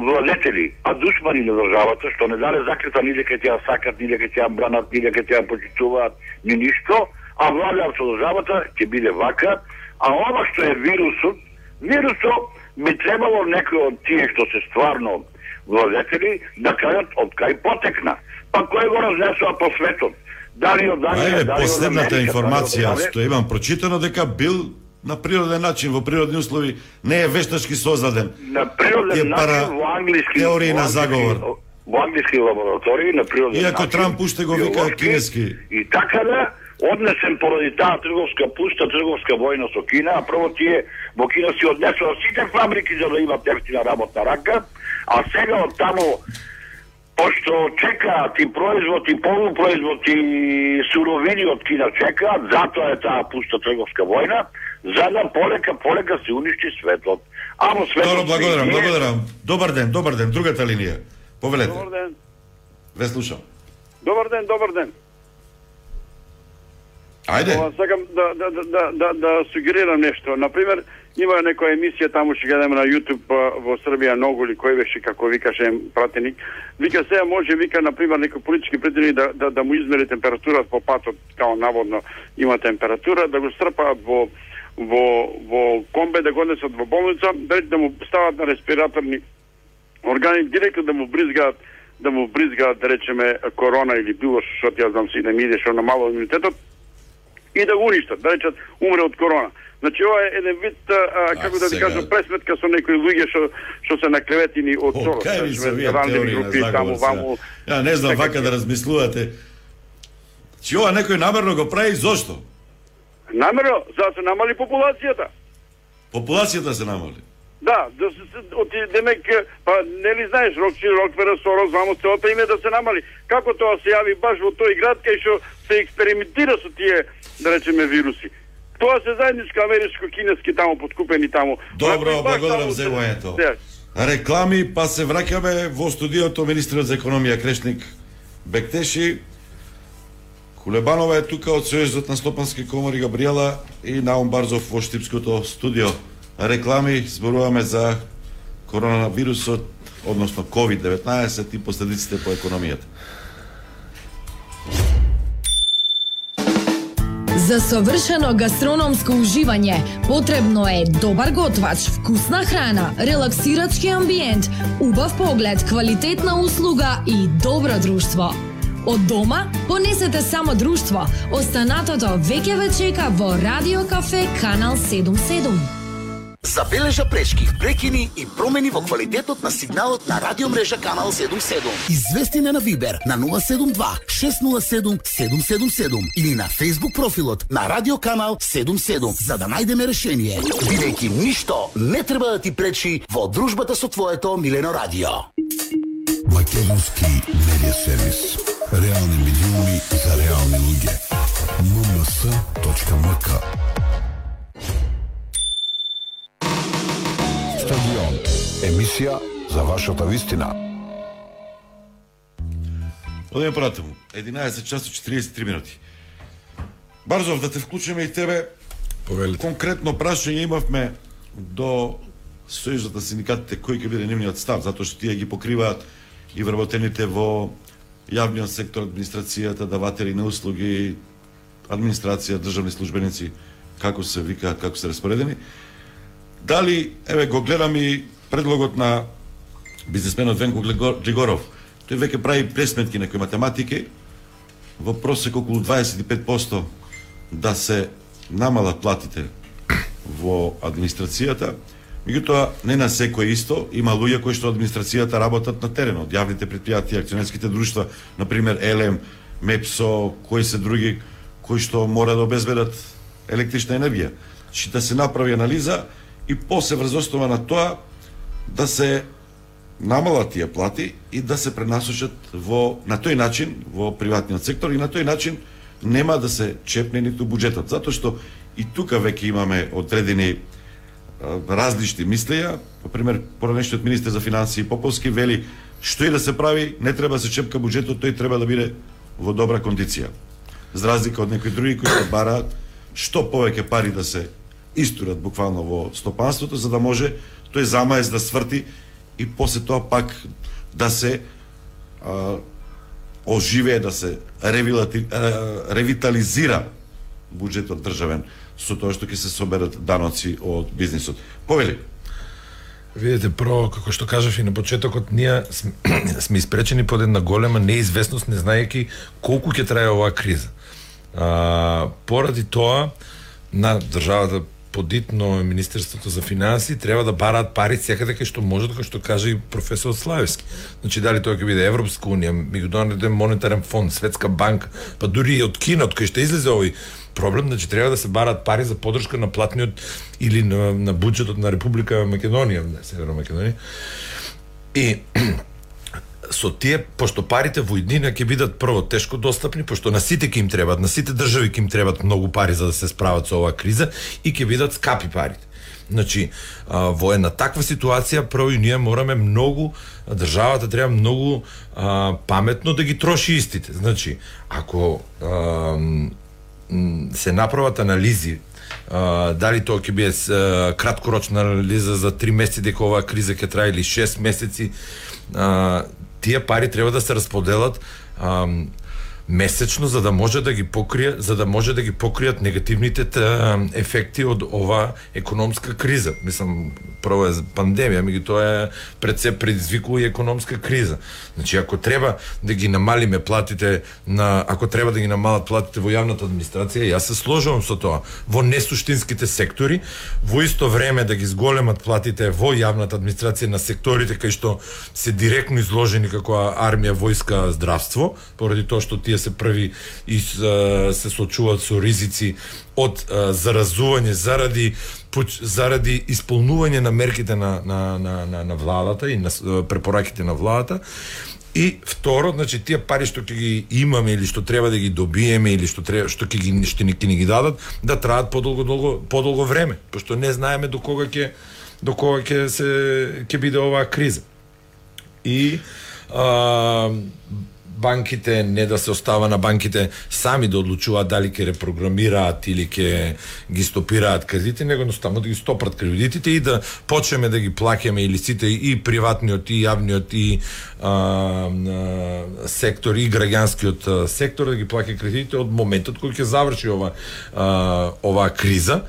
владетели, а душмани на државата, што не даде заклета ни дека ќе ја сакат, ни дека ќе ја бранат, ни дека ќе ја почитуваат, ни ништо, а владеат со државата ќе биде вака, а ова што е вирусот, вирусот би требало некој од тие што се стварно владетели да кажат од кај потекна, па кој го разнесува по светот. Дали од Ајде, дали од последната Америка, информација дали од што имам прочитано дека бил на природен начин, во природни услови, не е вештачки создаден. на природен начин пара во англиски теории на заговор. Во англиски лаборатории на природен Иако начин. Трамп уште го вика кинески. И така да однесен поради таа трговска пуста трговска војна со Кина, а прво тие во Кина си однесува сите фабрики за да имат ефтина работна рака, а сега од таму пошто чекаат и производ и полупроизвод и суровини од Кина чекаат, затоа е таа пуста трговска војна, за да полека полека се уништи светот. А во светот Добро, благодарам, благодарам. Добар ден, добар ден, другата линија. Повелете. Добар ден. Ве слушам. Добар ден, добар ден. Ајде. Ова, сакам да, да, да, да, да, да сугерирам нешто. Например, има некоја емисија таму што гледаме на YouTube во Србија многу ли кој беше како викаше пратеник. Вика сега може вика на пример некој политички пратеник да, да, да му измери температурата по патот, као наводно има температура, да го стрпаат во во во комбе да го однесат во болница, да, да му стават на респираторни органи директно да му бризгаат да му бризгаат да речеме корона или било што ја знам си да ми иде што намало имунитетот и да го уништат, да речат умре од корона. Значи ова е еден вид а, а, како да ти сега- кажам пресметка со некои луѓе што што се наклеветини од Сорос, Кај ви се овие рандени теории на заговор сега? Ја не знам вака да размислувате. Чи ова некој намерно го прави зошто? Намерно за да се намали популацијата. Популацијата се намали. Да, да се, се оти демек па нели знаеш Рокчи Рокфера Сорос ваму целата име да се намали. Како тоа се јави баш во тој град кај што се експериментира со тие да речеме вируси. Тоа се заедничко америчко-кинески таму подкупени таму. Добро, благодарам за. Се- Реклами, па се враќаме во студиото министрот за економија Крешник Бектеши. Кулебанова е тука од Сојузот на Слопански комори Габриела и Наум Барзов во Штипското студио. Реклами, зборуваме за коронавирусот, односно COVID-19 и последиците по економијата. За совршено гастрономско уживање потребно е добар готвач, вкусна храна, релаксирачки амбиент, убав поглед, квалитетна услуга и добро друштво. Од дома понесете само друштво. Останатото веќе ве чека во Радио Кафе Канал 77. Забележа пречки, прекини и промени во квалитетот на сигналот на радиомрежа Канал 77. Извести на Вибер на 072 607 777 или на Facebook профилот на Радио Канал 77 за да најдеме решение. Бидејќи ништо не треба да ти пречи во дружбата со твоето Милено Радио. Македонски медиа сервис. Реални медиуми за реални луѓе. mms.mk Стадион. Емисија за вашата вистина. Одеме понатаму. 11 часот 43 минути. Барзов, да те вклучиме и тебе. Повелите. Конкретно прашање имавме до Сојузот на синдикатите кој ќе биде нивниот став, затоа што тие ги покриваат и вработените во јавниот сектор, администрацијата, даватели на услуги, администрација, државни службеници, како се викаат, како се распоредени. Дали, еве, го гледам и предлогот на бизнесменот Венко Глего- Глигоров. Тој веќе прави пресметки некои математики, во просек околу 25% да се намалат платите во администрацијата, меѓутоа не на секој исто, има луѓе кои што администрацијата работат на теренот, јавните предпријатија, акционерските друштва, на пример ЕЛЕМ, МЕПСО, кои се други кои што мора да обезбедат електрична енергија. Чи да се направи анализа и после врз основа на тоа да се намалат тие плати и да се пренасочат во на тој начин во приватниот сектор и на тој начин нема да се чепне ниту буџетот затоа што и тука веќе имаме одредени различни мислења по пример поранешниот министер за финансии Поповски вели што и да се прави не треба да се чепка буџетот тој треба да биде во добра кондиција. За разлика од некои други кои се бараат што повеќе пари да се истурат буквално во стопанството за да може тој замаец да сврти и после тоа пак да се а, оживее, да се ревилати, а, ревитализира буџетот државен со тоа што ќе се соберат даноци од бизнисот. Повели. Видете, прво, како што кажав и на почетокот, ние сме, сме испречени под една голема неизвестност, не знаеки колку ќе трае оваа криза. А, поради тоа, на државата подитно Министерството за финанси треба да бараат пари секаде кај што можат, како што каже и професор Славевски. Значи дали тоа ќе биде Европска унија, Меѓународен монетарен фонд, Светска банка, па дури и од Кина, кај што излезе овој проблем, значи треба да се барат пари за подршка на платниот или на, на буџетот на Република Македонија, на Северна Македонија. И со тие, пошто парите во иднина ќе бидат прво тешко достапни, пошто на сите ќе им требат, на сите држави ќе им требат многу пари за да се справат со оваа криза и ќе бидат скапи парите. Значи, во една таква ситуација, прво и ние мораме многу, државата треба многу а, паметно да ги троши истите. Значи, ако а, се направат анализи а, дали тоа ќе биде uh, краткорочна анализа за 3 месеци дека оваа криза ќе трае или 6 месеци а, тие пари треба да се расподелат а, месечно за да може да ги покрие за да може да ги покријат негативните та, ефекти од ова економска криза. Мислам, прво е пандемија, меѓу тоа е пред се предизвикува и економска криза. Значи ако треба да ги намалиме платите на ако треба да ги намалат платите во јавната администрација, јас се сложувам со тоа. Во несуштинските сектори, во исто време да ги зголемат платите во јавната администрација на секторите кај што се директно изложени како армија, војска, здравство, поради тоа што тие се први и се соочуваат со ризици од заразување заради заради исполнување на мерките на на на на, на владата и на препораките на владата И второ, значи тие пари што ќе ги имаме или што треба да ги добиеме или што треба што ќе ги што ни ќе ни ги дадат, да траат подолго долго подолго време, пошто не знаеме до кога ќе до кога ќе се ќе биде оваа криза. И а, банките не да се остава на банките сами да одлучуваат дали ќе репрограмираат или ќе ги стопираат кредити, него едноставно да ги стопрат кредитите и да почнеме да ги плаќаме и сите и приватниот и јавниот и а, а, сектор и граѓанскиот сектор да ги плаќа кредитите од моментот кој ќе заврши ова а, оваа криза.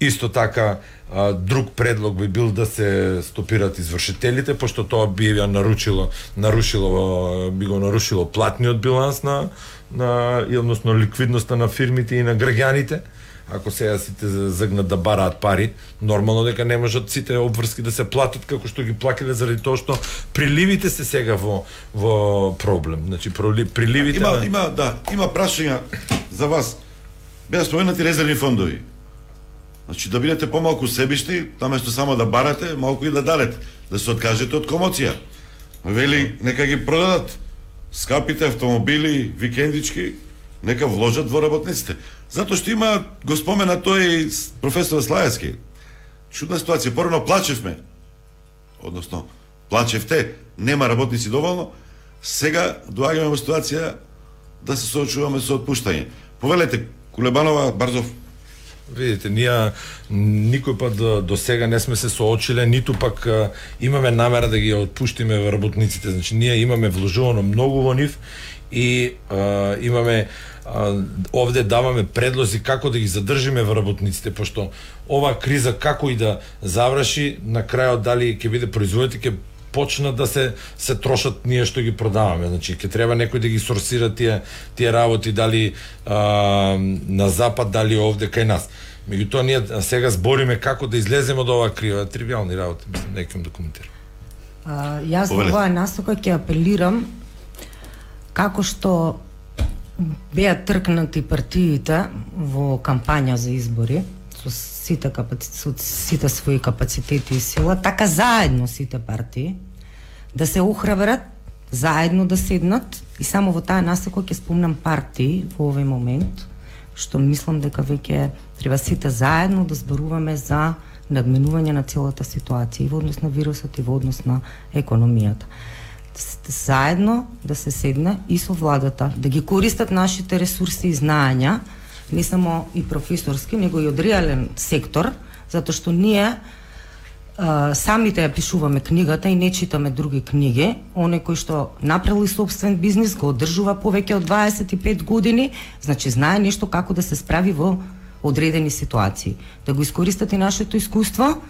Исто така а, друг предлог би бил да се стопират извршителите, пошто тоа би ја нарушило, нарушило, би го нарушило платниот биланс на, на односно ликвидноста на фирмите и на граѓаните ако сега сите загнат да бараат пари, нормално дека не можат сите обврски да се платат како што ги плакале заради тоа што приливите се сега во во проблем. Значи приливите Има има да, има прашања за вас. Беа споменати резервни фондови. Значи да бидете помалку себишни, наместо само да барате, малку и да дадете, да се откажете од комоција. Вели, нека ги продадат скапите автомобили, викендички, нека вложат во работниците. Затоа што има, го спомена тој професор Слајевски. Чудна ситуација. Порано плачевме, односно, плачевте, нема работници доволно, сега доаѓаме во ситуација да се соочуваме со отпуштање. Повелете, Кулебанова, Барзов, Видите, ние никој пат до, до сега не сме се соочиле, ниту пак а, имаме намера да ги отпуштиме работниците. Значи, ние имаме вложувано многу во нив и а, имаме а, овде даваме предлози како да ги задржиме вработниците, работниците, пошто ова криза како и да заврши, на крајот дали ќе биде производите, ќе почнат да се се трошат ние што ги продаваме. Значи ќе треба некој да ги сорсира тие тие работи дали а, на запад, дали овде кај нас. Меѓутоа ние сега збориме како да излеземе од оваа крива, тривиални работи, мислам, некој да коментира. А, јас во оваа насока ќе апелирам како што беа тркнати партиите во кампања за избори со сите, капаци... сите своји капацитети и сила, така заедно сите партии да се охрабрат, заедно да седнат. И само во таа насока ќе спомнам партии во овој момент, што мислам дека веќе треба сите заедно да зборуваме за надменување на целата ситуација и во однос на вирусот и во однос на економијата. Заедно да се седне и со владата, да ги користат нашите ресурси и знаења, не само и професорски, него и од реален сектор, затоа што ние а, самите ја пишуваме книгата и не читаме други книги. Оне кој што направил собствен бизнис, го одржува повеќе од 25 години, значи знае нешто како да се справи во одредени ситуации. Да го искористат и нашето искуство,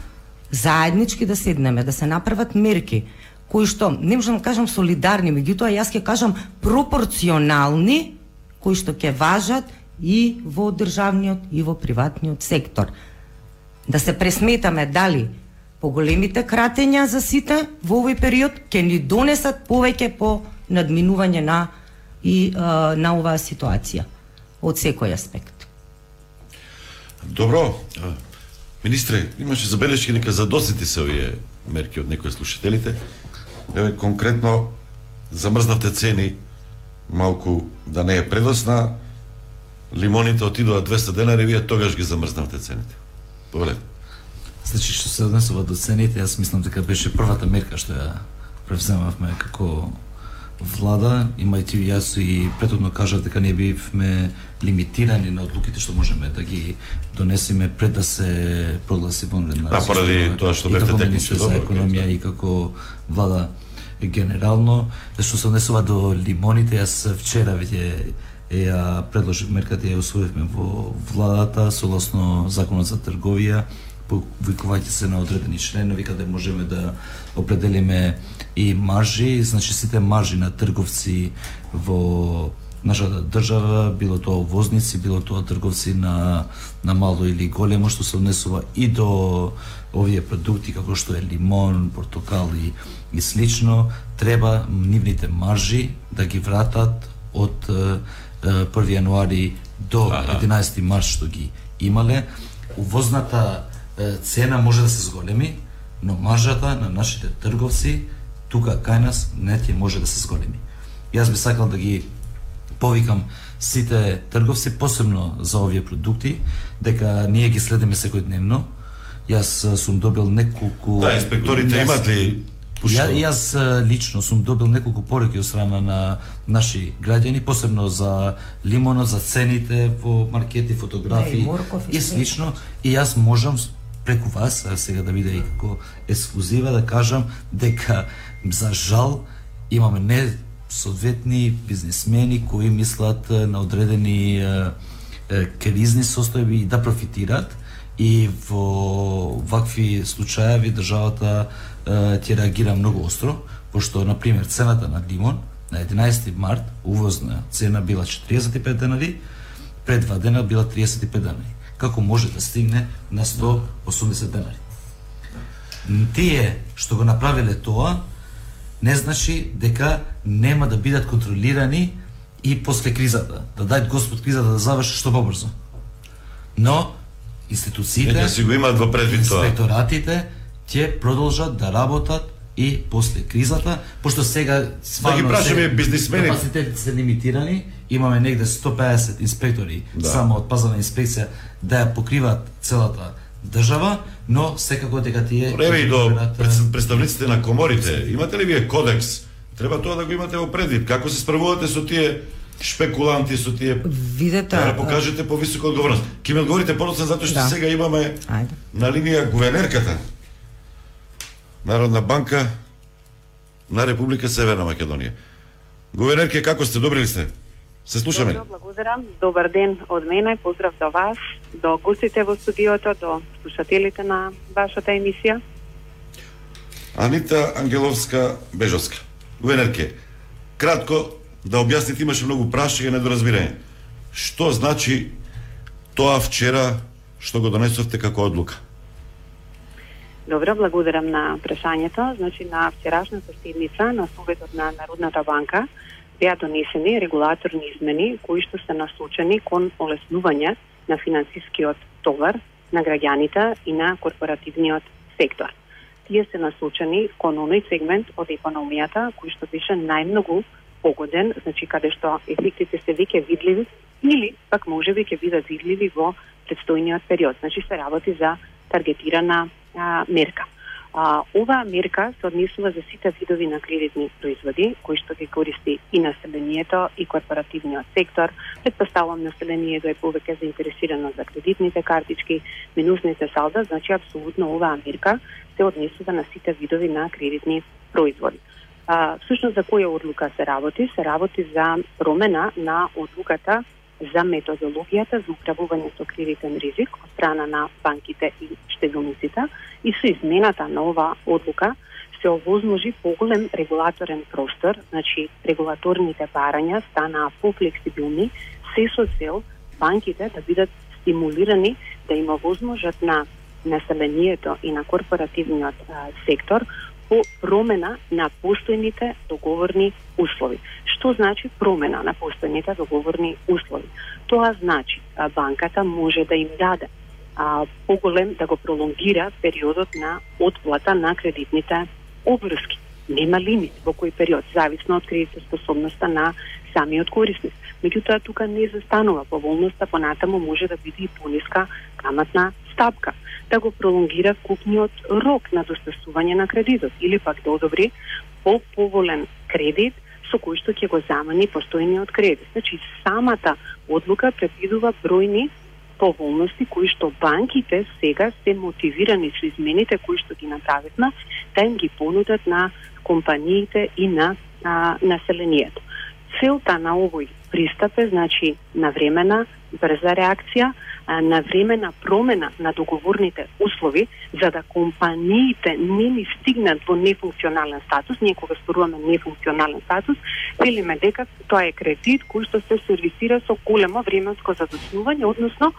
заеднички да седнеме, да се направат мерки кои што не можам да кажам солидарни, меѓутоа јас ќе кажам пропорционални кои што ќе важат и во државниот и во приватниот сектор. Да се пресметаме дали поголемите кратења за сите во овој период ќе ни донесат повеќе по надминување на и а, на оваа ситуација од секој аспект. Добро. Министре, имаше забелешки нека задосити се овие мерки од некои слушателите. Еве конкретно замрзнавте цени малку да не е предосна, лимоните отидоа 200 денари, вие тогаш ги замрзнавте цените. Добре. Значи, што се однесува до цените, јас мислам дека беше првата мерка што ја превземавме како влада, имајќи јас и претhodно кажав дека не бивме лимитирани на одлуките што можеме да ги донесеме пред да се прогласи вонредна. Да, поради тоа што бевте технички за економија и како влада генерално, што се однесува до лимоните, јас вчера веќе ја предложив мерката ја усвоивме во владата согласно законот за трговија повикувајќи се на одредени членови каде можеме да определиме и маржи, значи сите маржи на трговци во нашата држава, било тоа возници, било тоа трговци на, на мало или големо, што се однесува и до овие продукти како што е лимон, портокал и, и слично, треба нивните маржи да ги вратат од 1 јануари до 11 март што ги имале. Увозната цена може да се зголеми, но маржата на нашите трговци тука кај нас не ќе може да се зголеми. Јас би сакал да ги повикам сите трговци, посебно за овие продукти, дека ние ги следиме секојдневно. Јас сум добил неколку... Да, инспекторите имат ли Ја, јас лично сум добил неколку пореки од страна на наши граѓани, посебно за лимонот, за цените во маркети, фотографии. И, и слично. И јас можам преку вас, а сега да биде и како ексклузива да кажам дека за жал имаме не соодветни бизнисмени кои мислат на одредени е, е, кризни состојби да профитираат. И во вакви случаеви државата ќе реагира многу остро, пошто, на пример, цената на лимон на 11 март, увозна цена била 45 денари, пред два дена била 35 денари како може да стигне на 180 денари. Тие што го направиле тоа, не значи дека нема да бидат контролирани и после кризата, да дајат Господ кризата да заврши што побрзо. Но институциите, Нека си го имаат во предвид тоа. Инспекторатите ќе продолжат да работат и после кризата, пошто сега да ги прашаме бизнисмени. Капацитетите се лимитирани, имаме негде 150 инспектори да. само од пазарна инспекција да ја покриваат целата држава, но секако дека тие Реве и до представниците на коморите, имате ли вие кодекс? Треба тоа да го имате во предвид. Како се справувате со тие шпекуланти, со тие Видете, да покажете по висока одговорност. Ке ми одговорите подоцна затоа што да. сега имаме Ајде. на линија гувернерката Народна банка на Република Северна Македонија. Гувернерке, како сте? Добри ли сте? Се слушаме. Добро, благодарам. Добар ден од мене. Поздрав до вас, до гостите во студиото, до слушателите на вашата емисија. Анита Ангеловска Бежовска. Гувернерке, кратко да објасните, имаше многу прашања и недоразбирање. Што значи тоа вчера што го донесовте како одлука? Добро, благодарам на прашањето. Значи, на вчерашната седница на Советот на Народната банка беа донесени регулаторни измени кои што се насочени кон олеснување на финансискиот товар на граѓаните и на корпоративниот сектор. Тие се насочени кон оној сегмент од економијата кој што беше најмногу погоден, значи каде што ефектите се веќе видливи или пак можеби ќе бидат видливи во предстојниот период. Значи се работи за таргетирана а, мерка. А, оваа мерка се однесува за сите видови на кредитни производи, кои што ги користи и населението и корпоративниот сектор. Предпоставувам населението е повеќе заинтересирано за кредитните картички, минусните салда, значи апсолутно оваа мерка се однесува на сите видови на кредитни производи. А, всушност за која одлука се работи? Се работи за промена на одлуката за методологијата за управување со кредитен ризик од страна на банките и штедуниците и со измената на ова одлука се овозможи поголем регулаторен простор, значи регулаторните барања станаа пофлексибилни, се со цел банките да бидат стимулирани да има возможност на населението и на корпоративниот а, сектор по промена на постојните договорни услови. Што значи промена на постојните договорни услови? Тоа значи а, банката може да им даде а, поголем да го пролонгира периодот на отплата на кредитните обврски. Нема лимит во кој период, зависно од кредитоспособноста на самиот корисник. Меѓутоа, тука не застанува поволноста, понатаму може да биде и пониска каматна стапка да го пролонгира купниот рок на достасување на кредитот или пак да одобри по-поволен кредит со кој што ќе го замени постојниот кредит. Значи, самата одлука предвидува бројни поволности кои што банките сега се мотивирани со измените кои што ги направивме да им ги понудат на компаниите и на на населението. Целта на овој пристап е значи навремена брза реакција, на време на промена на договорните услови за да компаниите не ни стигнат во нефункционален статус, ние кога зборуваме нефункционален статус, велиме дека тоа е кредит кој што се сервисира со големо временско задоцнување, односно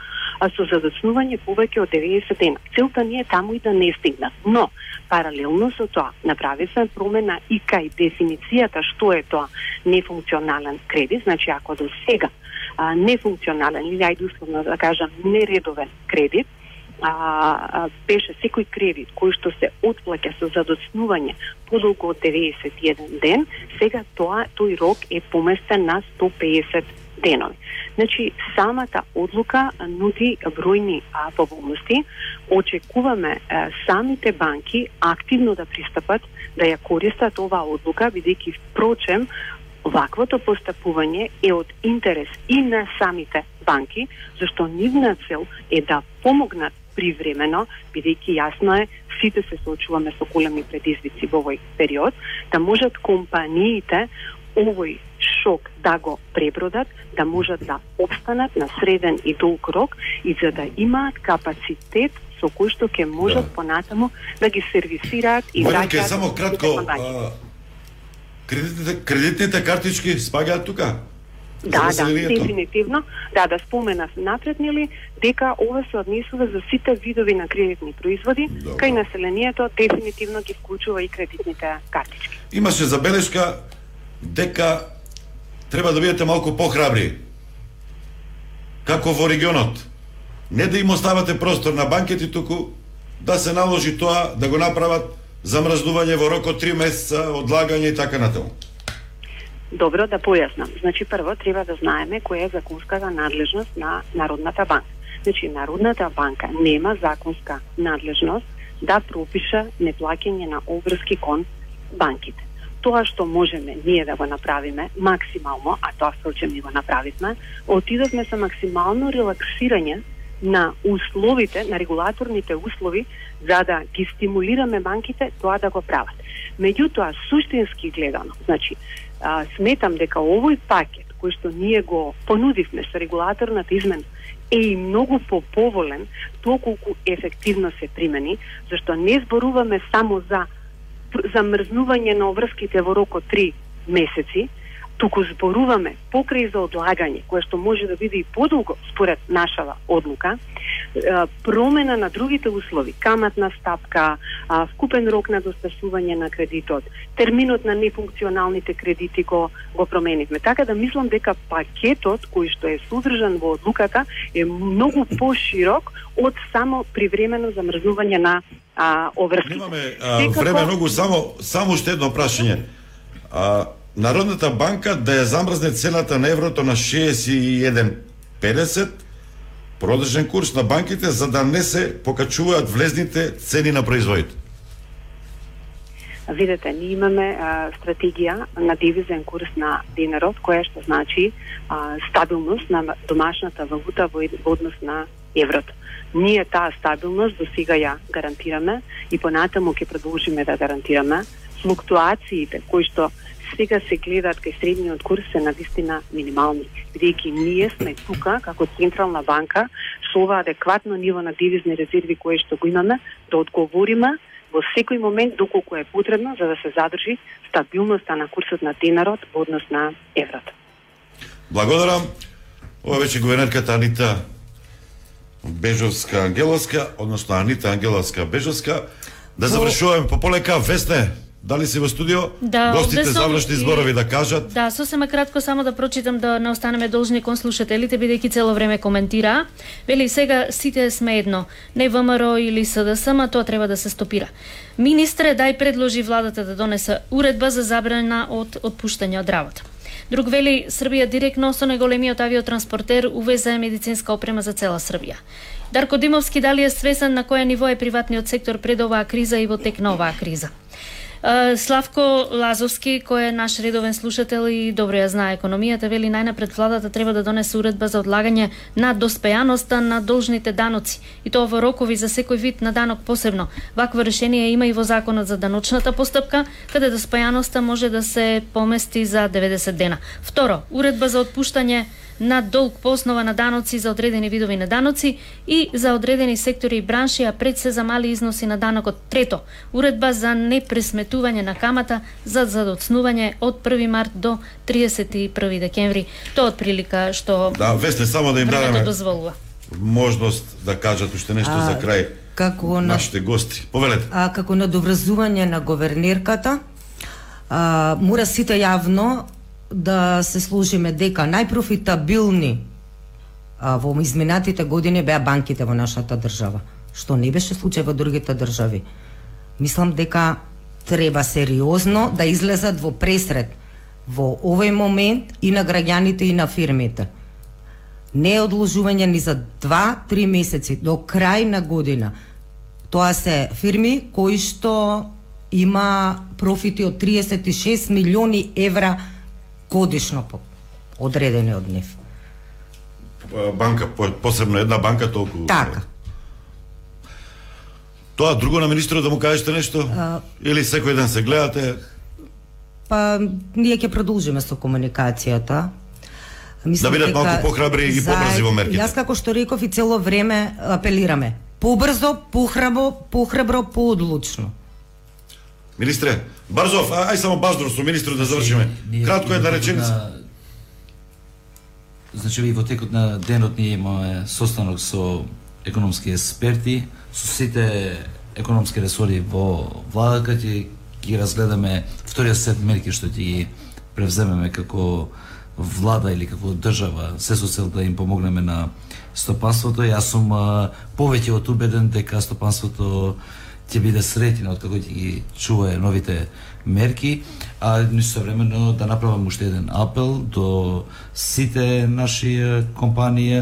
со задоцнување повеќе од 90 дена. Целта ни е таму и да не стигнат. Но, паралелно со тоа, направи се промена и кај дефиницијата што е тоа нефункционален кредит, значи ако до сега а, нефункционален или ајде условно да кажам нередовен кредит, а, а, беше секој кредит кој што се отплаќа со задоцнување подолго од 91 ден, сега тоа тој рок е поместен на 150 денови. Значи, самата одлука нуди бројни а, поволности. Очекуваме а, самите банки активно да пристапат да ја користат оваа одлука, бидејќи впрочем Ваквото постапување е од интерес и на самите банки, зашто нивна цел е да помогнат привремено, бидејќи јасно е, сите се соочуваме со големи предизвици во овој период, да можат компаниите овој шок да го пребродат, да можат да обстанат на среден и долг рок и за да имаат капацитет со кој што ќе можат да. понатаму да ги сервисираат и враќаат. само кратко, Кредитните, кредитните картички спаѓаат тука? Да, да, дефинитивно. Да, да споменав напред, нели, дека ова се однесува за сите видови на кредитни производи, Добре. кај населението дефинитивно ги вклучува и кредитните картички. Имаше забелешка дека треба да бидете малку похрабри. Како во регионот. Не да им оставате простор на банкети, туку да се наложи тоа да го направат замрзнување во рок од 3 месеца, одлагање и така натаму? Добро да појаснам. Значи прво треба да знаеме која е законската надлежност на Народната банка. Значи Народната банка нема законска надлежност да пропиша неплаќање на обврски кон банките. Тоа што можеме ние да го направиме максимално, а тоа случај ми го направивме, отидовме со максимално релаксирање на условите, на регулаторните услови, за да ги стимулираме банките тоа да го прават. Меѓутоа, суштински гледано, значи, а, сметам дека овој пакет кој што ние го понудивме со регулаторната измена е и многу поповолен толку ефективно се примени, зашто не зборуваме само за замрзнување на обврските во рок од 3 месеци, туку зборуваме покрај за одлагање, кое што може да биде и подолго според нашава одлука, промена на другите услови, каматна стапка, вкупен рок на достасување на кредитот, терминот на нефункционалните кредити го го променивме. Така да мислам дека пакетот кој што е содржан во одлуката е многу поширок од само привремено замрзнување на а, обврските. Немаме а, Секако... време многу само само уште едно прашање. А, Народната банка да ја замрзне цената на еврото на 61.50 продажен курс на банките за да не се покачуваат влезните цени на производите. Видете, ние имаме а, стратегија на девизен курс на денарот, која што значи а, стабилност на домашната валута во, во однос на еврото. Ние таа стабилност до сега ја гарантираме и понатаму ќе продолжиме да гарантираме. Флуктуациите кои што сега се гледаат кај средниот курс се навистина минимални, бидејќи ние сме тука како централна банка со ова адекватно ниво на девизни резерви кое што го имаме да одговориме во секој момент доколку е потребно за да се задржи стабилноста на курсот на денарот во однос на еврото. Благодарам. Ова беше гувернерката Анита Бежовска Ангеловска, односно Анита Ангеловска Бежовска. Да завршуваме по полека. Весне, дали си во студио? Да, Гостите сум завршни зборови да кажат. Да, сосема кратко само да прочитам да не останеме должни кон слушателите бидејќи цело време коментира. Вели сега сите сме едно, не ВМРО или СДСМ, тоа треба да се стопира. Министре дај предложи владата да донесе уредба за забрана од отпуштање од работа. Друг вели Србија директно со најголемиот авиотранспортер увезе медицинска опрема за цела Србија. Дарко Димовски дали е свесен на кое ниво е приватниот сектор пред оваа криза и во тек на оваа криза. Славко Лазовски, кој е наш редовен слушател и добро ја знае економијата, вели најнапред владата треба да донесе уредба за одлагање на доспејаноста на должните даноци и тоа во рокови за секој вид на данок посебно. Вакво решение има и во законот за даночната постапка, каде доспејаноста може да се помести за 90 дена. Второ, уредба за отпуштање на долг по основа на даноци за одредени видови на даноци и за одредени сектори и бранши, а пред се за мали износи на данокот. Трето, уредба за непресметување на камата за задоцнување од 1 март до 31 декември. Тоа од прилика што Да, Весне, само да им времето дадеме дозволува. можност да кажат уште нешто А, за крај како на- нашите гости. Повелете. А како надоврзување на говернерката, а, мора сите јавно да се служиме дека најпрофитабилни а, во изминатите години беа банките во нашата држава, што не беше случај во другите држави. Мислам дека треба сериозно да излезат во пресред во овој момент и на граѓаните и на фирмите. Не е одложување ни за 2-3 месеци, до крај на година. Тоа се фирми кои што има профити од 36 милиони евра годишно по одредени од нив. Банка, по- посебно една банка толку. Така. Тоа друго на министрот да му кажете нешто? А, Или секој ден се гледате? Па ние ќе продолжиме со комуникацијата. Да бидат малку похрабри и побрзи во мерките. Јас како што реков и цело време апелираме. Побрзо, похрабро, похрабро, поодлучно. Министре, Барзов, ај само баздро со министрот да завршиме. Ние- Кратко во текот реченица. на- Значи, и во текот на денот ние имаме состанок со економски експерти, со сите економски ресори во владата, ќе ги разгледаме вториот сет мерки што ќе ги превземеме како влада или како држава, се со цел да им помогнеме на стопанството. Јас сум повеќе од убеден дека стопанството ќе биде среќен од како ќе ги чува новите мерки, а времено да направам уште еден апел до сите наши е, компании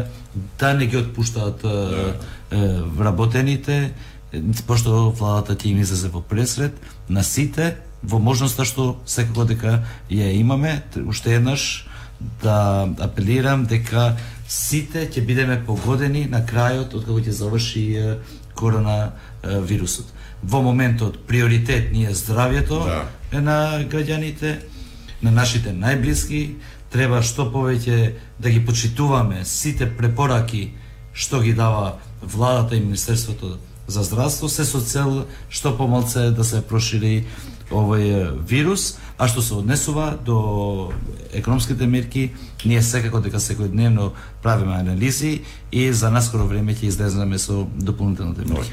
да не ги отпуштаат е, е, вработените, е, пошто владата ќе им излезе во пресред на сите во можноста што секако дека ја имаме, уште еднаш да апелирам дека сите ќе бидеме погодени на крајот од кога ќе заврши корона вирусот. Во моментот приоритет ни е здравјето Да. на граѓаните, на нашите најблиски, треба што повеќе да ги почитуваме сите препораки што ги дава владата и Министерството за здравство, се со цел што помалце да се прошири овој вирус, а што се однесува до економските мерки, ние секако дека секојдневно правиме анализи и за наскоро време ќе излезнеме со дополнителните мерки.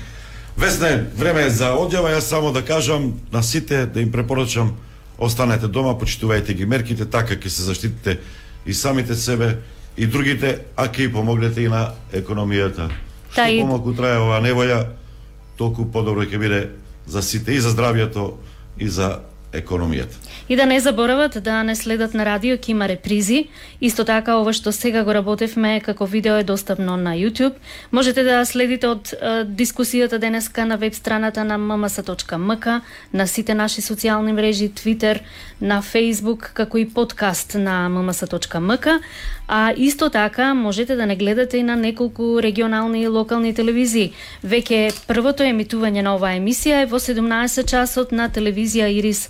Весне, време е за одјава, јас само да кажам на сите да им препорачам останете дома, почитувајте ги мерките, така ќе се заштитите и самите себе и другите, а ќе и помогнете и на економијата. Што Та и- помалку трае оваа неволја, толку подобро ќе биде за сите и за здравјето и за економијата. И да не заборават да не следат на радио, ќе има репризи. Исто така, ова што сега го работевме како видео е достапно на YouTube. Можете да следите од е, дискусијата денеска на веб страната на mms.mk, на сите наши социјални мрежи, Twitter, на Facebook, како и подкаст на mms.mk. А исто така можете да не гледате и на неколку регионални и локални телевизии. Веќе првото емитување на оваа емисија е во 17 часот на телевизија Ирис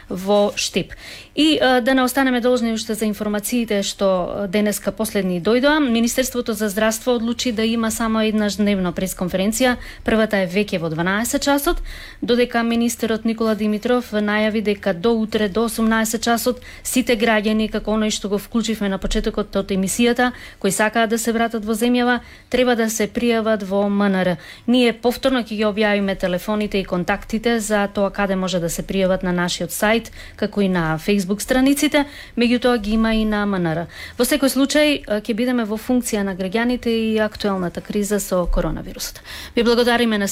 во Штип. И да не останеме должни уште за информациите што денеска последни дојдоа, Министерството за здравство одлучи да има само еднаш дневно пресконференција, првата е веќе во 12 часот, додека министерот Никола Димитров најави дека до утре до 18 часот сите граѓани како оној што го вклучивме на почетокот од емисијата, кои сакаат да се вратат во земјава, треба да се пријават во МНР. Ние повторно ќе ги објавиме телефоните и контактите за тоа каде може да се пријават на нашиот сајт сајт, како и на Facebook страниците, меѓутоа ги има и на МНР. Во секој случај ќе бидеме во функција на граѓаните и актуелната криза со коронавирусот. Ви благодариме на